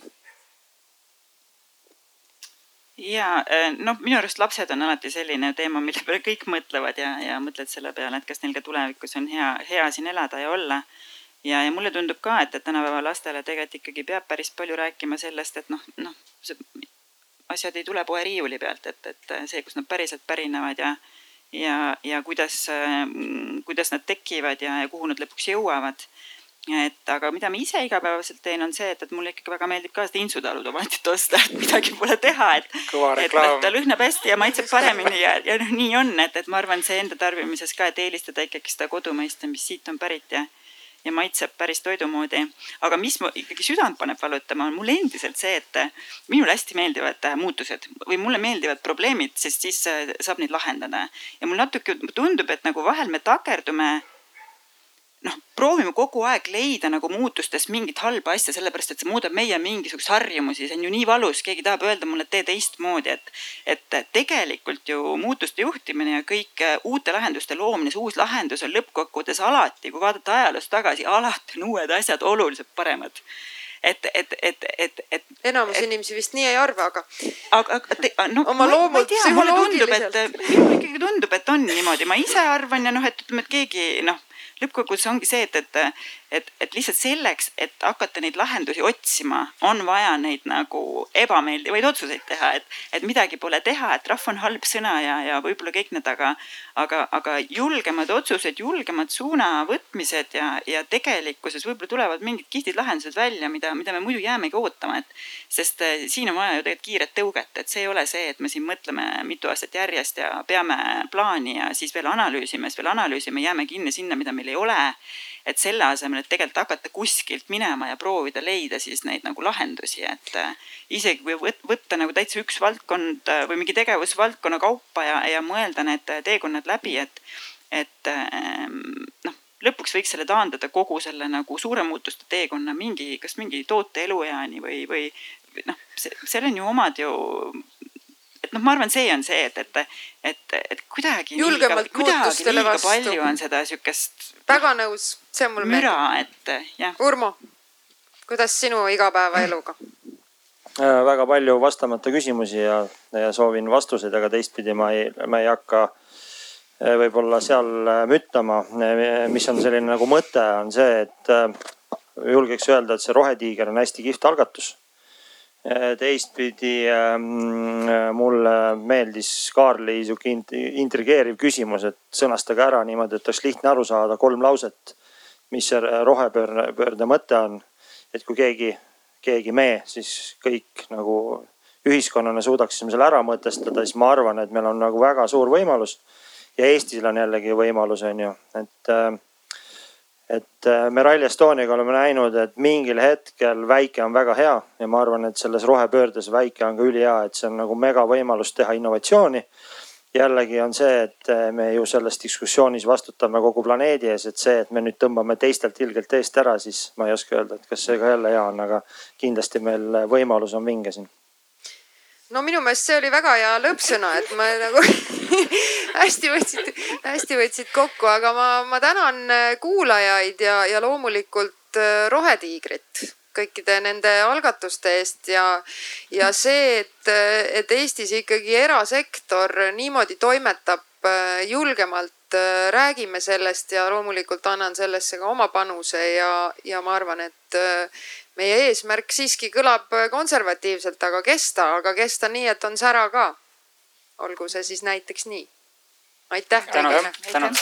ja noh, minu arust lapsed on alati selline teema, mille peale kõik mõtlevad ja, ja mõtled selle peale, et kas neil ka tulevikus on hea, hea siin elada ja olla. ja, ja mulle tundub ka, et, et tänapäeva lastele tegelikult ikkagi peab päris palju rääkima sellest, et noh, noh, asjad ei tule poe riiuli pealt, et, et see, kust nad päriselt pärinevad ja ja, ja kuidas, kuidas nad tekivad ja, ja kuhu nad lõpuks jõuavad. Et aga mida ma ise igapäevaselt teen, on see, et, et mulle ikkagi väga meeldib ka seda insutalu tomatit osta, et midagi pole teha, et. et ta lõhnab hästi ja maitseb paremini ja, ja noh, nii on, et, et ma arvan, see enda tarbimises ka, et eelistada ikkagi seda kodumaist, mis siit on pärit ja ja maitseb päris toidu moodi. aga mis mu ikkagi südant paneb valutama, on mulle endiselt see, et minule hästi meeldivad muutused või mulle meeldivad probleemid, sest siis saab neid lahendada. ja mulle natuke tundub, et nagu vahel me takerdume noh, proovime kogu aeg leida nagu muutustes mingit halba asja, sellepärast et see muudab meie mingisuguseid harjumusi, see on ju nii valus, keegi tahab öelda mulle, et tee teistmoodi, et. et tegelikult ju muutuste juhtimine ja kõik äh, uute lahenduste loomine, see uus lahendus on lõppkokkuvõttes alati, kui vaadata ajaloos tagasi, alati on uued asjad oluliselt paremad et, et, et, et, et. enamus et, inimesi vist nii ei arva, aga. aga, aga ma, ma ei tea, mulle tundub, et minule ikkagi tundub, et on niimoodi, ma ise arvan ja noh, et ütleme, et keegi noh lõppkokkuvõttes ongi see, et, et, et, et lihtsalt selleks, et hakata neid lahendusi otsima, on vaja neid nagu ebameeldivaid otsuseid teha, et, et midagi pole teha, et trahv on halb sõna ja, ja võib-olla kõik need, aga, aga, aga julgemad otsused, julgemad suuna võtmised ja, ja tegelikkuses võib-olla tulevad mingid kihvtid lahendused välja, mida, mida me muidu jäämegi ootama, et sest eh, siin on vaja ju tegelikult kiiret tõuget, et see ei ole see, et me siin mõtleme mitu aastat järjest ja peame plaani ja siis veel analüüsime, siis veel analüüsime, jääme kinni sinna, mida meil ei ole. Et selle asemel, et tegelikult hakata kuskilt minema ja proovida leida siis neid nagu lahendusi, et äh, isegi kui võtta nagu täitsa üks valdkond äh, või mingi tegevusvaldkonna kaupa ja, ja mõelda need teekonnad läbi, et, et ähm, noh, lõpuks võiks selle taandada kogu selle nagu suure muutuste teekonna mingi, kas mingi toote elueani või, või noh, seal on ju omad ju et noh, ma arvan, see on see, et, et, et, et kuidagi julgemalt liiga vastu. palju on seda siukest. väga nõus, see on mulle müra, et jah. Urmo, kuidas sinu igapäevaeluga? Äh, väga palju vastamata küsimusi ja, ja soovin vastuseid, aga teistpidi ma ei, ma ei hakka äh, võib-olla seal äh, müttama. mis on selline nagu mõte, on see, et julgeks öelda, et see Rohetiiger on hästi kihvt algatus teistpidi ähm, äh, mulle meeldis Kaarli sihuke intrigeeriv küsimus, et sõnastage ära niimoodi, et oleks lihtne aru saada, kolm lauset. mis see rohepöörde, pöörde mõte on, et kui keegi, keegi me, siis kõik nagu ühiskonnana suudaksime selle ära mõtestada, siis ma arvan, et meil on nagu väga suur võimalus. ja Eestil on jällegi võimalus, on ju, et äh, et äh, me Rally Estoniaga oleme näinud, et mingil hetkel väike on väga hea ja ma arvan, et selles rohepöördes väike on ka ülihea, et see on nagu mega võimalus teha innovatsiooni. jällegi on see, et äh, me ju selles diskussioonis vastutame kogu planeedi ees, et see, et me nüüd tõmbame teistelt ilgelt eest ära, siis ma ei oska öelda, et kas see ka jälle hea on, aga kindlasti meil võimalus on vinge siin no minu meelest see oli väga hea lõppsõna, et ma nagu hästi võtsid, hästi võtsid kokku, aga ma, ma tänan äh, kuulajaid ja, ja loomulikult äh, Rohetiigrit kõikide nende algatuste eest ja, ja see, et, et Eestis ikkagi erasektor niimoodi toimetab äh, julgemalt äh, räägime sellest ja loomulikult annan sellesse ka oma panuse ja, ja ma arvan, et meie eesmärk siiski kõlab konservatiivselt, aga kesta, aga kesta nii, et on sära ka. olgu see siis näiteks nii. Aitäh. tänud, tänud.